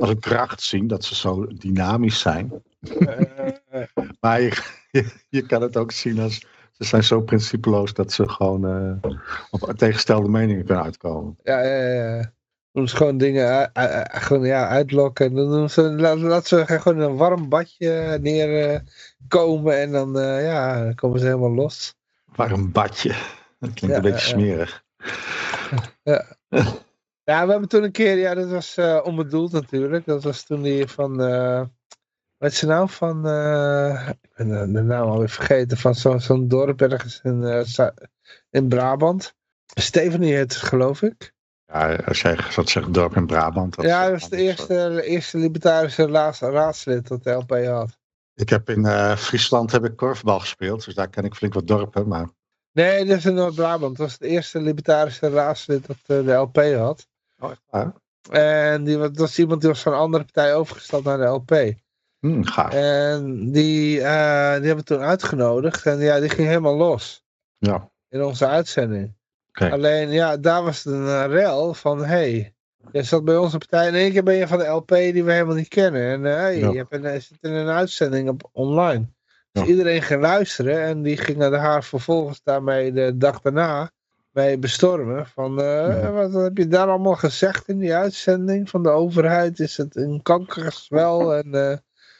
als een kracht zien, dat ze zo dynamisch zijn. eh, Maar je, je, je kan het ook zien als, ze zijn zo principeloos dat ze gewoon eh, op tegengestelde meningen kunnen uitkomen. ja, ja, ja. Doen ze gewoon dingen gewoon, ja, uitlokken. En dan doen ze, laat, laat ze gewoon in een warm badje neerkomen. en dan, eh, ja, dan komen ze helemaal los. Een badje. Dat klinkt Ja, een beetje ja, ja. smerig. Ja, we hebben toen een keer, ja, dat was eh, onbedoeld natuurlijk. Dat was toen die van, eh wat is de naam van, eh, ik ben de, de naam alweer vergeten, van zo- zo'n dorp ergens in, eh, in Brabant. Stephanie heet het, geloof ik. Ja, als jij zou zeggen dorp in Brabant. dat ja, dat was de eerste, de eerste libertarische raadslid dat de LP had. Ik heb in eh, Friesland heb ik korfbal gespeeld, dus daar ken ik flink wat dorpen. Maar Nee, dat is in Noord-Brabant. Dat was het eerste libertarische raadslid dat de LP had. oh, echt waar? En die, dat was iemand die was van een andere partij overgestapt naar de LP. Hm, gaaf. En die, eh, die hebben we toen uitgenodigd. En ja, die ging helemaal los. Ja, In onze uitzending. Oké. Alleen, ja, daar was het een uh, rel van... hey, je zat bij onze partij... In één keer ben je van de LP die we helemaal niet kennen. En eh, hey, Ja. je hebt een, zit in een uitzending op, online. Dus Ja. iedereen ging luisteren. En die gingen haar vervolgens daarmee de dag daarna... mee bestormen. Van, eh, Ja. wat heb je daar allemaal gezegd in die uitzending? Van de overheid is het een kankergezwel. En... eh,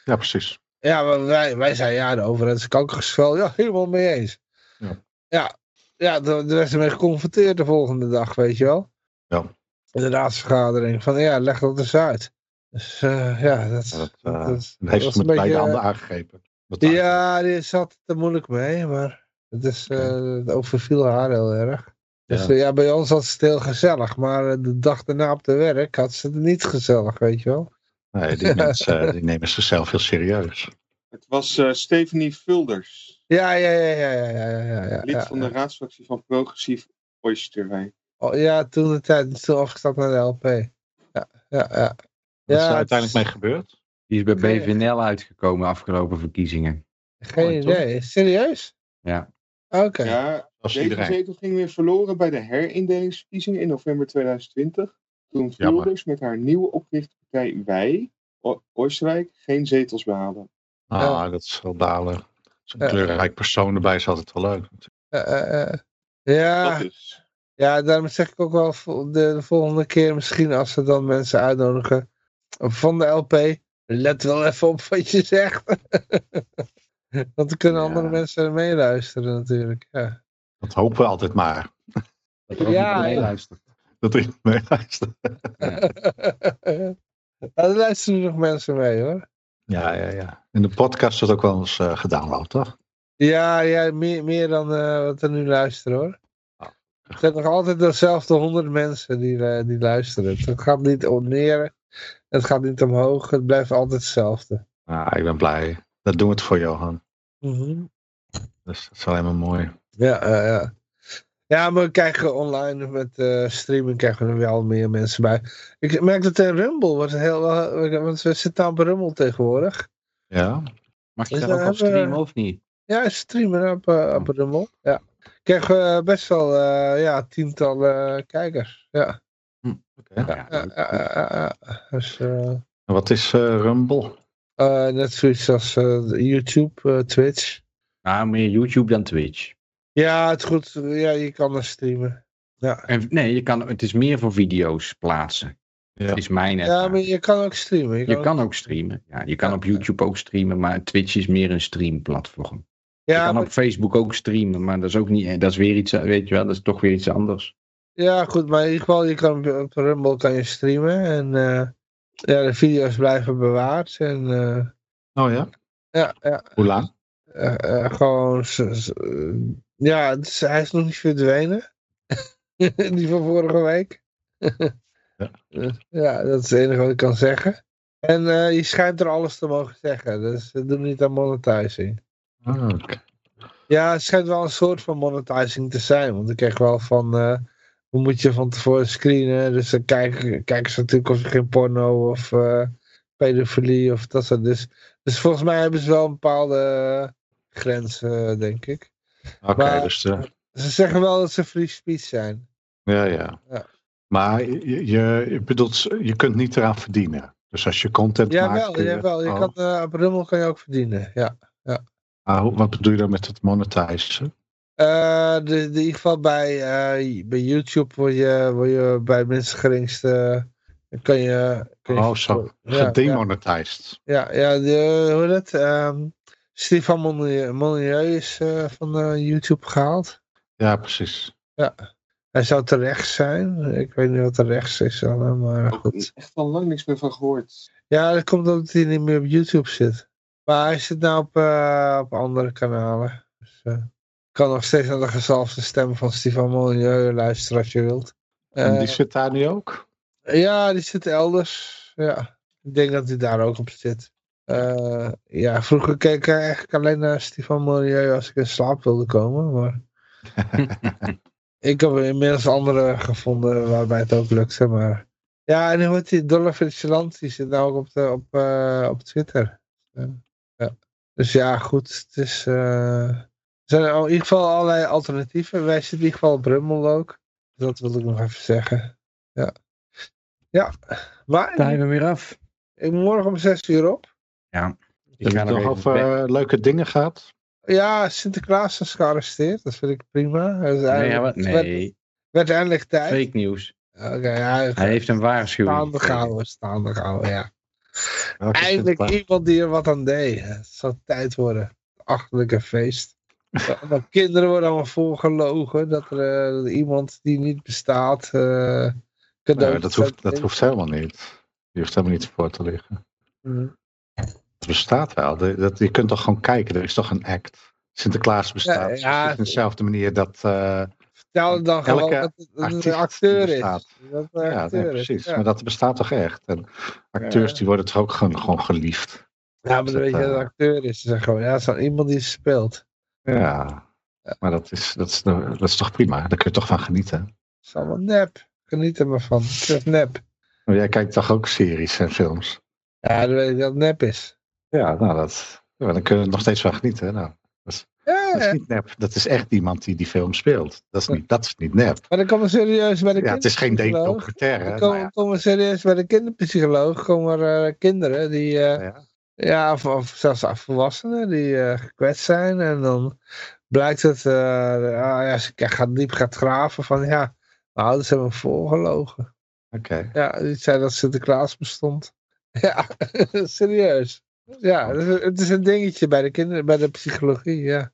ja, precies. ja, wij, wij zeiden ja, de overheid is kankergezwel. Ja, helemaal mee eens. Ja. Ja, ja daar werd ze mee geconfronteerd de volgende dag, weet je wel. Ja. In de raadsvergadering. Van ja, leg dat eens uit. Dus eh, ja, dat, dat, dat, dat- Dan heeft ze met beide handen aangegrepen. Ja, die zat er moeilijk mee, maar het, is, eh, het overviel haar heel erg. Dus Ja. bij ons was het heel gezellig, maar de dag daarna op de werk had ze het niet gezellig, weet je wel. Nee, die mensen eh, die nemen zichzelf heel serieus. Het was eh, Stephanie Vulders, Ja, ja, ja, ja, ja, ja, ja, ja. lid ja, van de ja. raadsfractie van Progressief Oysterwijn. Oh, ja, toen de tijd, toen afgestapt naar de LP. Ja, ja, ja. Wat is Ja, er uiteindelijk is- mee gebeurd? Die is bij BVNL uitgekomen afgelopen verkiezingen. Geen idee. Serieus? Ja. Oké. Ja, Als deze iedereen. zetel ging weer verloren bij de herindelingsverkiezingen in november 2020. Toen. Vulders met haar nieuwe opgerichte partij Wij, O- Oosterwijk, geen zetels behaalde. Ah, Ja. dat is wel balen. Zo'n kleurrijk persoon erbij is altijd wel leuk. Ja, Dat is. ja, daarom zeg ik ook wel de, de volgende keer misschien als ze dan mensen uitnodigen van de LP. Let wel even op wat je zegt. Want dan kunnen Ja. andere mensen meeluisteren natuurlijk. Ja, Dat hopen we altijd maar. Dat er ook Ja, iemand ja. meeluistert. Dat er iemand meeluistert. Ja, er luisteren nog mensen mee hoor. Ja, ja, ja. In de podcast wordt ook wel eens eh gedownload, toch? Ja, ja meer, meer dan eh, wat er nu luisteren hoor. Ah. Het zijn nog altijd dezelfde honderd mensen die, eh, die luisteren. Het gaat niet om neer, het gaat niet omhoog, het blijft altijd hetzelfde. Ah, ik ben blij. Dat doen we het voor Johan. Mhm. Dus dat is alleen maar mooi. Ja, ja, ja. Ja, maar we krijgen online met eh, streaming krijgen we er wel meer mensen bij. Ik merk dat in Rumble wordt het heel wel, want we zitten aan op Rumble tegenwoordig. Ja, Mag je Dus daar ook op streamen of niet? Ja, streamen op, eh, op Rumble. Ja. Eh, best wel eh, ja, tientallen eh, kijkers. Ja. Dus, eh, Wat is eh, Rumble? eh, net zoiets als eh, YouTube, eh, Twitch. Nou, meer YouTube dan Twitch. Ja, het is goed. Ja, je kan er streamen. Ja, En, nee, je kan, het is meer voor video's plaatsen. Ja. Is mijn ja maar je kan ook streamen. Je kan, Je kan ook streamen. Ja, je kan op YouTube ook streamen, maar Twitch is meer een streamplatform. je ja, kan maar- op Facebook ook streamen, maar dat is ook niet. Dat is weer iets, weet je wel, dat is toch weer iets anders. ja, goed. Maar in ieder geval, je kan op- Rumble kan je streamen. En eh, ja, de video's blijven bewaard. En eh, Oh ja? ja, ja Hoe lang? eh, eh, gewoon... eh, ja, is- hij is nog niet verdwenen. Die van vorige week. Ja. ja, dat is het enige wat ik kan zeggen. En eh, je schijnt er alles te mogen zeggen. Dus we doen niet aan monetizing. Ah, oké. Ja, het schijnt wel een soort van monetizing te zijn. Want ik kreeg wel van, eh, hoe moet je van tevoren screenen? Dus dan kijken, kijken ze natuurlijk of er geen porno of eh, pedofilie of dat soort. Dus, dus volgens mij hebben ze wel een bepaalde grens, eh, denk ik. Oké, Maar- dus eh, Ze zeggen wel dat ze free speech zijn. ja, ja. Ja. Maar je, je, bedoelt, je kunt niet eraan verdienen. Dus als je content maakt... Jawel, kun je- jawel. Je oh. kan, eh, op Rummel kan je ook verdienen, ja. Ah, hoe- wat bedoel je dan met het monetizen? Eh, de, de, in ieder geval bij, bij YouTube word je, word je bij minst geringste... Kan je, kan je Oh, zo. Ja, ja. Ja, ja de, hoe heet het? Stefan Molyneux is eh, van eh, YouTube gehaald. Ja, precies. Hij zou terecht zijn. Ik weet niet wat er rechts is, dan, maar goed. echt al lang niks meer van gehoord. Ja, dat komt omdat hij niet meer op YouTube zit. Maar hij zit nou op, eh, op andere kanalen. Dus ik kan nog steeds naar de gezalfde stem van Stefan Molyneux luisteren als je wilt. En die zit daar nu ook? Ja, die zit elders. Ja, ik denk dat hij daar ook op zit. Eh, ja, vroeger keek ik eigenlijk alleen naar Stefan Molyneux als ik in slaap wilde komen. Maar ik heb inmiddels andere gevonden waarbij het ook lukte. Maar ja, en hoe heet die Dollar die zit nou ook op, de, op, eh, op Twitter. Ja. Dus ja, goed. Het is, eh, er zijn in ieder geval allerlei alternatieven. Wij zitten in ieder geval op Rummel ook. Dat wil ik nog even zeggen. Ja. Ja, maar Zijn we weer af. ik moet morgen om zes uur op. Ja. Ga je nog over eh, leuke dingen gehad? Ja, Sinterklaas is gearresteerd. Dat vind ik prima. Hij is Nee, eigenlijk- wat- het werd, nee, werd eindelijk tijd. fake nieuws. Oké, ja, Hij heeft een waarschuwing. staande gehouden, staande gehouden, ja. Welke Eindelijk iemand die er wat aan deed. Het zou tijd worden. Het achterlijke feest. Allemaal kinderen worden allemaal volgelogen. Dat er eh, iemand die niet bestaat eh cadeau Nee, dat, hoeft, dat hoeft helemaal niet. Die hoeft helemaal niet voor te liggen. Mm. Het bestaat wel. Dat, je kunt toch gewoon kijken. Er is toch een act. Sinterklaas bestaat. Ja, ja. precies op dezelfde manier dat eh, Vertel dan gewoon Elke dat het een acteur is. Dat een ja, acteur nee, is, precies. ja. Maar dat bestaat toch echt. En acteurs die worden toch ook gewoon, gewoon geliefd. Ja, maar dan dat, weet je dat het eh, een acteur is. Ze zeggen gewoon, ja, het is dan iemand die speelt. Ja. Maar dat is, dat, is, dat is toch prima. Daar kun je toch van genieten. Het is allemaal nep. Geniet er maar van. Het is nep. Maar jij kijkt toch ook series en films? Ja, dan weet ik dat het nep is. Ja, nou dat, ja, dan kun je er nog steeds van genieten. Nou, Ja, dat is niet nep. Dat is echt iemand die die film speelt. Dat is niet, dat is niet nep. Maar dan komen we serieus bij de Ja, het is geen documentaire. Dan hè, komen, nou we serieus bij de kinderpsycholoog. Komen er eh, kinderen die, eh, Ja. ja, of, of zelfs volwassenen die eh, gekwetst zijn. En dan blijkt het, ah, ja, ze gaat diep gaat graven van, ja, mijn ouders hebben me voorgelogen. Oké. Ja, die zei dat Sinterklaas bestond. Ja, serieus. Ja, het is- een dingetje bij de kinderen, bij de psychologie, ja.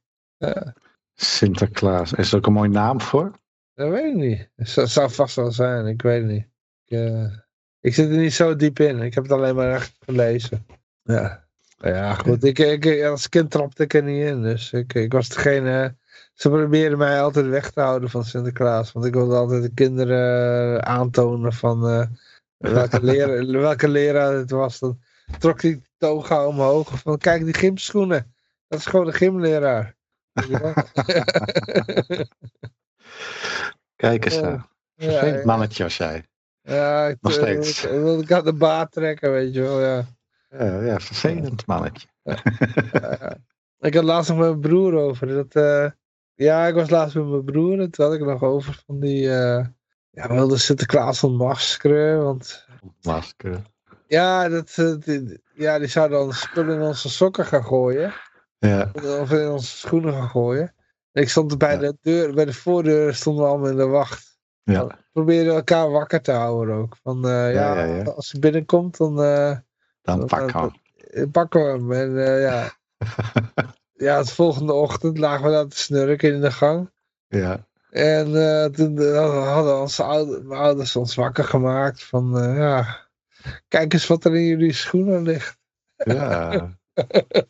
Sinterklaas. Is er ook een mooie naam voor? Dat weet ik niet. Het zou, zou vast wel zijn, ik weet het niet. Ik, eh, ik zit er niet zo diep in. Ik heb het alleen maar echt gelezen. Ja, Nou ja goed. Ik, ik, als kind trapte ik er niet in. Dus ik, ik was degene... Ze probeerden mij altijd weg te houden van Sinterklaas. Want ik wilde altijd de kinderen eh, aantonen van eh, welke, leraar, welke leraar het was. Dan trok hij die toga omhoog. Van kijk die gymschoenen. Dat is gewoon de gymleraar. Kijk eens daar. Ja, Vervelend ja. mannetje als jij. Ja, ik, Nog eh, steeds. Ik, ik wilde ik aan de baard trekken, weet je wel, ja. Ja, ja vervelend mannetje. Ja. Ik had laatst nog met mijn broer over. Dat, eh, Ja, ik was laatst met mijn broer en toen had ik nog over van die... eh ja, we wilden Sinterklaas ontmaskeren, want... Masker. Ja, dat, eh, die, ja, die zouden dan spullen in onze sokken gaan gooien. Ja, Of in onze schoenen gaan gooien. En ik stond bij Ja. de deur, bij de voordeur stonden we allemaal in de wacht. ja. We probeerden elkaar wakker te houden ook. Van, eh, ja, als hij binnenkomt, dan eh, dan Dat- pak dat- hem. pakken we hem. En ja, ja, de volgende ochtend lagen we daar te snurken in de gang. Ja, En toen hadden onze oude, mijn ouders ons wakker gemaakt van, ja, kijk eens wat er in jullie schoenen ligt. ja.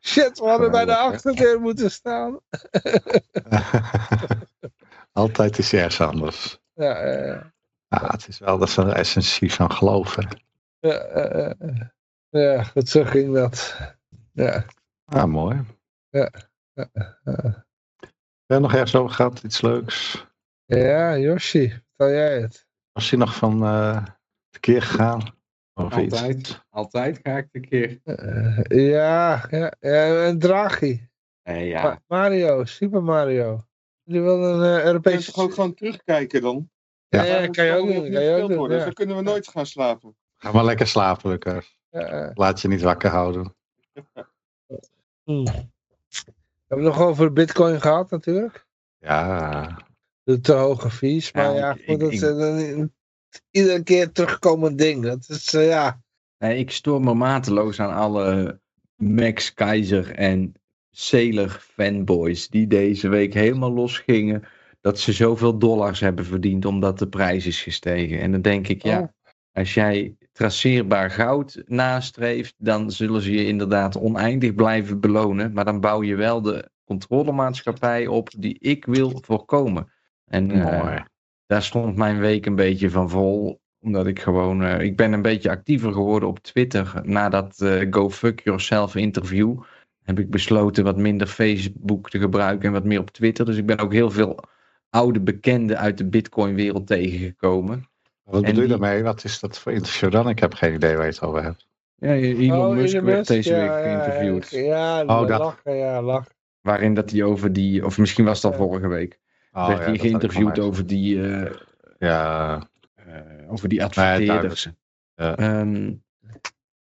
Shit, we hadden bij de achterdeur moeten staan. Altijd is ergens anders. Ja, eh, Ja, het is wel dat is een essentie van geloven. ja, eh, ja, goed, zo ging dat. Ja, Ah, mooi. Ja. Ja, nog ergens over gehad? Iets leuks? ja Yoshi, vertel jij het? Was je nog van eh keer gegaan? Of iets? Altijd. Altijd ga ik een keer. Eh, ja, ja, ja, en Draghi. Nee, ja. Ma- Mario, Super Mario. Die wil een uh, Kun je Europese... toch ook gewoon terugkijken dan? Ja, Ja. ja, kan je ook doen. Kan je ook doen, worden? ja. Zo kunnen we nooit gaan slapen. Ga maar lekker slapen, Lucas. Ja, ja. Laat je niet wakker houden. Hm. We hebben het nog over bitcoin gehad natuurlijk. Ja, De te hoge fees. Maar Ja, ja, ik- goed, ik- dat ik- is een, iedere keer terugkomend ding. Dat is, eh, ja... Nee, ik stoor me mateloos aan alle Max Keizer en Sailor fanboys die deze week helemaal losgingen dat ze zoveel dollars hebben verdiend omdat de prijs is gestegen. En dan denk ik, ja, Oh. als jij traceerbaar goud nastreeft, dan zullen ze je inderdaad oneindig blijven belonen. Maar dan bouw je wel de controlemaatschappij op die ik wil voorkomen. En eh, mooi. Daar stond mijn week een beetje van vol. Omdat ik gewoon. eh, ik ben een beetje actiever geworden op Twitter. Na dat eh, Go Fuck Yourself interview. Heb ik besloten wat minder Facebook te gebruiken en wat meer op Twitter. Dus ik ben ook heel veel oude bekenden uit de Bitcoin-wereld tegengekomen. Wat en bedoel je daarmee? Wat is dat voor interview dan? Ik heb geen idee waar je het over hebt. Ja, Elon Oh, Musk Elon werd Musk, deze ja, week geïnterviewd. Ja, ja, Oh, dat- lachen, ja, lachen. Waarin dat hij over die. Of misschien was Ja. vorige week. Oh, werd ja, hij dat had ik geïnterviewd over die. eh, Ja, eh, over die adverteerders. Ja. Ehm,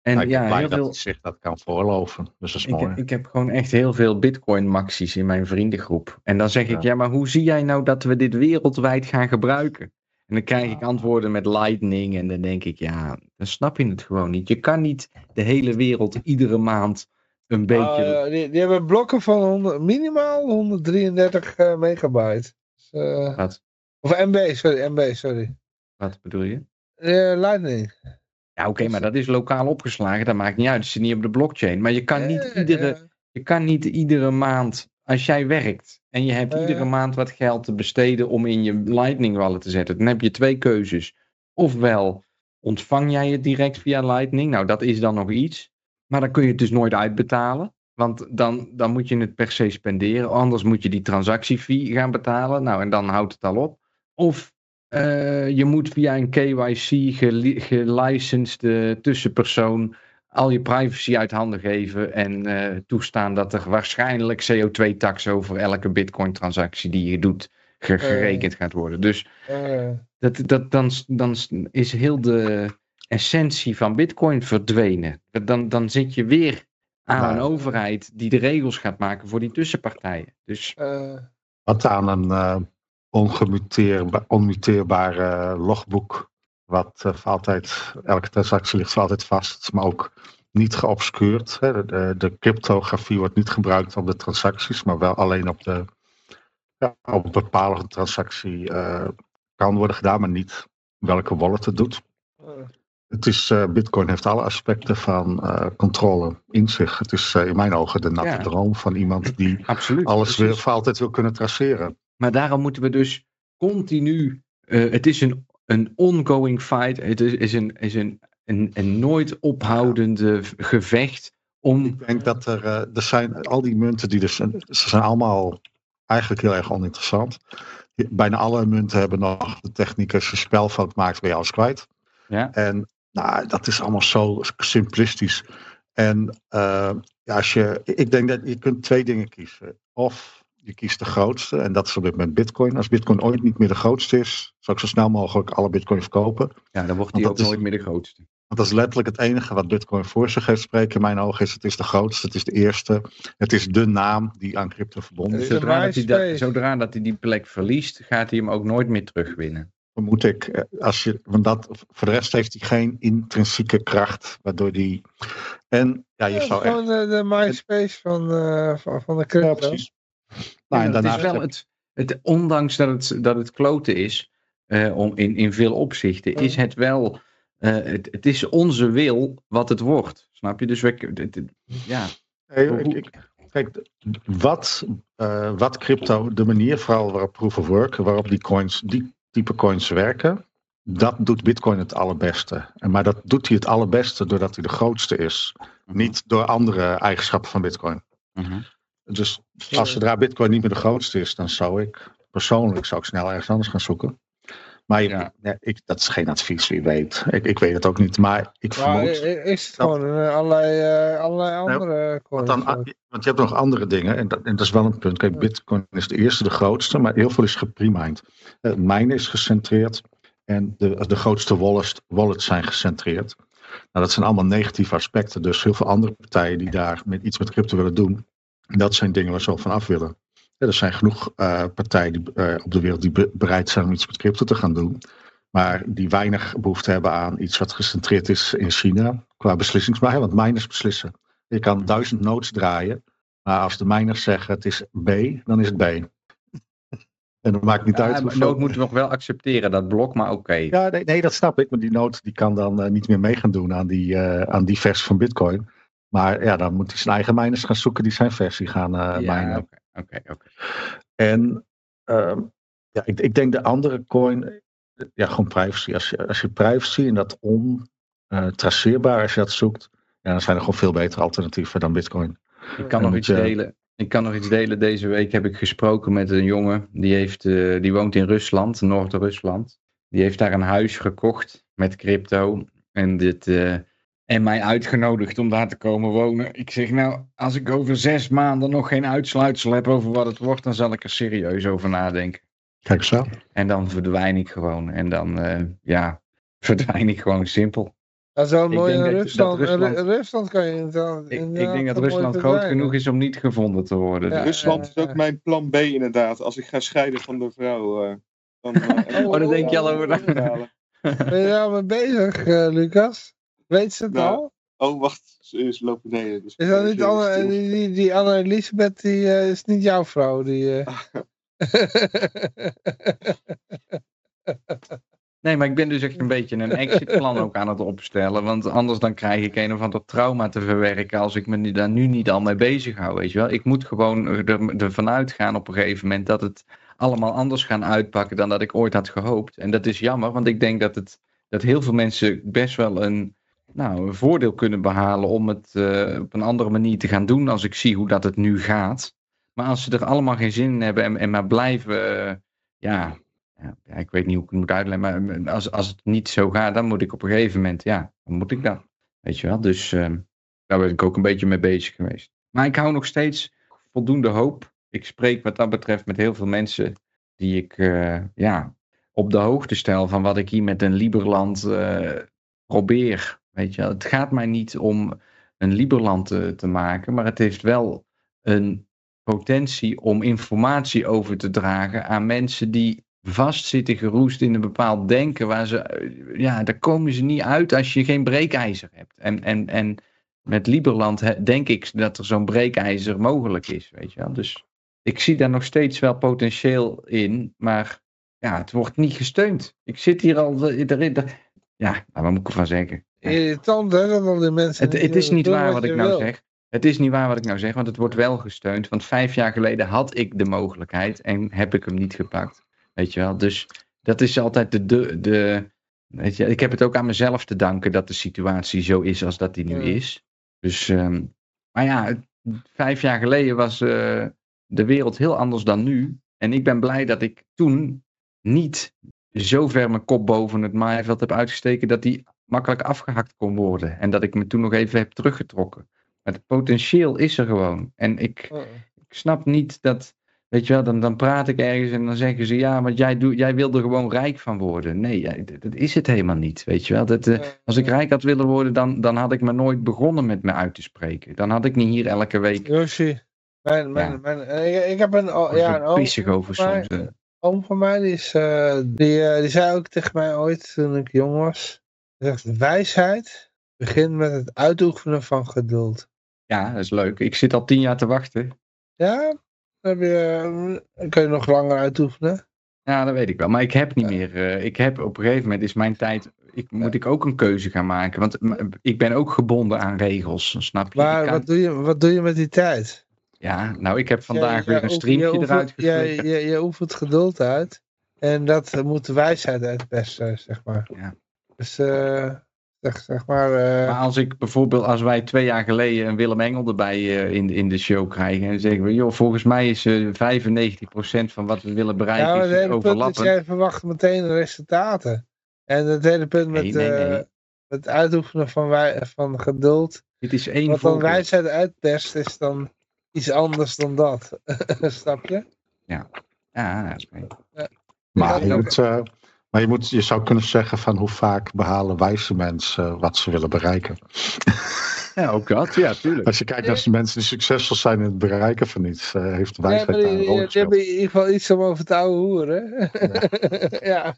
en ben ja, blij heel dat veel. zich dat kan voorloven. Dus dat is Ik, mooi. ik heb gewoon echt heel veel Bitcoin-maxies in mijn vriendengroep. En dan zeg ik, Ja. ja, maar hoe zie jij nou dat we dit wereldwijd gaan gebruiken? En dan krijg ik antwoorden met Lightning. En dan denk ik, ja, dan snap je het gewoon niet. Je kan niet de hele wereld iedere maand een beetje. Ja, die, die hebben blokken van 100, minimaal 133 eh, megabyte. Dus, eh, Wat, of MB, sorry, MB, sorry. wat bedoel je? Eh, Lightning. Ja, oké, maar dat is lokaal opgeslagen. Dat maakt niet uit. Het zit niet op de blockchain. Maar je kan niet Eh, iedere. ja. Je kan niet iedere maand, als jij werkt en je hebt ja. iedere maand wat geld te besteden om in je Lightning wallet te zetten, dan heb je twee keuzes. Ofwel ontvang jij het direct via Lightning, nou dat is dan nog iets, maar dan kun je het dus nooit uitbetalen. Want dan, dan moet je het per se spenderen. Anders moet je die transactiefee gaan betalen. Nou, en dan houdt het al op. Of eh, je moet via een KYC geli- gelicensed eh, tussenpersoon al je privacy uit handen geven en eh, toestaan dat er waarschijnlijk CO2-tax over elke Bitcoin-transactie die je doet ge- gerekend gaat worden. Dus Eh, dat, dat, dan, dan is heel de essentie van Bitcoin verdwenen. Dan, dan zit je weer aan Nou. een overheid die de regels gaat maken voor die tussenpartijen. Dus eh, Wat aan een eh ongemuteerba- onmuteerbaar eh, logboek. Wat voor altijd, elke transactie ligt voor altijd vast, maar ook niet geobscuurd. Hè. De, de, de cryptografie wordt niet gebruikt op de transacties, maar wel alleen op de ja, op een bepaalde transactie eh, kan worden gedaan, maar niet welke wallet het doet. Het is, eh, Bitcoin heeft alle aspecten van eh, controle in zich. Het is eh, in mijn ogen de natte Ja. droom van iemand die absoluut. alles weer voor altijd wil kunnen traceren. Maar daarom moeten we dus continu. het is een, een ongoing fight. Het is, is, een, is een, een, een nooit ophoudende gevecht. Om. Ik denk dat er, er zijn al die munten die er zijn, ze zijn allemaal eigenlijk heel erg oninteressant. Bijna alle munten hebben nog de techniek als je spelfout maakt, je alles kwijt. Ja. En nou, dat is allemaal zo simplistisch. En eh, ja, als je, ik denk dat je kunt twee dingen kiezen. Of je kiest de grootste. En dat is op dit moment bitcoin. Als bitcoin ooit niet meer de grootste is, zal ik zo snel mogelijk alle bitcoin verkopen. Ja, dan wordt die ook is- nooit meer de grootste. Want dat is letterlijk het enige wat bitcoin voor zich heeft spreken in mijn ogen. Is het is de grootste, het is de eerste. Het is de naam die aan crypto verbonden is. Zodra dat hij, dat, zodra dat hij die plek verliest, gaat hij hem ook nooit meer terugwinnen. Vermoed ik. eh, Als je, want dat, voor de rest heeft hij geen intrinsieke kracht, waardoor die. En ja, je Ja, zou echt. gewoon de, de MySpace van, eh, van, van de Ja, crypto. precies. Nou, en het daarnaast is wel heb- het, het, ondanks dat het, dat het kloten is, eh, om, in, in veel opzichten, is het wel, eh, het, het is onze wil wat het wordt. Snap je? Dus we, het- het- ja, Nee, ik- ik- kijk, wat, eh, wat crypto, de manier vooral waarop proof of work, waarop die coins, die type coins werken, dat doet Bitcoin het allerbeste. En, maar dat doet hij het allerbeste doordat hij de grootste is, niet door andere eigenschappen van Bitcoin. Mhm. Dus als zodra Bitcoin niet meer de grootste is, dan zou ik persoonlijk zou ik snel ergens anders gaan zoeken. Maar je- Ja. ja, ik, dat is geen advies, wie weet. Ik, ik weet het ook niet, maar ik vermoed. is het dat- gewoon eh, allerlei, eh, allerlei andere Want, dan, want je hebt nog andere dingen, en dat, en dat is wel een punt. Kijk, Bitcoin is de eerste, de grootste, maar heel veel is geprimed. Uh, mijnen is gecentreerd en de, de grootste wallets, wallets zijn gecentreerd. Nou, dat zijn allemaal negatieve aspecten, dus heel veel andere partijen die daar met iets met crypto willen doen, dat zijn dingen waar ze ook van af willen. Ja, er zijn genoeg eh, partijen die, eh, op de wereld die be- bereid zijn om iets met crypto te gaan doen. Maar die weinig behoefte hebben aan iets wat gecentreerd is in China. Qua beslissingsmacht. Want miners beslissen. Je kan duizend nodes draaien. Maar als de miners zeggen het is B, dan is het B. En dat maakt niet Ja, uit. hoeveel- Nood moeten we nog wel accepteren, dat blok, maar oké. Ja, nee, nee, dat snap ik. Maar die node die kan dan eh, niet meer mee gaan doen aan die, aan die versie van Bitcoin. Maar ja, dan moet hij zijn eigen miners gaan zoeken die zijn versie gaan eh Ja, minen. Oké, oké. En ehm, ja, ik, ik denk de andere coin, eh, ja, gewoon privacy. Als je, als je privacy en dat ontraceerbaar, als je dat zoekt, ja, dan zijn er gewoon veel betere alternatieven dan Bitcoin. Ik kan En nog iets je- delen. Ik kan nog iets delen. Deze week heb ik gesproken met een jongen. Die, heeft, eh, die woont in Rusland, Noord-Rusland. Die heeft daar een huis gekocht met crypto. En, dit, eh, en mij uitgenodigd om daar te komen wonen. Ik zeg nou, als ik over zes maanden nog geen uitsluitsel heb over wat het wordt, dan zal ik er serieus over nadenken. Kijk zo. En dan verdwijn ik gewoon. En dan, eh, ja, verdwijn ik gewoon simpel. Dat is wel Ik mooi denk in dat- Rusland. dat Rusland- In Rusland kan je inderdaad... Ik, denk dat Rusland groot genoeg is om niet gevonden te worden. Ja, Dus- Rusland is ook mijn plan B inderdaad. Als ik ga scheiden van de vrouw. eh, dan, eh, Oh, dan denk je al over. Ben je daar mee bezig, eh, Lucas? Weet ze het Nou, al? Oh, wacht. Ze is lopen beneden. Dus Is dat niet Anne, die, die, die Anne-Elisabeth, die eh, is niet jouw vrouw? Die, eh. Nee, maar ik ben dus echt een beetje een exitplan ook aan het opstellen. Want anders dan krijg ik een of ander trauma te verwerken als ik me nu- daar nu niet al mee bezig hou, weet je wel. Ik moet gewoon er, ervan uitgaan op een gegeven moment dat het allemaal anders gaan uitpakken dan dat ik ooit had gehoopt. En dat is jammer, want ik denk dat, het, dat heel veel mensen best wel een, nou, een voordeel kunnen behalen om het eh, op een andere manier te gaan doen als ik zie hoe dat het nu gaat. Maar als ze er allemaal geen zin in hebben en, en maar blijven, eh, ja, ja, ik weet niet hoe ik het moet uitleggen, maar als, als het niet zo gaat, dan moet ik op een gegeven moment, ja, dan moet ik dat. Weet je wel, dus ehm, daar ben ik ook een beetje mee bezig geweest. Maar ik hou nog steeds voldoende hoop. Ik spreek wat dat betreft met heel veel mensen die ik, eh, ja, op de hoogte stel van wat ik hier met een Liberland probeer. Weet je het gaat mij niet om een Liberland te, te maken, maar het heeft wel een potentie om informatie over te dragen aan mensen die vastzitten geroest in een bepaald denken waar ze, eh, ja, daar komen ze niet uit als je geen breekijzer hebt. En, en, en met Liberland denk ik dat er zo'n breekijzer mogelijk is, weet je wel. Dus ik zie daar nog steeds wel potentieel in, maar ja, het wordt niet gesteund. Ik zit hier al, eh, erin, er- ja, nou, wat moet ik ervan zeggen? Irritant, hè, dat al die mensen... Het, het is niet waar wat ik nou wil. zeg. Het is niet waar wat ik nou zeg, want het wordt wel gesteund. Want vijf jaar geleden had ik de mogelijkheid en heb ik hem niet gepakt. Weet je wel, dus dat is altijd de, de, de weet je, ik heb het ook aan mezelf te danken dat de situatie zo is als dat die nu Ja. is. Dus, ehm, maar ja, vijf jaar geleden was eh, de wereld heel anders dan nu. En ik ben blij dat ik toen niet zo ver mijn kop boven het maaiveld heb uitgesteken dat die makkelijk afgehakt kon worden. En dat ik me toen nog even heb teruggetrokken. Maar het potentieel is er gewoon. En ik, Oh. ik snap niet dat, Weet je wel, dan, dan praat ik ergens en dan zeggen ze ja, want jij, doet, jij wil er gewoon rijk van worden. Nee, dat, is het helemaal niet. Weet je wel, dat, eh, als ik rijk had willen worden, dan, dan had ik me nooit begonnen met me uit te spreken. Dan had ik niet hier elke week Yoshi, mijn, mijn, Ja. mijn, eh, ik, ik heb een, oh, ja, een oom pissig over soms. eh. oom van mij, die, is, die, die zei ook tegen mij ooit toen ik jong was. Zegt, wijsheid begint met het uitoefenen van geduld. Ja, dat is leuk. Ik zit al tien jaar te wachten. Ja, dan heb je, eh, kun je nog langer uitoefenen. Ja, dat weet ik wel. Maar ik heb niet meer. eh, ik heb op een gegeven moment is mijn tijd. Ik, moet ik ook een keuze gaan maken. Want ik ben ook gebonden aan regels. Snap je? Maar kan- wat doe, je, wat doe je met die tijd? Ja, nou, ik heb vandaag Ja, weer een streampje je eruit ja, geflikkerd. je, je oefent geduld uit. En dat moet de wijsheid uitpersen, zeg maar. Ja. Dus, eh, zeg, zeg maar... eh, Maar als ik bijvoorbeeld, als wij twee jaar geleden een Willem Engel erbij eh, in, in de show krijgen. En zeggen we, joh, volgens mij is eh 95% van wat we willen bereiken ja, maar is het hele punt is, jij verwacht meteen resultaten. En het hele punt met Nee, nee, eh, nee. het uitoefenen van, wij, van geduld. Dit is één Wat dan wijsheid uitperst, is dan iets anders dan dat. Snap je? Ja, dat is mee. Maar, Ja, moet, eh, maar je, moet, je zou kunnen zeggen van hoe vaak behalen wijze mensen eh, wat ze willen bereiken. Ja, ook dat. Ja, tuurlijk. Als je kijkt naar de mensen die succesvol zijn in het bereiken van iets, eh, heeft Ja, wijsheid daar een rol die gespeeld. hebben in ieder geval iets om over te ouwe hoeren. ja.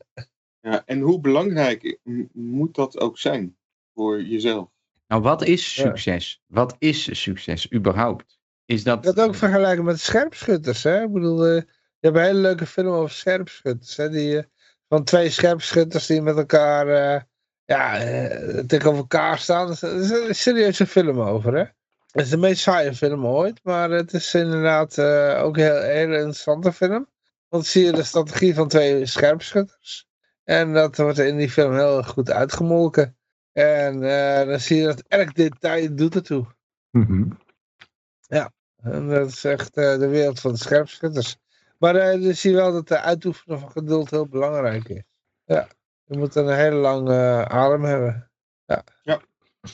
Ja, en hoe belangrijk moet dat ook zijn voor jezelf? Nou, wat is Ja. succes? Wat is succes überhaupt? Is dat... Dat ook vergelijken met scherpschutters. Hè? Ik bedoel, eh, je hebt een hele leuke film over scherpschutters. Hè? Die, eh, van twee scherpschutters die met elkaar eh, ja, eh, tegenover elkaar staan. Er is- een serieuze film over. Hè? Het is de meest saaie film ooit. Maar het is inderdaad eh, ook een heel, interessante film. Want zie je de strategie van twee scherpschutters. En dat wordt in die film heel goed uitgemolken. En eh, dan zie je dat elk detail doet ertoe. Mhm. En dat is echt eh, de wereld van de scherpschutters. Maar dan zie je wel dat de uitoefenen van geduld heel belangrijk is. Ja, je moet een hele lange eh, adem hebben. Ja. Ja.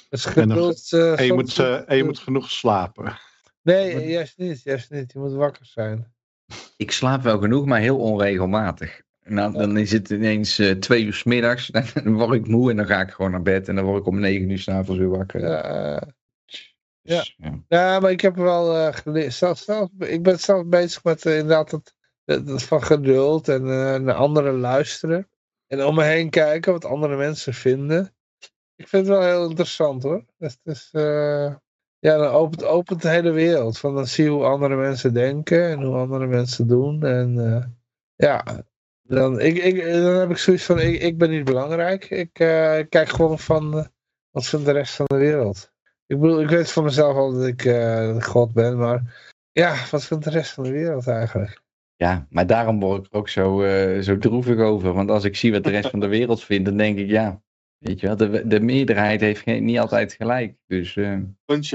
Dus En dan- geduld... eh, En, je moet, en je moet genoeg slapen. Nee, juist niet, juist niet. Je moet wakker zijn. Ik slaap wel genoeg, maar heel onregelmatig. Nou, dan is het ineens eh, twee uur 's middags. Dan word ik moe en dan ga ik gewoon naar bed. En dan word ik om negen uur s'avonds weer wakker. Ja, Dus, ja. ja, maar ik heb wel eh, geleerd. Zelf, zelf, ik ben zelf bezig met inderdaad dat, dat, dat van geduld en eh, naar anderen luisteren. En om me heen kijken wat andere mensen vinden. Ik vind het wel heel interessant hoor. Het is, eh, ja, dan opent, opent de hele wereld. Van dan zie je hoe andere mensen denken en hoe andere mensen doen. En eh, ja, dan, ik, ik, dan heb ik zoiets van, ik, ik ben niet belangrijk. Ik kijk gewoon van, wat vindt de rest van de wereld. Ik bedoel, ik weet van mezelf al dat dat ik God ben, maar ja, wat vindt de rest van de wereld eigenlijk? Ja, maar daarom word ik er ook zo, eh, zo droevig over. Want als ik zie wat de rest van de wereld vindt, dan denk ik ja. Weet je wel, de, de meerderheid heeft geen, niet altijd gelijk. Dus eh,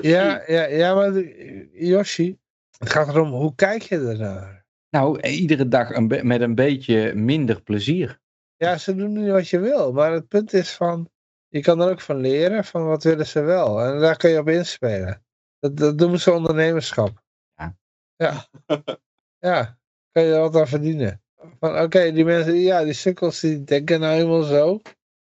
Ja, ja, ja, maar de- Yoshi, het gaat erom, hoe kijk je ernaar? nou, iedere dag een met een beetje minder plezier. Ja, ze doen niet wat je wil, maar het punt is van, je kan er ook van leren, van wat willen ze wel. En daar kun je op inspelen. Dat, dat doen ze ondernemerschap. Ja. Ja. ja, kan je er wat aan verdienen. Van oké, die mensen, ja, die sukkels die denken nou helemaal zo.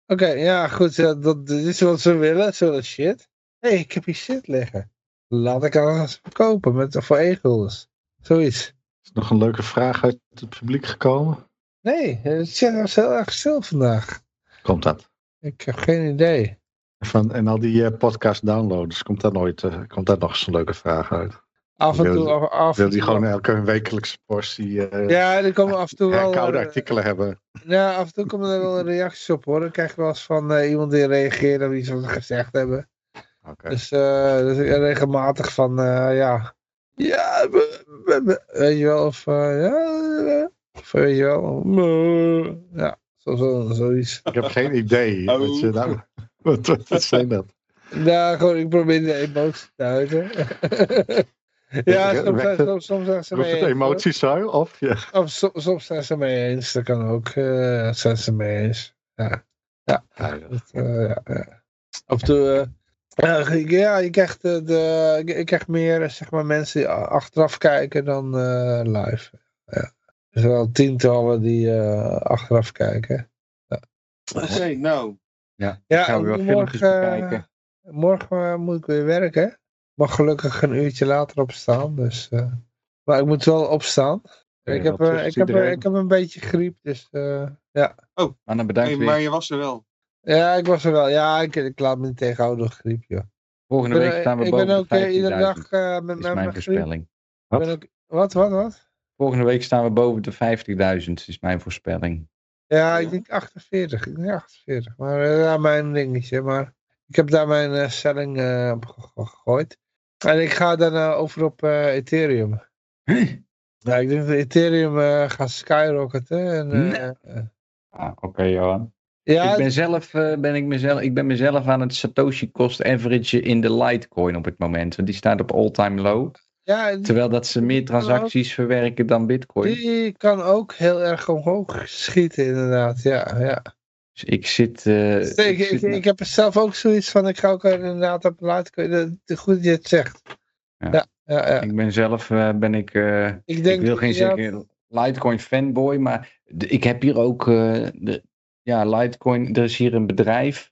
Oké, ja, goed, dat, dit is wat ze willen, ze willen shit. Hé, hey, ik heb hier shit liggen. Laat ik alles verkopen met, voor e-guldens. Zoiets. Is er nog een leuke vraag uit het publiek gekomen? Nee, het chat was heel erg stil vandaag. Komt dat? Ik heb geen idee. Van, en al die eh, podcast downloaders, komt daar nooit eh, komt daar nog eens een leuke vraag uit? Af en Wil- toe, af, af Wil en die toe- gewoon elke wekelijkse portie eh Ja, er komen af en toe wel... herkoude eh, artikelen hebben? Ja, af en toe komen er wel reacties op hoor. Dan krijg je wel eens van eh, iemand die reageert op iets wat we gezegd hebben. Oké. Dus, eh, dus regelmatig van, eh, ja... Ja, we- we- we- weet je wel, of ja... Of weet je wel, ja, zo, zo, zoiets. Ik heb geen idee. Oh. Wat, je nou, wat, wat, wat zijn dat? Ja, gewoon, ik probeer de emoties te uiten. ja, Ja, soms, het- soms, soms zijn ze mee het eens? Of ja. Of so- soms zijn ze mee eens, dat kan ook. eh zijn ze mee eens. Ja, Ja, dat, eh, ja, ja. Af en toe, eh, ja, ik- ja, je krijgt, de, de, ik- krijg meer, zeg maar, mensen die achteraf kijken dan eh, live. Er zijn al tientallen die eh, achteraf kijken. Oké, nou. Ja, Ja, gaan we weer morgen, filmpjes bekijken. Morgen moet ik weer werken. Mag gelukkig een uurtje later opstaan. Dus, eh, maar ik moet wel opstaan. ik, heb, wat eh, ik, heb, ik heb een beetje griep. Dus eh, ja. Maar dan bedankt Hey, weer. maar je was er wel. ja, ik was er wel. Ja, ik, ik laat me niet tegenhouden door griep. Joh. Volgende Ik ben, week staan we ik boven ben ook eh, de iedere 15.000. dag eh, met, mijn voorspelling. Ik ben ook, wat, wat, wat? Volgende week staan we boven de 50.000, is mijn voorspelling. Ja, Ja. ik denk 48. Ik denk 48. Maar eh, ja, mijn dingetje. Maar ik heb daar mijn eh, stelling eh, op ge- ge- gegooid. En ik ga daarna over op eh, Ethereum. Ja, ik denk dat Ethereum eh, gaat skyrocketen. En, eh, Nee. eh, Ah, Oké, Johan. ja, ik ben zelf, eh, ben ik, mezelf, ik ben mezelf aan het Satoshi cost average in de Litecoin op het moment. Want die staat op all-time low. ja, Terwijl dat ze meer transacties verwerken dan Bitcoin. die kan ook heel erg omhoog schieten inderdaad. Ja, ja. Dus ik zit. eh, Dus ik, ik, zit ik, heb er zelf ook zoiets van, ik ga ook inderdaad op Litecoin. Dat- Goed dat je het zegt. Ja. Ja, ja, ja. Ik ben zelf, eh, ben ik. eh, Ik, denk, wil geen zeggen Litecoin fanboy, maar de- ik heb hier ook. de, ja, Litecoin. Er is hier een bedrijf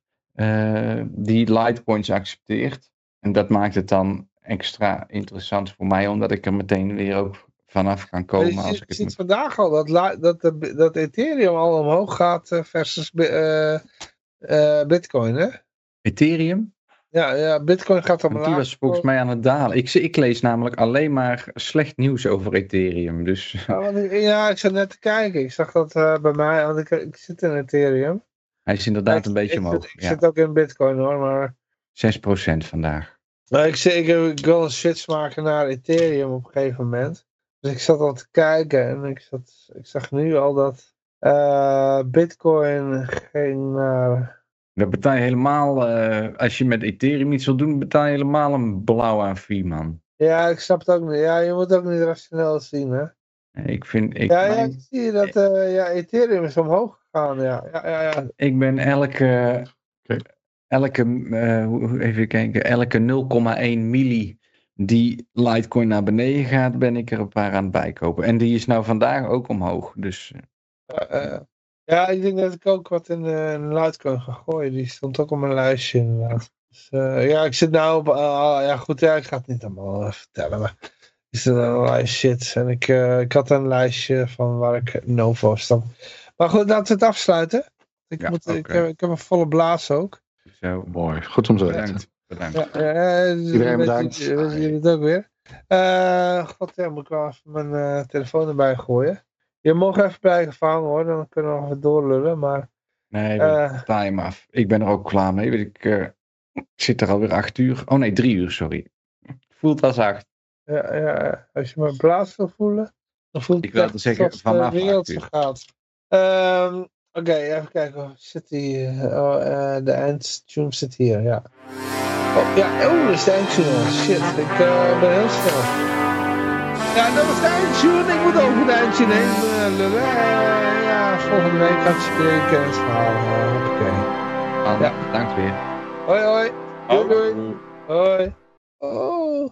die Litecoins accepteert. En dat maakt het dan extra interessant voor mij, omdat ik er meteen weer ook vanaf kan Je komen. Als ziet, ik het ziet moet- vandaag al dat, dat, de, dat Ethereum al omhoog gaat eh, versus eh, eh, Bitcoin, hè? Ethereum? Ja, ja Bitcoin gaat omlaag. die was volgens mij aan het dalen. Ik, ik lees namelijk alleen maar slecht nieuws over Ethereum. Dus Ja, ik- ja, ik zat net te kijken. Ik zag dat bij mij, want ik, ik zit in Ethereum. hij is inderdaad Ik- een beetje omhoog. Ik Ja, zit ook in Bitcoin hoor, maar... 6% vandaag. maar ik, zeg, ik, ik wil een switch maken naar Ethereum op een gegeven moment. Dus ik zat al te kijken en ik, zat, ik zag nu al dat eh, Bitcoin ging naar... Dan betaal je helemaal, eh, als je met Ethereum iets wil doen, betaal je helemaal een blauw aan fee, man. Ja, ik snap het ook niet. Ja, je moet ook niet rationeel zien, hè? Ik vind, ik, ja, ik zie dat eh, ja, Ethereum is omhoog gegaan. Ja, ja, ja. ja. ik ben elke, elke eh, hoe- even kijken, elke 0,1 milli die Litecoin naar beneden gaat, ben ik er een paar aan het bijkopen. En die is nou vandaag ook omhoog. Dus Eh, eh, ja, ik denk dat ik ook wat in, eh in Litecoin ga gooien. Die stond ook op mijn lijstje inderdaad. Dus, eh, ja, ik zit nou op... ah, ja, goed, ja, ik ga het niet allemaal eh, vertellen, maar... Er zit allerlei shit. En ik, eh, ik had een lijstje van waar ik Novo stond. Maar goed, laten we het afsluiten. Ik, Ja, moet, ik, heb, ik heb een volle blaas ook. zo, Mooi, goed om te bedankt. Ja, eh, dus Iedereen bedankt. je- jullie het ook weer. Eh, God, ja, moet ik wel even mijn eh, telefoon erbij gooien. Je mag even blijven vangen hoor, dan kunnen we nog even doorlullen. Maar Nee, eh, je hem af. Ik ben er ook klaar mee. Weet Ik, eh, ik zit er alweer acht uur. Oh nee, drie uur, sorry. Voelt als acht. ja, ja, als je mijn blaas wil voelen, dan voelt Ik het zeggen, alsof vanaf de wereld uur. vergaat. Ehm, Oké, even kijken. Zit die, eh, oh, eh, de eindtune zit hier, ja. Oh, ja, oh, dat is de eindtune. Shit, ik eh, ben heel snel. Ja, dat was de eindtune. Ik moet over de eindtune heen ja, volgende week hartstikke leuk kennisverhaal. Uh, Oké. Anne, Ja. bedankt weer. Hoi, hoi. Doei, doei. Hoi. Oh.